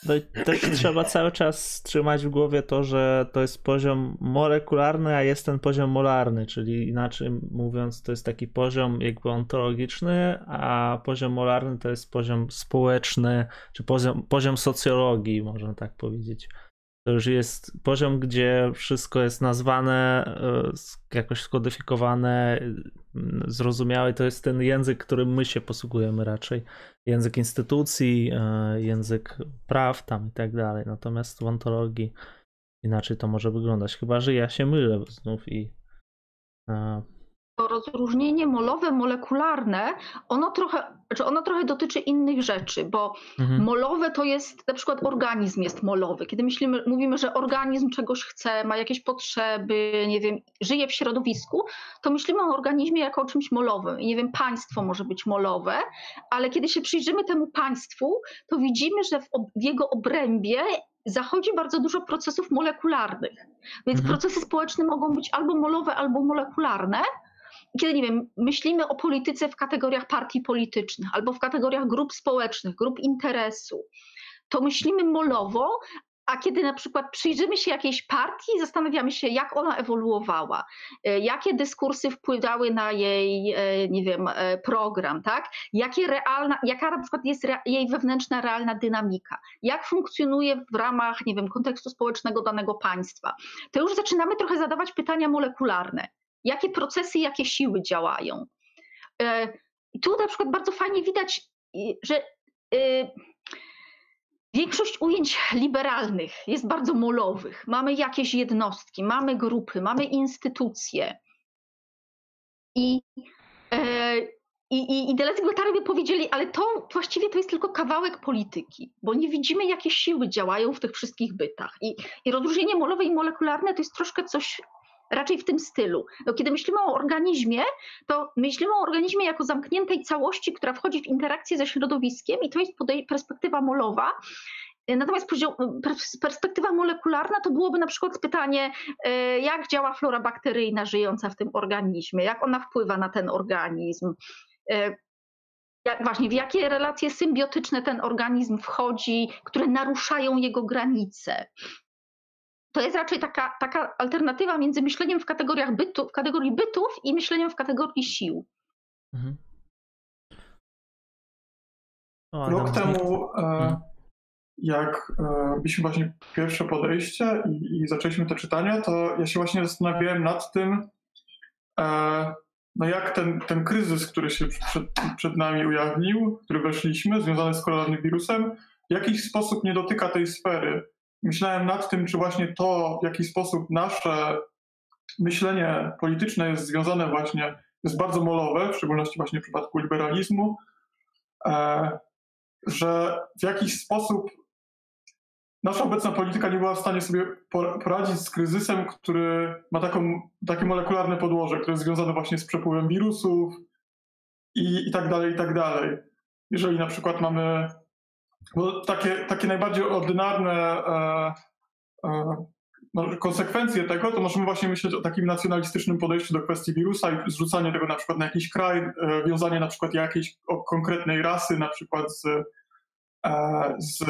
[SPEAKER 1] No i też trzeba cały czas trzymać w głowie to, że to jest poziom molekularny, a jest ten poziom molarny, czyli inaczej mówiąc, to jest taki poziom jakby ontologiczny, a poziom molarny to jest poziom społeczny, czy poziom, poziom socjologii, można tak powiedzieć. To już jest poziom, gdzie wszystko jest nazwane, e, jakoś skodyfikowane, zrozumiałe. To jest ten język, którym my się posługujemy raczej. Język instytucji, e, język praw tam i tak dalej. Natomiast w ontologii inaczej to może wyglądać. Chyba, że ja się mylę znów i
[SPEAKER 3] e, to rozróżnienie molowe, molekularne, ono trochę, znaczy ono trochę dotyczy innych rzeczy, bo mhm. molowe to jest na przykład organizm jest molowy. Kiedy myślimy, mówimy, że organizm czegoś chce, ma jakieś potrzeby, nie wiem, żyje w środowisku, to myślimy o organizmie jako o czymś molowym. I nie wiem, państwo może być molowe, ale kiedy się przyjrzymy temu państwu, to widzimy, że w, w jego obrębie zachodzi bardzo dużo procesów molekularnych. Więc mhm. procesy społeczne mogą być albo molowe, albo molekularne kiedy, nie wiem, myślimy o polityce w kategoriach partii politycznych albo w kategoriach grup społecznych, grup interesu, to myślimy molowo, a kiedy na przykład przyjrzymy się jakiejś partii, zastanawiamy się, jak ona ewoluowała, e, jakie dyskursy wpływały na jej, e, nie wiem, e, program, tak? Jakie realna, jaka na przykład jest jej wewnętrzna realna dynamika, jak funkcjonuje w ramach, nie wiem, kontekstu społecznego danego państwa. To już zaczynamy trochę zadawać pytania molekularne jakie procesy, jakie siły działają. I tu na przykład bardzo fajnie widać, że Większość ujęć liberalnych jest bardzo molowych. Mamy jakieś jednostki, mamy grupy, mamy instytucje. I, e, i, i, i delecy by powiedzieli, ale to właściwie to jest tylko kawałek polityki, bo nie widzimy, jakie siły działają w tych wszystkich bytach. I, i rozróżnienie molowe i molekularne to jest troszkę coś raczej w tym stylu. No, kiedy myślimy o organizmie, to myślimy o organizmie jako zamkniętej całości, która wchodzi w interakcję ze środowiskiem i to jest perspektywa molowa. Natomiast perspektywa molekularna to byłoby na przykład pytanie, e, jak działa flora bakteryjna żyjąca w tym organizmie, jak ona wpływa na ten organizm, e, jak, właśnie w jakie relacje symbiotyczne ten organizm wchodzi, które naruszają jego granice to jest raczej taka, taka alternatywa między myśleniem w kategoriach bytu, w kategorii bytów i myśleniem w kategorii sił. Mhm.
[SPEAKER 4] No, Rok temu, e, mhm. jak e, mieliśmy właśnie pierwsze podejście i, i, zaczęliśmy te czytania, to ja się właśnie zastanawiałem nad tym, e, no jak ten, ten kryzys, który się przed, przed nami ujawnił, który weszliśmy, związany z koronawirusem, w jakiś sposób nie dotyka tej sfery myślałem nad tym, czy właśnie to, w jaki sposób nasze myślenie polityczne jest związane właśnie, jest bardzo molowe, w szczególności właśnie w przypadku liberalizmu, e, że w jakiś sposób nasza obecna polityka nie była w stanie sobie poradzić z kryzysem, który ma taką, takie molekularne podłoże, które jest związane właśnie z przepływem wirusów i, i tak dalej, i tak dalej. Jeżeli na przykład mamy bo takie, takie najbardziej ordynarne e, e, no, konsekwencje tego, to możemy właśnie myśleć o takim nacjonalistycznym podejściu do kwestii wirusa i zrzucanie tego na przykład na jakiś kraj, e, wiązanie na przykład jakiejś konkretnej rasy, na przykład z, z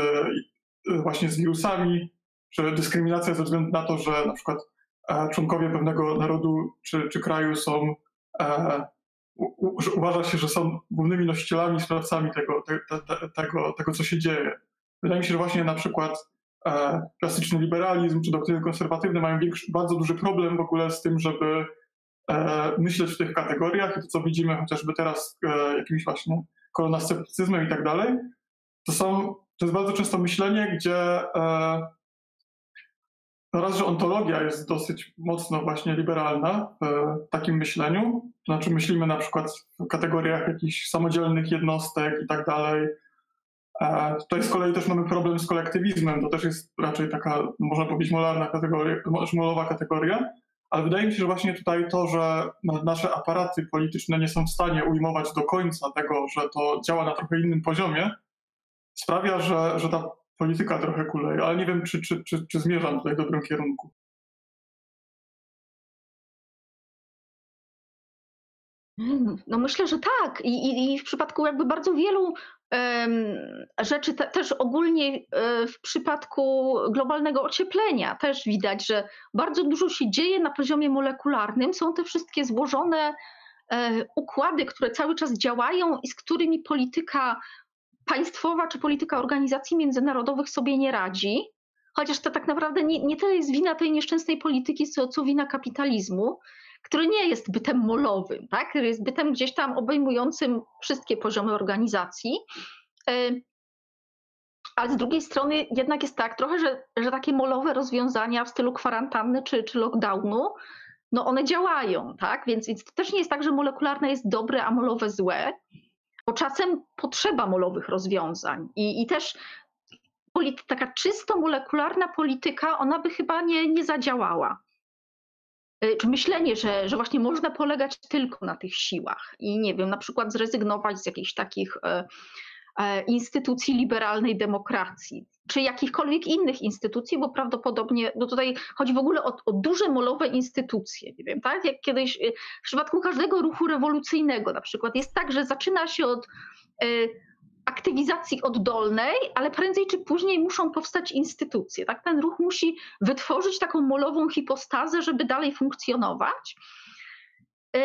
[SPEAKER 4] właśnie z wirusami, czy dyskryminacja ze względu na to, że na przykład członkowie pewnego narodu czy, czy kraju są uważa się, że są głównymi nosicielami, sprawcami tego, te, te, tego, tego, co się dzieje. Wydaje mi się, że właśnie na przykład e, klasyczny liberalizm czy doktryny konserwatywne mają większy, bardzo duży problem w ogóle z tym, żeby e, myśleć w tych kategoriach i to, co widzimy chociażby teraz e, jakimś właśnie koronasceptycyzmem i tak dalej, to są, to jest bardzo często myślenie, gdzie e, no raz, że ontologia jest dosyć mocno właśnie liberalna w takim myśleniu, znaczy myślimy na przykład w kategoriach jakichś samodzielnych jednostek i tak dalej. Tutaj z kolei też mamy problem z kolektywizmem, to też jest raczej taka, można powiedzieć, molarna kategoria, molowa kategoria, ale wydaje mi się, że właśnie tutaj to, że nasze aparaty polityczne nie są w stanie ujmować do końca tego, że to działa na trochę innym poziomie, sprawia, że, że ta polityka trochę kuleje, ale nie wiem, czy, czy, czy, czy zmierzam tutaj w dobrym kierunku.
[SPEAKER 3] No myślę, że tak. I, i, i w przypadku jakby bardzo wielu um, rzeczy, te, też ogólnie um, w przypadku globalnego ocieplenia też widać, że bardzo dużo się dzieje na poziomie molekularnym. Są te wszystkie złożone um, układy, które cały czas działają i z którymi polityka państwowa czy polityka organizacji międzynarodowych sobie nie radzi, chociaż to tak naprawdę nie, nie tyle jest wina tej nieszczęsnej polityki, co, co wina kapitalizmu, który nie jest bytem molowym, tak? który jest bytem gdzieś tam obejmującym wszystkie poziomy organizacji. Ale z drugiej strony jednak jest tak trochę, że, że takie molowe rozwiązania w stylu kwarantanny czy, czy lockdownu, no one działają, tak? Więc, więc to też nie jest tak, że molekularne jest dobre, a molowe złe bo czasem potrzeba molowych rozwiązań i, i też taka czysto molekularna polityka, ona by chyba nie, nie zadziałała. Y, czy myślenie, że, że właśnie można polegać tylko na tych siłach i nie wiem, na przykład zrezygnować z jakichś takich e, instytucji liberalnej demokracji, czy jakichkolwiek innych instytucji, bo prawdopodobnie, no tutaj chodzi w ogóle o, o duże molowe instytucje, nie wiem, tak? Jak kiedyś y, w przypadku każdego ruchu rewolucyjnego na przykład jest tak, że zaczyna się od y, aktywizacji oddolnej, ale prędzej czy później muszą powstać instytucje, tak? Ten ruch musi wytworzyć taką molową hipostazę, żeby dalej funkcjonować. Yy,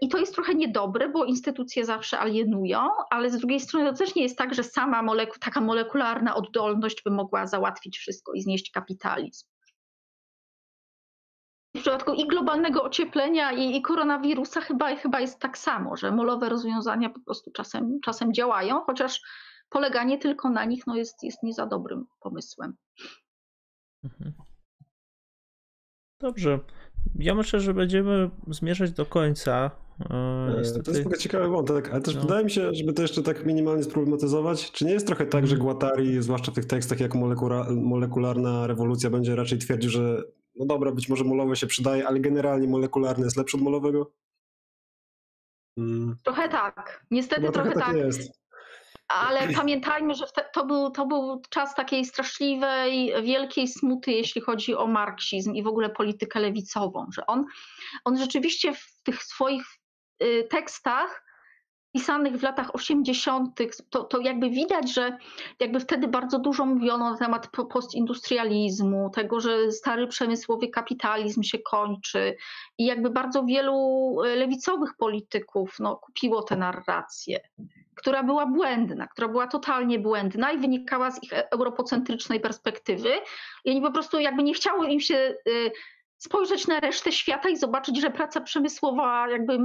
[SPEAKER 3] I to jest trochę niedobre, bo instytucje zawsze alienują, ale z drugiej strony to też nie jest tak, że sama moleku taka molekularna oddolność by mogła załatwić wszystko i znieść kapitalizm. w przypadku i globalnego ocieplenia, i, i koronawirusa chyba, chyba jest tak samo, że molowe rozwiązania po prostu czasem, czasem działają, chociaż poleganie tylko na nich no jest, jest nie za dobrym pomysłem. Mhm.
[SPEAKER 1] Dobrze. Ja myślę, że będziemy zmierzać do końca.
[SPEAKER 2] Niestety... To jest tylko ciekawy wątek, ale też no. wydaje mi się, żeby to jeszcze tak minimalnie sproblematyzować, czy nie jest trochę tak, że mhm. Guattari, zwłaszcza w tych tekstach jak molekularna rewolucja, będzie raczej twierdził, że no dobra, być może molowe się przydaje, ale generalnie molekularny jest lepszy od molowego?
[SPEAKER 3] Hmm. Trochę tak. Niestety trochę, trochę tak. tak. Ale pamiętajmy, że to był, to był czas takiej straszliwej, wielkiej smuty, jeśli chodzi o marksizm i w ogóle politykę lewicową, że on, on rzeczywiście w tych swoich y, tekstach pisanych w latach 80., to, to jakby widać, że jakby wtedy bardzo dużo mówiono na temat postindustrializmu, tego, że stary przemysłowy kapitalizm się kończy i jakby bardzo wielu e, lewicowych polityków no, kupiło tę narrację, która była błędna, która była totalnie błędna i wynikała z ich e, europocentrycznej perspektywy i oni po prostu jakby nie chciało im się e, spojrzeć na resztę świata i zobaczyć, że praca przemysłowa jakby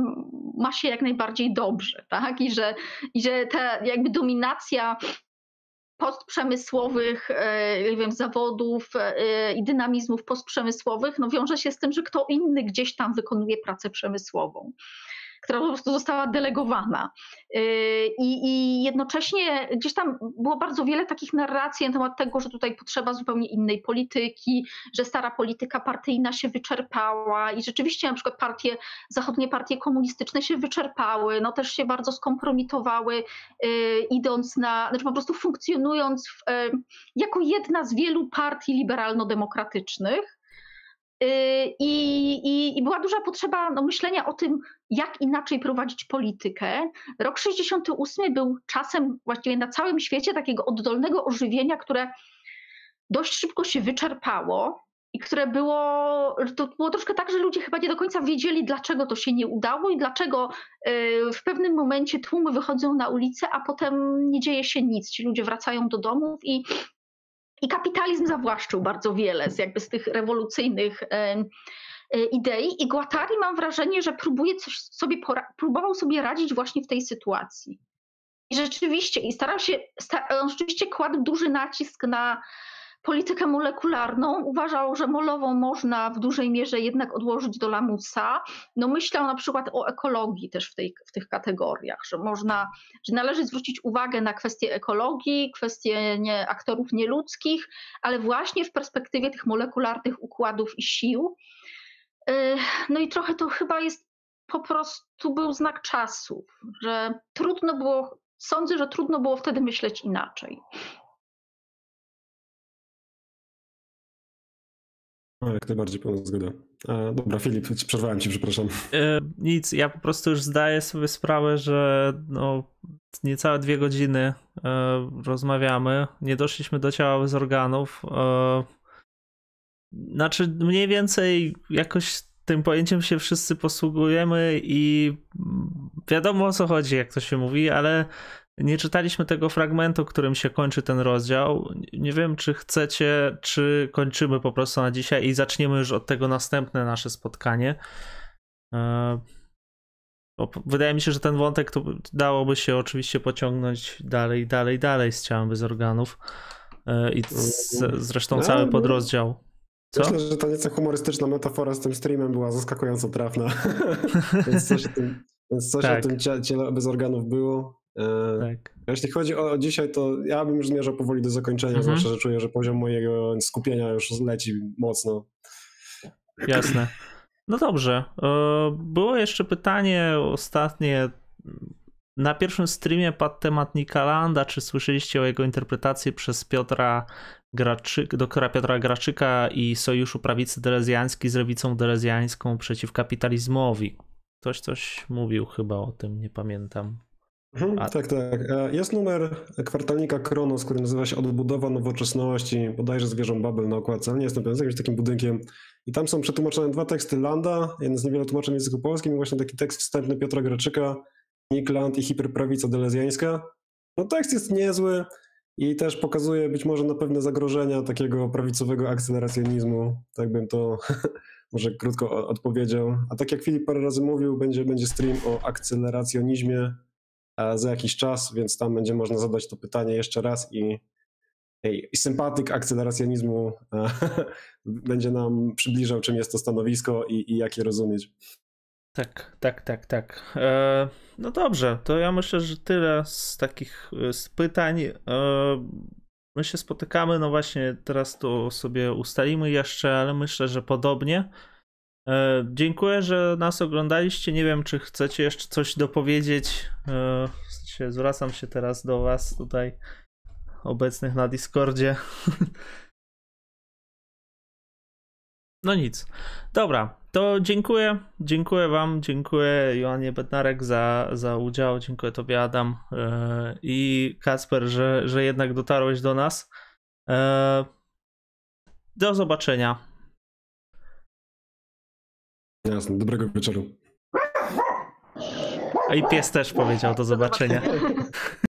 [SPEAKER 3] ma się jak najbardziej dobrze, tak? I że, i że ta jakby dominacja postprzemysłowych, e, nie wiem, zawodów e, i dynamizmów postprzemysłowych, no wiąże się z tym, że kto inny gdzieś tam wykonuje pracę przemysłową która po prostu została delegowana. Y, I, I, jednocześnie gdzieś tam było bardzo wiele takich narracji na temat tego, że tutaj potrzeba zupełnie innej polityki, że stara polityka partyjna się wyczerpała i rzeczywiście na przykład partie, zachodnie partie komunistyczne się wyczerpały, no też się bardzo skompromitowały, y, idąc na, znaczy po prostu funkcjonując w, y, jako jedna z wielu partii liberalno-demokratycznych. I, i, I, była duża potrzeba no, myślenia o tym, jak inaczej prowadzić politykę. Rok 68 był czasem właściwie na całym świecie takiego oddolnego ożywienia, które dość szybko się wyczerpało i które było, to było troszkę tak, że ludzie chyba nie do końca wiedzieli, dlaczego to się nie udało i dlaczego y, w pewnym momencie tłumy wychodzą na ulicę, a potem nie dzieje się nic. Ci ludzie wracają do domów i i kapitalizm zawłaszczył bardzo wiele z, jakby z tych rewolucyjnych e, idei. I Guattari mam wrażenie, że próbuje coś sobie próbował sobie radzić właśnie w tej sytuacji. I rzeczywiście, i starał się, on rzeczywiście kładł duży nacisk na politykę molekularną. Uważał, że molową można w dużej mierze jednak odłożyć do lamusa. No myślał na przykład o ekologii też w, tej, w tych kategoriach, że można, że należy zwrócić uwagę na kwestie ekologii, kwestie nie, aktorów nieludzkich, ale właśnie w perspektywie tych molekularnych układów i sił. Y, no i trochę to chyba jest po prostu był znak czasów, że trudno było, sądzę, że trudno było wtedy myśleć inaczej.
[SPEAKER 2] No, jak najbardziej pełna zgoda. E, dobra, Filip, przerwałem ci, przepraszam.
[SPEAKER 1] E, nic, ja po prostu już zdaję sobie sprawę, że no, niecałe dwie godziny e, rozmawiamy. Nie doszliśmy do ciała bez organów. E, znaczy, mniej więcej jakoś tym pojęciem się wszyscy posługujemy i wiadomo o co chodzi, jak to się mówi, ale nie czytaliśmy tego fragmentu, którym się kończy ten rozdział. Nie wiem, czy chcecie, czy kończymy po prostu na dzisiaj i zaczniemy już od tego następne nasze spotkanie. E, wydaje mi się, że ten wątek to dałoby się oczywiście pociągnąć dalej, dalej, dalej z ciałem bez organów. E, I zresztą no, cały podrozdział.
[SPEAKER 2] Co? Myślę, że ta nieco humorystyczna metafora z tym streamem była zaskakująco trafna. więc coś, o tym, więc coś tak. o tym ciele bez organów było. E, tak. Jeśli chodzi o dzisiaj, to ja bym już zmierzał powoli do zakończenia, mhm. zwłaszcza, że czuję, że poziom mojego skupienia już leci mocno.
[SPEAKER 1] Jasne. No dobrze. E, było jeszcze pytanie ostatnie. Na pierwszym streamie padł temat Nikalanda. Czy słyszeliście o jego interpretacji przez Piotra Graczyk, doktora Piotra Graczyka i Sojuszu Prawicy Delezjańskiej z lewicą delezjańską przeciw kapitalizmowi? Ktoś coś mówił chyba o tym, nie pamiętam.
[SPEAKER 2] Mhm, A... Tak, tak. E, jest numer kwartalnika Kronos, który nazywa się Odbudowa Nowoczesności, bodajże z wieżą Babel na okładce, ale nie jestem pewien, z jakimś takim budynkiem. I tam są przetłumaczone dwa teksty Landa, jeden z niewielu tłumaczeń w języku polskim i właśnie taki tekst wstępny Piotra Graczyka, Nick Land i hiperprawica delezjańska. No tekst jest niezły, i też pokazuje być może na pewne zagrożenia takiego prawicowego akceleracjonizmu, tak bym to może krótko odpowiedział. A tak jak Filip parę razy mówił, będzie, będzie stream o akceleracjonizmie za jakiś czas, więc tam będzie można zadać to pytanie jeszcze raz i, i sympatyk akceleracjonizmu będzie nam przybliżał, czym jest to stanowisko i, i jak je rozumieć.
[SPEAKER 1] Tak, tak, tak, tak. E, no dobrze, to ja myślę, że tyle z takich e, z pytań. E, my się spotykamy, no właśnie teraz to sobie ustalimy jeszcze, ale myślę, że podobnie. E, dziękuję, że nas oglądaliście. Nie wiem, czy chcecie jeszcze coś dopowiedzieć. E, zwracam się teraz do Was tutaj obecnych na Discordzie. No nic. Dobra, to dziękuję. Dziękuję Wam, dziękuję Joannie Bednarek za, za udział, dziękuję Tobie Adam yy, i Kasper, że, że jednak dotarłeś do nas. Do zobaczenia.
[SPEAKER 2] Jasne, dobrego wieczoru.
[SPEAKER 1] A i pies też powiedział do zobaczenia.